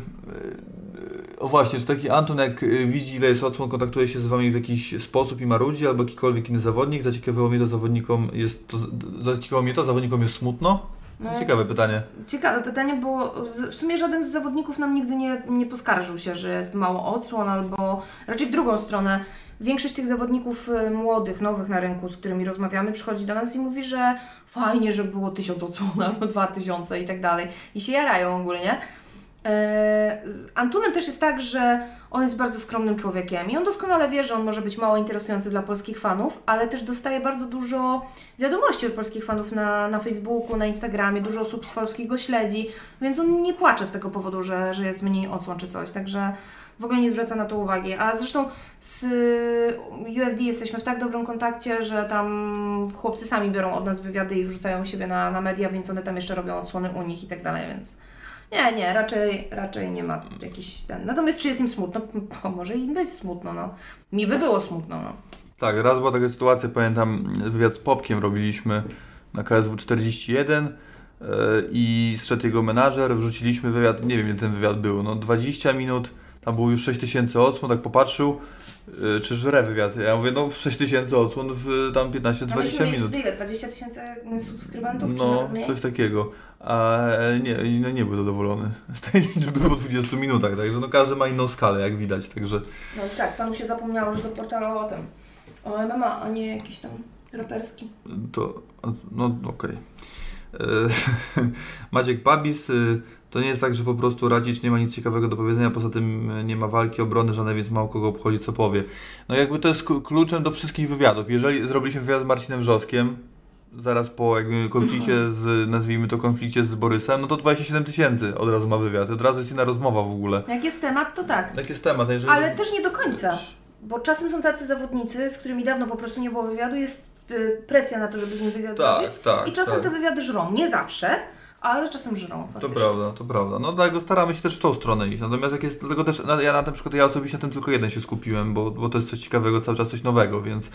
o właśnie, czy taki Anton jak e, widzi ile jest odsłon, kontaktuje się z Wami w jakiś sposób i marudzi, albo jakikolwiek inny zawodnik, zaciekawiło mnie to zawodnikom jest, to, zaciekawiło mnie to, zawodnikom jest smutno? No, Ciekawe pytanie. Ciekawe pytanie, bo w sumie żaden z zawodników nam nigdy nie, nie poskarżył się, że jest mało odsłon, albo raczej w drugą stronę. Większość tych zawodników y, młodych, nowych na rynku, z którymi rozmawiamy, przychodzi do nas i mówi, że fajnie, że było tysiąc odsłon albo dwa tysiące i tak dalej. I się jarają ogólnie. E, Z Antunem też jest tak, że on jest bardzo skromnym człowiekiem i on doskonale wie, że on może być mało interesujący dla polskich fanów, ale też dostaje bardzo dużo wiadomości od polskich fanów na, na Facebooku, na Instagramie, dużo osób z polskich go śledzi, więc on nie płacze z tego powodu, że, że jest mniej odsłon czy coś, także w ogóle nie zwraca na to uwagi. A zresztą z UFD jesteśmy w tak dobrym kontakcie, że tam chłopcy sami biorą od nas wywiady i wrzucają siebie na, na media, więc one tam jeszcze robią odsłony u nich i tak dalej, więc nie, nie, raczej, raczej nie ma jakiś ten. Natomiast czy jest im smutno? Bo może im być smutno, no. Mi by było smutno, no. Tak, raz była taka sytuacja, pamiętam, wywiad z Popkiem robiliśmy na KSW 41 yy, i zszedł jego menadżer, wrzuciliśmy wywiad, nie wiem ile ten wywiad był, no 20 minut, tam było już 6000 odsłon, tak popatrzył, yy, czy żre wywiad, ja mówię, no 6000 odsłon w tam 15-20 A myśmy mieli minut. ile? 20 tysięcy subskrybentów? No, coś takiego. A e, nie, no nie był zadowolony z tej liczby po 20 minutach, także no każdy ma inną skalę, jak widać, także No tak, panu się zapomniało, że do portalu o tym. O MMA, a nie jakiś tam raperski. To, no okej. E, Maciek Babis, y, to nie jest tak, że po prostu Radzic nie ma nic ciekawego do powiedzenia, poza tym y, nie ma walki obrony żadnej, więc mało kogo obchodzi co powie. No jakby to jest kluczem do wszystkich wywiadów. Jeżeli zrobiliśmy wywiad z Marcinem Wrzoskiem, zaraz po jakby konflikcie z, nazwijmy to konflikcie z Borysem, no to 27 tysięcy od razu ma wywiad, od razu jest inna rozmowa w ogóle. Jak jest temat, to tak. Tak jest temat, jeżeli... Ale też nie do końca. Bo czasem są tacy zawodnicy, z którymi dawno po prostu nie było wywiadu, jest y, presja na to, żeby z nim wywiad Tak, zrobić. tak, I czasem tak. te wywiady żrą. Nie zawsze, ale czasem żrą. To Faktycznie. prawda, to prawda. No dlatego staramy się też w tą stronę iść. Natomiast jak jest, dlatego też na- ja na tym przykład, ja osobiście na tym tylko jeden się skupiłem, bo, bo to jest coś ciekawego, cały czas coś nowego, więc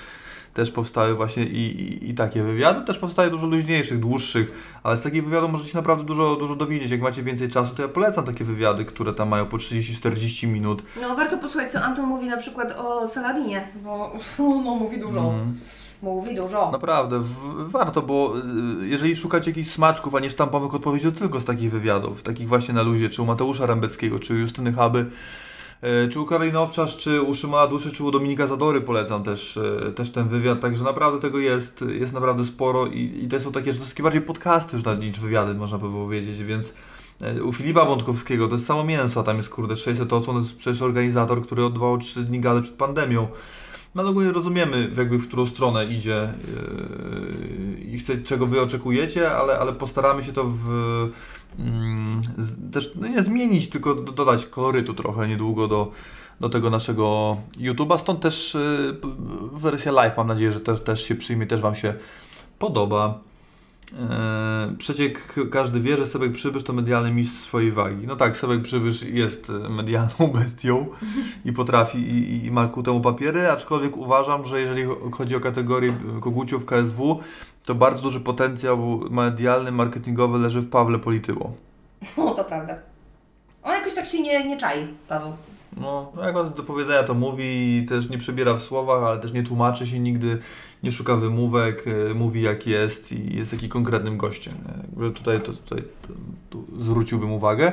też powstały właśnie i, i, i takie wywiady, też powstaje dużo luźniejszych, dłuższych, ale z takich wywiadów możecie się naprawdę dużo, dużo dowiedzieć. Jak macie więcej czasu, to ja polecam takie wywiady, które tam mają po 30-40 minut. No warto posłuchać, co Anton mówi na przykład o Saladinie, bo no, mówi dużo. Mhm. Mówi dużo. Naprawdę, warto, bo y, jeżeli szukacie jakichś smaczków, a nie sztampowych odpowiedzi, to tylko z takich wywiadów, takich właśnie na luzie, czy u Mateusza Rębeckiego, czy u Justyny Chaby, y, czy u Karoliny Owczarz, czy u Szymona Duszy, czy u Dominika Zadory polecam też, y, też ten wywiad, także naprawdę tego jest, jest naprawdę sporo i, i to są takie, że to są takie bardziej podcasty już niż wywiady, można by powiedzieć, więc y, u Filipa Wątkowskiego to jest samo mięso, a tam jest kurde 600 odsłon, to jest przecież organizator, który odwołał 3 dni gale przed pandemią. No ale ogólnie rozumiemy, jakby w którą stronę idzie yy, i chce, czego wy oczekujecie, ale, ale postaramy się to w, mm, też no nie zmienić, tylko do, dodać kolorytu trochę niedługo do, do tego naszego YouTube'a. Stąd też yy, wersja live, mam nadzieję, że też, też się przyjmie, też Wam się podoba. Eee, Przeciek każdy wie, że Sebek Przybysz to medialny mistrz swojej wagi. No tak, Sebek Przybysz jest e, medialną bestią i potrafi i, i ma ku temu papiery, aczkolwiek uważam, że jeżeli chodzi o kategorię koguciów KSW, to bardzo duży potencjał medialny, marketingowy leży w Pawle Polityło. No to prawda. On jakoś tak się nie, nie czai, Paweł. No, jak ma do powiedzenia to mówi też nie przebiera w słowach, ale też nie tłumaczy się nigdy, nie szuka wymówek, e, mówi jak jest i jest taki konkretnym gościem. nie? Jakby tutaj, to, tutaj to, tu zwróciłbym uwagę.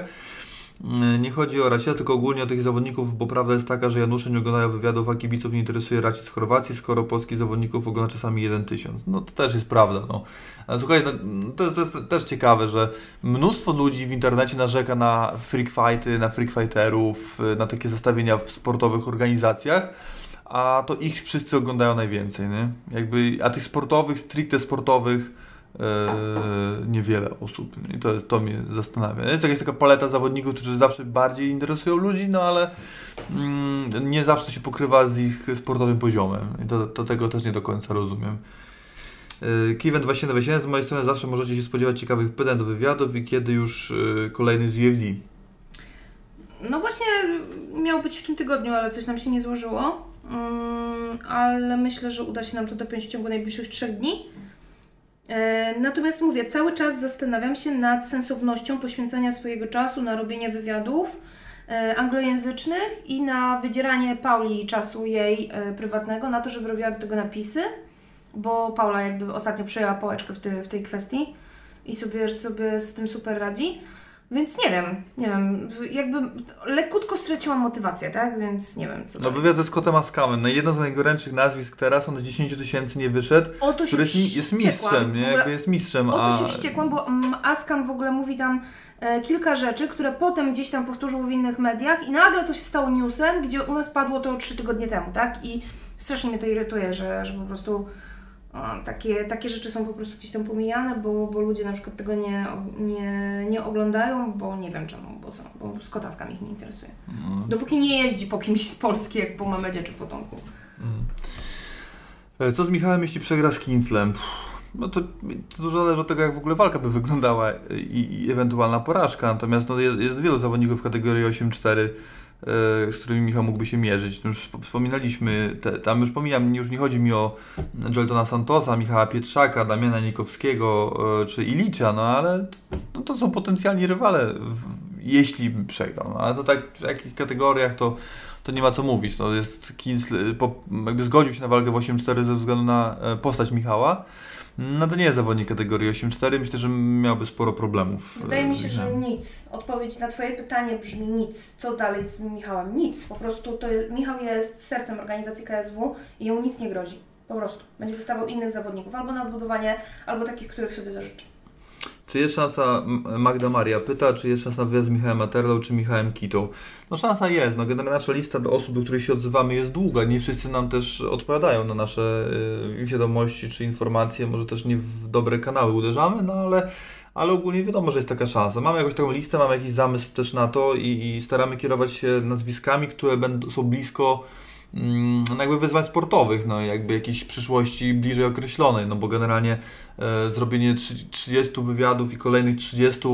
E, Nie chodzi o Racia, tylko ogólnie o tych zawodników, bo prawda jest taka, że Janusze nie oglądają wywiadów, a kibiców nie interesuje Raci z Chorwacji, skoro polskich zawodników ogląda czasami 1000. No to też jest prawda. No. Ale słuchaj, no, to, jest, to jest też ciekawe, że mnóstwo ludzi w internecie narzeka na freak fighty, na freak fighterów, na takie zestawienia w sportowych organizacjach, a to ich wszyscy oglądają najwięcej, nie? Jakby, a tych sportowych, stricte sportowych e, niewiele osób. I to, to mnie zastanawia. Jest jakaś taka paleta zawodników, którzy zawsze bardziej interesują ludzi, no ale mm, nie zawsze się pokrywa z ich sportowym poziomem. I to, to tego też nie do końca rozumiem. Yy, Kiven 2727 z mojej strony zawsze możecie się spodziewać ciekawych pytań do wywiadów i kiedy już yy, kolejny z UFD. No właśnie miał być w tym tygodniu, ale coś nam się nie złożyło. Mm, ale myślę, że uda się nam to dopiąć w ciągu najbliższych trzech dni. E, Natomiast mówię, cały czas zastanawiam się nad sensownością poświęcania swojego czasu na robienie wywiadów e, anglojęzycznych i na wydzieranie Pauli czasu jej e, prywatnego na to, żeby robiła do tego napisy, bo Paula jakby ostatnio przejęła pałeczkę w, ty, w tej kwestii i sobie, sobie z tym super radzi. Więc nie wiem, nie wiem, jakby lekkutko straciłam motywację, tak? Więc nie wiem co No wywiad ze Scottem Askamem, no jedno z najgorętszych nazwisk teraz, on z 10 tysięcy nie wyszedł, O to się który jest, jest mistrzem, nie? Jakby jest mistrzem, O a... to się wściekłam, bo mm, Askam w ogóle mówi tam e, kilka rzeczy, które potem gdzieś tam powtórzył w innych mediach i nagle to się stało newsem, gdzie u nas padło to trzy tygodnie temu, tak? I strasznie mnie to irytuje, że, że po prostu takie, takie rzeczy są po prostu gdzieś tam pomijane, bo, bo ludzie na przykład tego nie, nie, nie oglądają, bo nie wiem czemu, bo co, bo Scott Askam ich nie interesuje. Dopóki nie jeździ po kimś z Polski, jak po Mamedzie czy po Tomku. E, Co z Michałem, jeśli przegra z Kinslem? Pff, No to, to dużo zależy od tego, jak w ogóle walka by wyglądała i, i ewentualna porażka. Natomiast no, jest, jest wielu zawodników w kategorii 8-4, e, z którymi Michał mógłby się mierzyć. No już wsp- wspominaliśmy, te, tam już pomijam, już nie chodzi mi o Joltona Santosa, Michała Pietrzaka, Damiana Nikowskiego e, czy Ilicza, no ale no, to są potencjalni rywale, jeśli przegrał. No, ale to tak w jakich kategoriach to to nie ma co mówić. To jest jakby zgodził się na walkę w 8-4 ze względu na e, postać Michała. No to nie jest zawodnik kategorii 8-4. Myślę, że miałby sporo problemów. Wydaje mi się, e, że nic. Odpowiedź na Twoje pytanie brzmi nic. Co dalej z Michałem? Nic. Po prostu to jest, Michał jest sercem organizacji KSW i ją nic nie grozi. Po prostu. Będzie dostawał innych zawodników, albo na odbudowanie, albo takich, których sobie zażyczy. Czy jest szansa, Magda Maria pyta, czy jest szansa na wyjazd z Michałem Materlą czy Michałem Kitą? No szansa jest. No generalnie nasza lista do osób, do których się odzywamy jest długa. Nie wszyscy nam też odpowiadają na nasze y, wiadomości czy informacje. Może też nie w dobre kanały uderzamy, no ale, ale ogólnie wiadomo, że jest taka szansa. Mamy jakąś taką listę, mamy jakiś zamysł też na to i, i staramy kierować się nazwiskami, które będą, są blisko no jakby wyzwań sportowych, no jakby jakiejś przyszłości bliżej określonej, no bo generalnie e, zrobienie trzy- 30 wywiadów i kolejnych 30 e,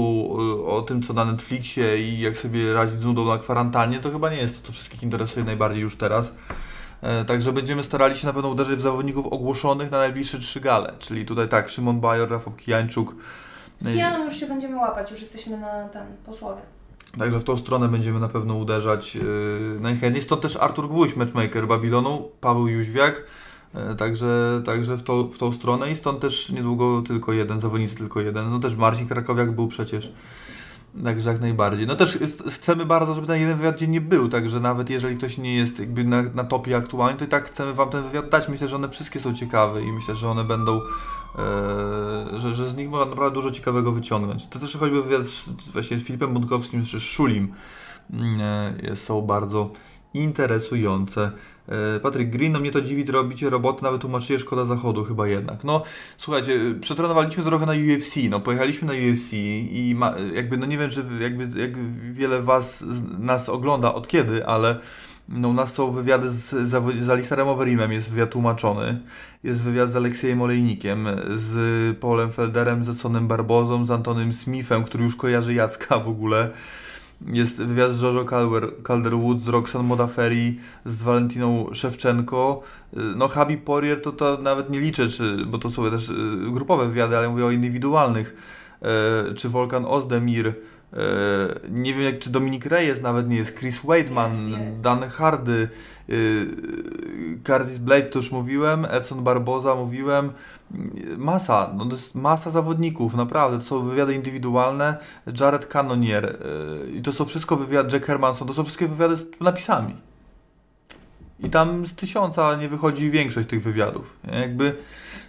o tym, co na Netflixie i jak sobie radzić z nudą na kwarantannie, to chyba nie jest to, co wszystkich interesuje najbardziej już teraz. E, Także będziemy starali się na pewno uderzyć w zawodników ogłoszonych na najbliższe trzy gale, czyli tutaj tak, Szymon Bajor, Rafał Kijańczuk, Z Kijaną już się będziemy łapać, już jesteśmy na ten posłowie. Także w tą stronę będziemy na pewno uderzać yy, najchętniej. Stąd też Artur Gwóźdź, matchmaker Babilonu, Paweł Jóźwiak. yy, Także, także w, tą, w tą stronę i stąd też niedługo tylko jeden, zawodnicy tylko jeden. No też Marcin Krakowiak był przecież. Także jak najbardziej. No też chcemy bardzo, żeby ten jeden wywiad dziennie był, także nawet jeżeli ktoś nie jest jakby na, na topie aktualnie, to i tak chcemy Wam ten wywiad dać. Myślę, że one wszystkie są ciekawe i myślę, że one będą, że, że z nich można naprawdę dużo ciekawego wyciągnąć. To też choćby wywiad z, właśnie Filipem Bątkowskim czy Szulim mm, e, są bardzo interesujące. E, Patryk Green, no mnie to dziwi, to robicie roboty, nawet tłumaczycie szkoda zachodu chyba jednak. No słuchajcie, przetrenowaliśmy trochę na UFC, no pojechaliśmy na UFC i ma, jakby, no nie wiem, czy jakby, jak wiele was nas ogląda od kiedy, ale no u nas są wywiady z, zawo- z Alisterem Overeemem, jest wywiad tłumaczony, jest wywiad z Aleksiejem Olejnikiem, z Paulem Felderem, z Sonem Barbozą, z Antonym Smithem, który już kojarzy Jacka w ogóle. Jest wywiad z Jojo Calder, Calderwood, z Roxanne Modafferi, z Walentiną Szewczenko. No Habi Poirier to, to nawet nie liczę, czy, bo to są też y, grupowe wywiady, ale mówię o indywidualnych. E, czy Volkan Ozdemir, nie wiem jak, czy Dominik Reyes nawet nie jest, Chris Weidman, Jest, jest. Dan Hardy, y, Curtis Blade to już mówiłem, Edson Barboza mówiłem, masa, no to jest masa zawodników, naprawdę, to są wywiady indywidualne, Jared Cannonier y, i to są wszystko wywiady, Jack Hermanson, to są wszystkie wywiady z napisami. I tam z tysiąca nie wychodzi większość tych wywiadów. Jakby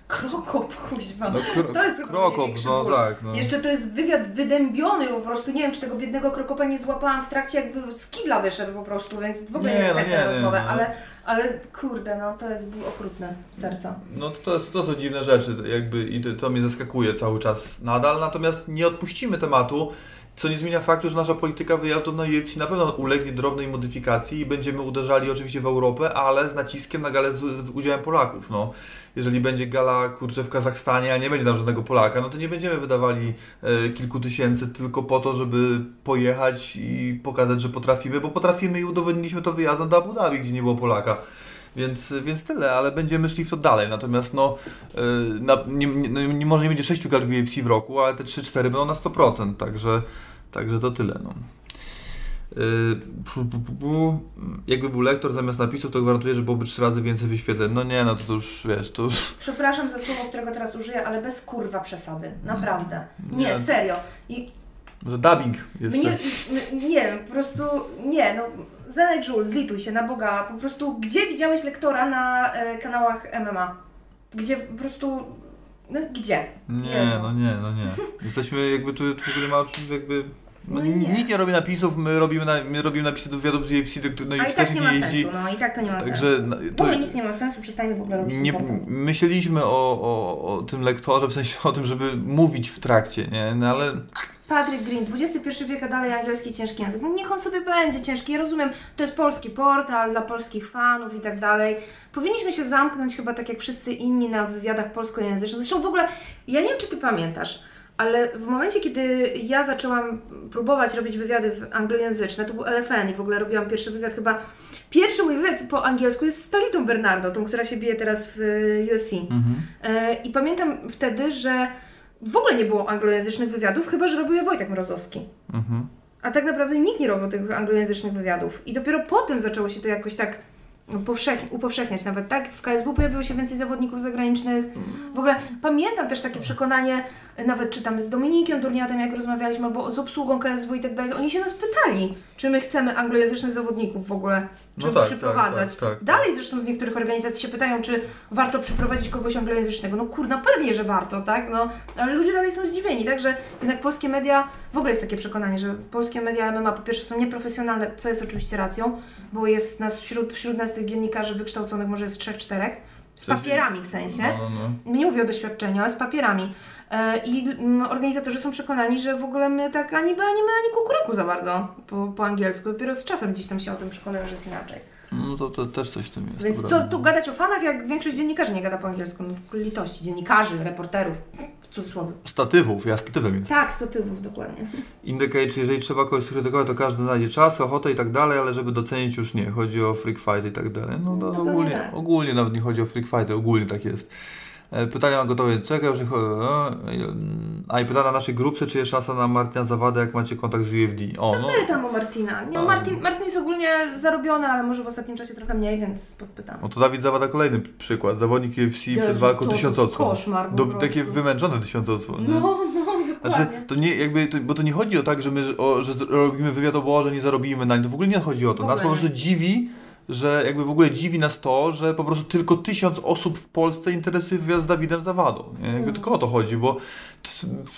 Krokop, kuźwa. no, kro, To jest krokop, no tak. No. Jeszcze to jest wywiad wydębiony po prostu. Nie wiem, czy tego biednego krokopa nie złapałam w trakcie, jak z kibla wyszedł po prostu, więc w ogóle Nie, nie, no nie, rozmowę, no. ale, ale kurde, no to jest ból okrutny serca. No to, jest, to są dziwne rzeczy, jakby i to, to mnie zaskakuje cały czas nadal, natomiast nie odpuścimy tematu, co nie zmienia faktu, że nasza polityka wyjazdu na UFC na pewno ulegnie drobnej modyfikacji i będziemy uderzali oczywiście w Europę, ale z naciskiem na galę z, z udziałem Polaków, no. Jeżeli będzie gala, kurczę, w Kazachstanie, a nie będzie tam żadnego Polaka, no to nie będziemy wydawali e, kilku tysięcy tylko po to, żeby pojechać i pokazać, że potrafimy, bo potrafimy i udowodniliśmy to wyjazdem do Abu Dhabi, gdzie nie było Polaka. Więc, więc tyle, ale będziemy szli w to dalej. Natomiast no, y, na, nie, nie, no, nie, może nie będzie 6 gal w UFC w roku, ale te 3-4 będą na 100%, także, także to tyle. No. Y, pu, pu, pu, pu. Jakby był lektor zamiast napisów, to gwarantuję, że byłoby 3 razy więcej wyświetleń. No nie, no to, to już wiesz, to już... Przepraszam za słowo, którego teraz użyję, ale bez kurwa przesady. Naprawdę. Nie. Nie, serio. I Może dubbing jeszcze. mnie, n- nie wiem, po prostu nie, no. Zenek Żul, zlituj się na Boga. Po prostu, gdzie widziałeś lektora na e, kanałach MMA? Gdzie po prostu. No gdzie? Nie, Jezu. no nie, no nie. Jesteśmy jakby tu, tu w ogóle ma jakby... No, No nie. Nikt nie robi napisów, my robimy, na, my robimy napisy do wywiadów z UFC, do, no i A i tak nie ma jeździ. sensu, no i tak to nie ma Także sensu. no, W to, ogóle nic nie ma sensu, przestańmy w ogóle robić nie, myśleliśmy o, o, o tym lektorze, w sensie o tym, żeby mówić w trakcie, nie? No ale Patrick Green, XXI wiek, a dalej angielski ciężki język. No niech on sobie będzie ciężki. Ja rozumiem, to jest polski portal dla polskich fanów i tak dalej. Powinniśmy się zamknąć chyba tak jak wszyscy inni na wywiadach polskojęzycznych. Zresztą w ogóle, ja nie wiem czy Ty pamiętasz, ale w momencie, kiedy ja zaczęłam próbować robić wywiady anglojęzyczne, to był LFN i w ogóle robiłam pierwszy wywiad chyba... Pierwszy mój wywiad po angielsku jest z Talitą Bernardo, tą, która się bije teraz w UFC. E, I pamiętam wtedy, że w ogóle nie było anglojęzycznych wywiadów, chyba że robił je Wojtek Mrozowski. A tak naprawdę nikt nie robił tych anglojęzycznych wywiadów. I dopiero potem zaczęło się to jakoś tak upowszechniać nawet, tak? W KSW pojawiło się więcej zawodników zagranicznych. W ogóle pamiętam też takie przekonanie, nawet czy tam z Dominikiem Durniatem, jak rozmawialiśmy, albo z obsługą KSW i tak dalej. Oni się nas pytali, czy my chcemy anglojęzycznych zawodników w ogóle, No żeby tak, przyprowadzać. tak, tak, tak. Dalej zresztą z niektórych organizacji się pytają, czy warto przyprowadzić kogoś anglojęzycznego. No kurna, pewnie, że warto, tak? No, ale ludzie dalej są zdziwieni, tak? Że jednak polskie media, w ogóle jest takie przekonanie, że polskie media MMA po pierwsze są nieprofesjonalne, co jest oczywiście racją, bo jest nas wśród, wśród nas tych dziennikarzy wykształconych może jest trzech, czterech, z papierami w sensie. no, no, no. Nie mówię o doświadczeniu, ale z papierami. E, I mm, organizatorzy są przekonani, że w ogóle my tak ani by, ani my, ani kukuryku za bardzo po, po angielsku. Dopiero z czasem gdzieś tam się o tym przekonają, że jest inaczej. No to, to też coś w tym jest. Więc co tu gadać o fanach, jak większość dziennikarzy nie gada po angielsku? No, litości. Dziennikarzy, reporterów, w cudzysłowie. Statywów, ja statywem jest. Tak, statywów, dokładnie. Indicate, jeżeli trzeba kogoś skrytykować, to każdy znajdzie czas, ochotę i tak dalej, ale żeby docenić już nie. Chodzi o freak fight i tak dalej. No, no, No ogólnie, tak. ogólnie nawet nie chodzi o freak fighty, ogólnie tak jest. E, Pytania mam gotowe, czekaj, już nie chodzi. o, A i pytania na naszej grupce, czy jest szansa na Martina Zawada, jak macie kontakt z UFD? O, no. Pytam o Martina. Nie. Martin, Martin jest ogólnie zarobiony, ale może w ostatnim czasie trochę mniej, więc podpytam. No to Dawid Zawada kolejny przykład. Zawodnik UFC przed Jezu, walką to tysiąc odsłon. koszmar Do, takie wymęczone tysiąc odsłon. No, no, dokładnie. Znaczy, to nie, jakby, to, bo to nie chodzi o tak, że my o, że robimy wywiad o Boże, nie zarobimy na nim. To w ogóle nie chodzi o to. Nas po prostu dziwi, że jakby w ogóle dziwi nas to, że po prostu tylko tysiąc osób w Polsce interesuje wywiad z Dawidem Zawadą. Nie? Mm. Jakby tylko o to chodzi, bo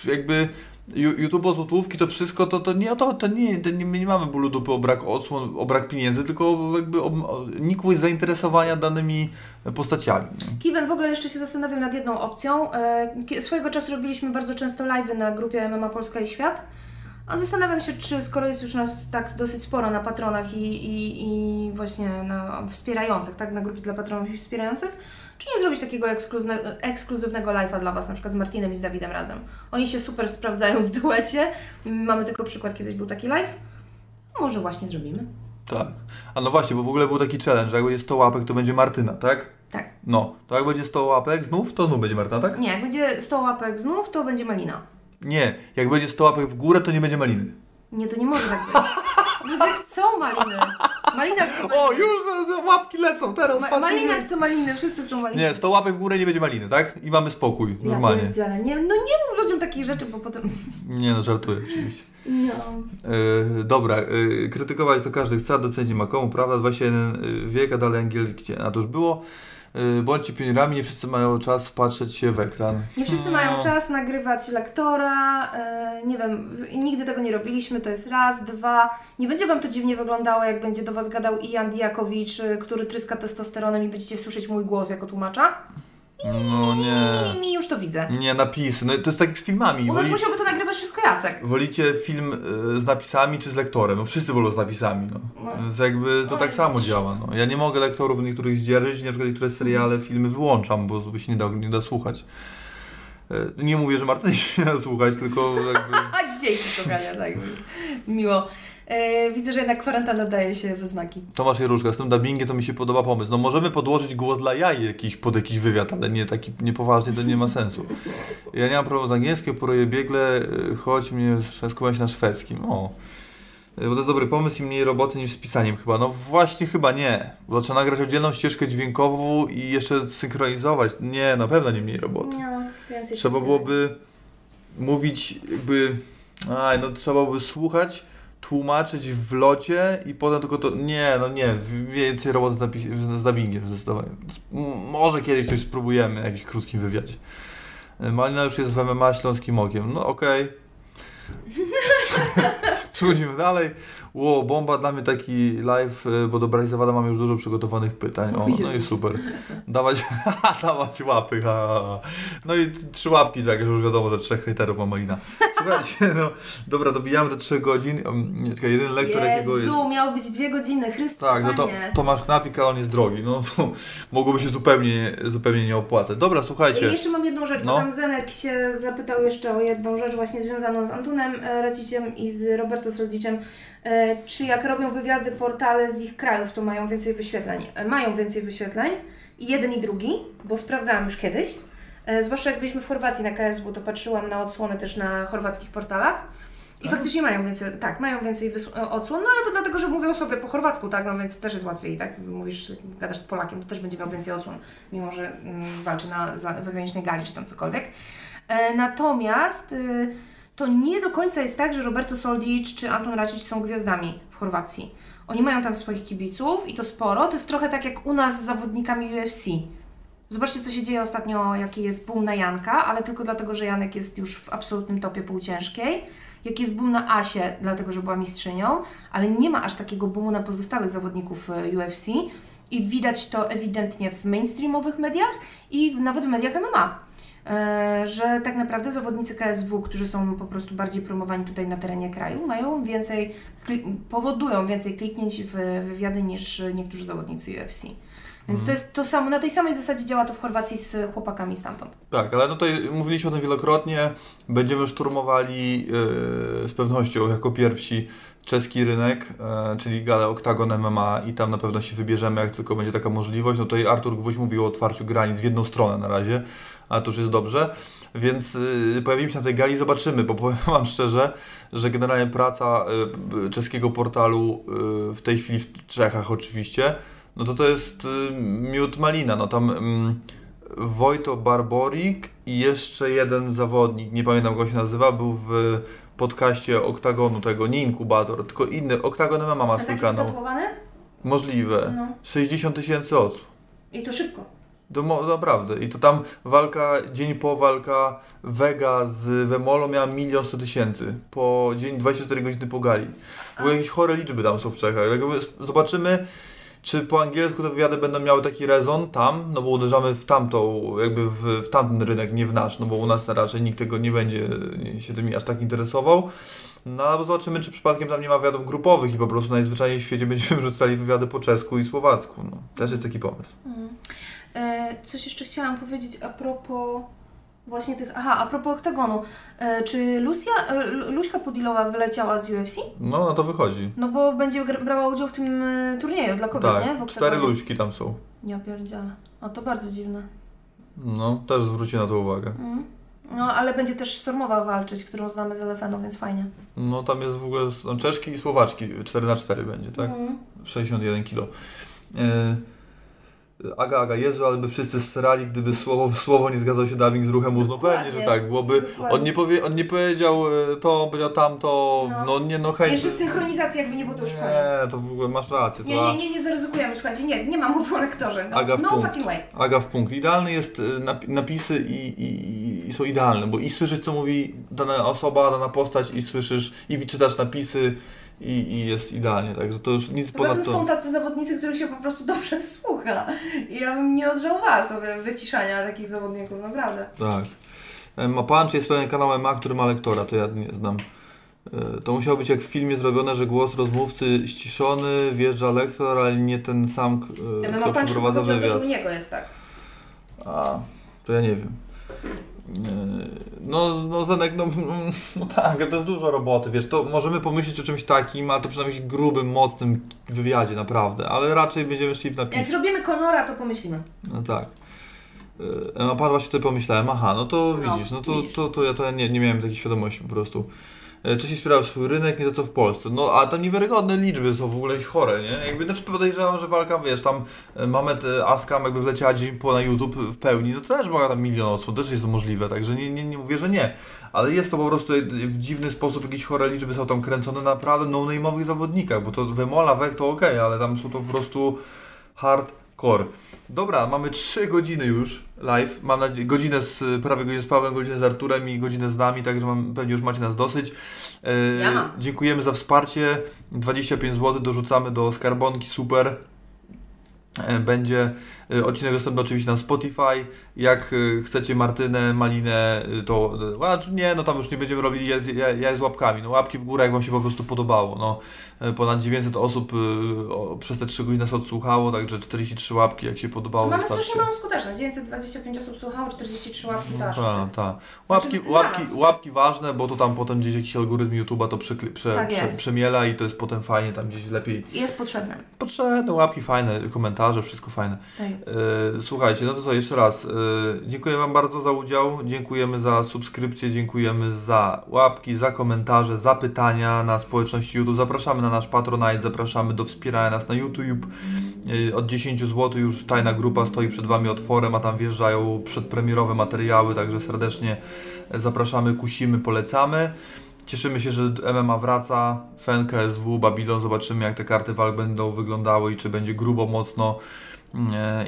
jakby YouTube o złotówki, to wszystko, to, to nie o to, to nie, to nie, my nie mamy bólu dupy o brak odsłon, o brak pieniędzy, tylko jakby o, o nikłe zainteresowania danymi postaciami. nie? Kiwen w ogóle jeszcze się zastanawiam nad jedną opcją. E, Swojego czasu robiliśmy bardzo często live'y na grupie MMA Polska i Świat. A zastanawiam się, czy skoro jest już nas tak dosyć sporo na patronach i, i, i właśnie na wspierających, tak, na grupie dla patronów i wspierających, czy nie zrobić takiego ekskluzywnego live'a dla Was, na przykład z Martinem i z Dawidem razem. Oni się super sprawdzają w duecie. Mamy tylko przykład, kiedyś był taki live. Może właśnie zrobimy. Tak. A no właśnie, bo w ogóle był taki challenge, że jak będzie 100 łapek, to będzie Martyna, tak? Tak. No, to jak będzie 100 łapek znów, to znów będzie Martyna, tak? Nie, jak będzie 100 łapek znów, to będzie Malina. Nie, jak będzie 100 łapek w górę, to nie będzie maliny. Nie, to nie może tak być. Ludzie chcą maliny. Malina chce maliny. O, już e, łapki lecą teraz, Ma- Malina chce maliny, wszyscy chcą maliny. Nie, 100 łapek w górę nie będzie maliny, tak? I mamy spokój, Ja normalnie. pierdzielę. Nie, no nie mów ludziom takich rzeczy, bo potem... Nie no, żartuję oczywiście. No. E, dobra, e, krytykować to każdy chce, a docenić ma komu, prawda? 21 wiek, a dalej angielski, a to już było. E, bądźcie pionierami, nie wszyscy mają czas patrzeć się w ekran. Nie wszyscy mają czas nagrywać lektora, e, nie wiem, nigdy tego nie robiliśmy, to jest raz, dwa. Nie będzie Wam to dziwnie wyglądało, jak będzie do Was gadał Ian Diakowicz, y, który tryska testosteronem i będziecie słyszeć mój głos jako tłumacza? No nie. Mi, już to widzę. Nie, napisy. No to jest tak jak z filmami. U nas Woli, musiałby to nagrywać wszystko Jacek. wolicie film e, z napisami czy z lektorem? No wszyscy wolą z napisami, no. No. Więc jakby to No tak jest- samo działa, no. Ja nie mogę lektorów niektórych zdzierżyć, na przykład niektóre seriale, filmy wyłączam, bo by się nie da, nie da słuchać. E, Nie mówię, że Marta nie się da słuchać, tylko jakby... Dzięki kochania, tak miło. E, widzę, że jednak kwarantanna daje się we znaki. Tomasz Jeruszka, z tym dubbingiem to mi się podoba pomysł. No możemy podłożyć głos dla jaj jakiś pod jakiś wywiad, ale nie taki niepoważnie, to nie ma sensu. Ja nie mam problemu z angielskim, poruję biegle, y, choć mnie skupiam się na szwedzkim. O. Y, Bo to jest dobry pomysł i mniej roboty niż z pisaniem chyba. No właśnie chyba nie. Bo trzeba nagrać oddzielną ścieżkę dźwiękową i jeszcze synchronizować. Nie, na pewno nie mniej roboty. No, więcej Trzeba byłoby mówić jakby... Aj, no trzeba byłoby słuchać, tłumaczyć w locie i potem tylko to... Nie, no nie, więcej roboty z, dubbingiem zdecydowanie. Może kiedyś coś spróbujemy, w jakimś krótkim wywiadzie. Y, Malina już jest w MMA Śląskim Okiem. No okej. Przechodzimy dalej. Ło, bomba dla mnie taki live, y, bo do Brajzewada mam już dużo przygotowanych pytań. O, no i super. Dawać, dawać łapy. Ha. No i trzy łapki, tak, już wiadomo, że trzech hejterów ma Malina. Słuchajcie, no dobra, dobijamy do trzech godzin. Czekaj, jeden lektor jakiego jest... Miało być dwie godziny, Chryste, Tak, no to. Tomasz Knapik, ale on jest drogi, no to mogłoby się zupełnie, zupełnie nie opłacać. Dobra, I słuchajcie. jeszcze mam jedną rzecz, No. bo tam Zenek się zapytał jeszcze o jedną rzecz właśnie związaną z Antunem e, Raciciem i z Roberto Soldiczem. E, Czy jak robią wywiady portale z ich krajów, to mają więcej wyświetleń? E, Mają więcej wyświetleń i jeden i drugi, bo sprawdzałam już kiedyś. E, Zwłaszcza jak byliśmy w Chorwacji na KSW, to patrzyłam na odsłony też na chorwackich portalach. I faktycznie mają więcej, tak, mają więcej odsłon, no ale to dlatego, że mówią sobie po chorwacku, tak, no więc też jest łatwiej, tak, mówisz, gadasz z Polakiem, to też będzie miał więcej odsłon, mimo że mm, walczy na za, zagranicznej gali czy tam cokolwiek. E, natomiast y, to nie do końca jest tak, że Roberto Soldic czy Anton Racic są gwiazdami w Chorwacji. Oni mają tam swoich kibiców i to sporo, to jest trochę tak jak u nas z zawodnikami UFC. Zobaczcie, co się dzieje ostatnio, jaki jest boom na Janka, ale tylko dlatego, że Janek jest już w absolutnym topie półciężkiej. Jaki jest boom na Asię, dlatego, że była mistrzynią, ale nie ma aż takiego boomu na pozostałych zawodników e, UFC. I widać to ewidentnie w mainstreamowych mediach i w, nawet w mediach MMA. E, że tak naprawdę zawodnicy KSW, którzy są po prostu bardziej promowani tutaj na terenie kraju, mają więcej, powodują więcej kliknięć w wywiady niż niektórzy zawodnicy UFC. Więc to jest to samo, na tej samej zasadzie działa to w Chorwacji z chłopakami stamtąd. Tak, ale no tutaj mówiliśmy o tym wielokrotnie. Będziemy szturmowali yy, z pewnością jako pierwsi czeski rynek, e, czyli galę Octagon MMA i tam na pewno się wybierzemy, jak tylko będzie taka możliwość. No tutaj Artur Gwóźdź mówił o otwarciu granic w jedną stronę na razie, a to już jest dobrze. Więc yy, pojawimy się na tej gali, zobaczymy, bo powiem Wam szczerze, że generalnie praca yy, czeskiego portalu yy, w tej chwili w Czechach oczywiście, no to to jest miód malina. No tam mm, Wojto Barborik i jeszcze jeden zawodnik, nie pamiętam jak się nazywa, był w podcaście Oktagonu tego, nie Inkubator, tylko inny, Oktagon MMA ma swój kanał. Możliwe. No. 60 tysięcy odsłon. I to szybko. Mo- naprawdę. I to tam walka, dzień po walka Vega z Wemolo miała milion sto tysięcy. Po dzień 24 godziny po gali. Bo jakieś chore liczby tam są w Czechach. S- zobaczymy, czy po angielsku te wywiady będą miały taki rezon tam, no bo uderzamy w tamtą, jakby w, w tamten rynek, nie w nasz, no bo u nas raczej nikt tego nie będzie się tym aż tak interesował. No albo zobaczymy, czy przypadkiem tam nie ma wywiadów grupowych i po prostu najzwyczajniej w świecie będziemy rzucali wywiady po czesku i słowacku. No, też jest taki pomysł. E, coś jeszcze chciałam powiedzieć a propos właśnie tych. Aha, a propos oktagonu. E, czy Lucia, e, Lu- Luśka Pudilowa wyleciała z UFC? No, no to wychodzi. No bo będzie brała udział w tym e, turnieju dla kobiet, nie? W Tak, oktagonie. cztery luźki tam są. Nie opierdziele. O, to bardzo dziwne. No, też zwróci na to uwagę. Mhm. No, ale będzie też Sormowa walczyć, którą znamy z Elefenu, więc fajnie. No, tam jest w ogóle no, Czeszki i Słowaczki, 4 na 4 będzie, tak? Mhm. 61 kilo. E, Aga, Aga, Jezu, ale by wszyscy strali, gdyby słowo w słowo nie zgadzał się dubbing z ruchem ust. No pewnie, że tak, byłoby... Dokładnie. On nie, powie, on nie powiedział e, to, powiedział tamto, No. no, nie no chęć. Jeszcze synchronizacja, jakby nie było to już koniec. Nie, to w ogóle masz rację. Nie, nie, nie, nie zaryzykujemy, słuchajcie, nie, nie ma mowy o lektorze. No, Aga w no punkt. fucking way. Aga w punkt. Idealny jest e, nap- napisy i, i, i są idealne, bo i słyszysz, co mówi dana osoba, dana postać, i słyszysz, i czytasz napisy, i, i jest idealnie, także to już nic Poza tym ponad to. są tacy zawodnicy, których się po prostu dobrze słucha. I ja bym nie odżałowała sobie wyciszania takich zawodników, naprawdę. Tak. E, Ma pan, czy jest pewien kanał MMA, który ma lektora, to ja nie znam. E, To musiało być jak w filmie zrobione, że głos rozmówcy ściszony, wjeżdża lektor, ale nie ten sam, e, kto Punch przeprowadza wywiad. u niego jest tak. A, to ja nie wiem. No, no Zenek, no, no tak, to jest dużo roboty, wiesz, to możemy pomyśleć o czymś takim, a to przynajmniej grubym, mocnym wywiadzie, naprawdę, ale raczej będziemy szli w Jak napis. zrobimy Konora, to pomyślimy. No tak. E, A pan właśnie tutaj pomyślałem, aha, no to No, widzisz, no to, widzisz. to, to ja to ja nie, nie miałem takiej świadomości po prostu. E, Wcześniej wspierał swój rynek, nie to co w Polsce. No a tam niewiarygodne liczby są w ogóle chore, nie? Jakby znaczy podejrzewam, że walka, wiesz, tam e, Mamet e, Askam jakby wleciała dzień po na YouTube w pełni, no to też była tam milion osób, też jest to możliwe, także nie, nie, nie mówię, że nie. Ale jest to po prostu w dziwny sposób, jakieś chore liczby są tam kręcone naprawdę no-name'owych zawodnikach, bo to Wemola, Wek to okej, ale tam są to po prostu hardcore. Dobra, mamy 3 godziny już live. Mam nadzieję, godzinę z, prawie godzinę z Pawłem, godzinę z Arturem i godzinę z nami, także mam, pewnie już macie nas dosyć. E, Ja mam. Dziękujemy za wsparcie. 25 zł dorzucamy do skarbonki, super. E, Będzie odcinek dostępny oczywiście na Spotify. Jak e, chcecie Martynę, Malinę, e, to nie, no tam już nie będziemy robili ja, ja, ja z łapkami. No łapki w górę, jak Wam się po prostu podobało. No, ponad 900 osób przez te 3 godziny nas odsłuchało, także 43 łapki, jak się podobało. Mamy wystarczy. strasznie małą skuteczność. 925 osób słuchało, 43 łapki to aż Tak, tak. Łapki, Znaczy, łapki, łapki ważne, bo to tam potem gdzieś jakiś algorytm YouTube'a to przekli- prze, Tak prze, przemiela i to jest potem fajnie, tam gdzieś lepiej. Jest potrzebne. Potrzebne łapki fajne, komentarze, wszystko fajne. Tak jest. Słuchajcie, no to co, jeszcze raz. E, dziękuję Wam bardzo za udział, dziękujemy za subskrypcję, dziękujemy za łapki, za komentarze, za pytania na społeczności YouTube. Zapraszamy na nasz Patronite, zapraszamy do wspierania nas na YouTube. E, od 10 zł już tajna grupa stoi przed Wami otworem, a tam wjeżdżają przedpremierowe materiały, także serdecznie zapraszamy, kusimy, polecamy. Cieszymy się, że MMA wraca, FEN, KSW, Babylon, zobaczymy jak te karty walk będą wyglądały i czy będzie grubo, mocno e,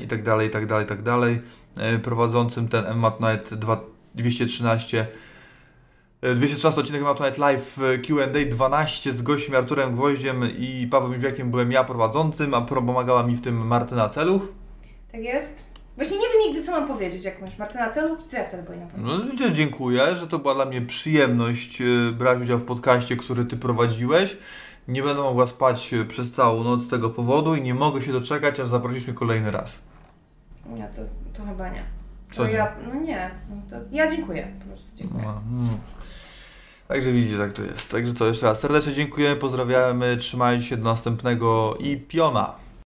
i tak dalej, i tak dalej, i tak dalej. E, Prowadzącym ten MMA Tonight 2 213 e, 213 odcinek MMA Tonight Live e, Q&A 12 z gościem Arturem Gwoździem i Pawłem Jówiakiem byłem ja prowadzącym, a pomagała mi w tym Martyna Celuch. Tak jest. Właśnie nie wiem nigdy, co mam powiedzieć, jak masz Martyna celu, co ja wtedy powinnam powiedzieć. No dziękuję, że to była dla mnie przyjemność e, brać udział w podcaście, który Ty prowadziłeś. Nie będę mogła spać e, przez całą noc z tego powodu i nie mogę się doczekać, aż zaprosisz mnie kolejny raz. Nie, to, to chyba nie. Co To nie? ja, no nie, no ja dziękuję, po prostu dziękuję. No, mm. Także widzicie, tak to jest. Także co, jeszcze raz serdecznie dziękujemy, pozdrawiamy, trzymajcie się do następnego i piona.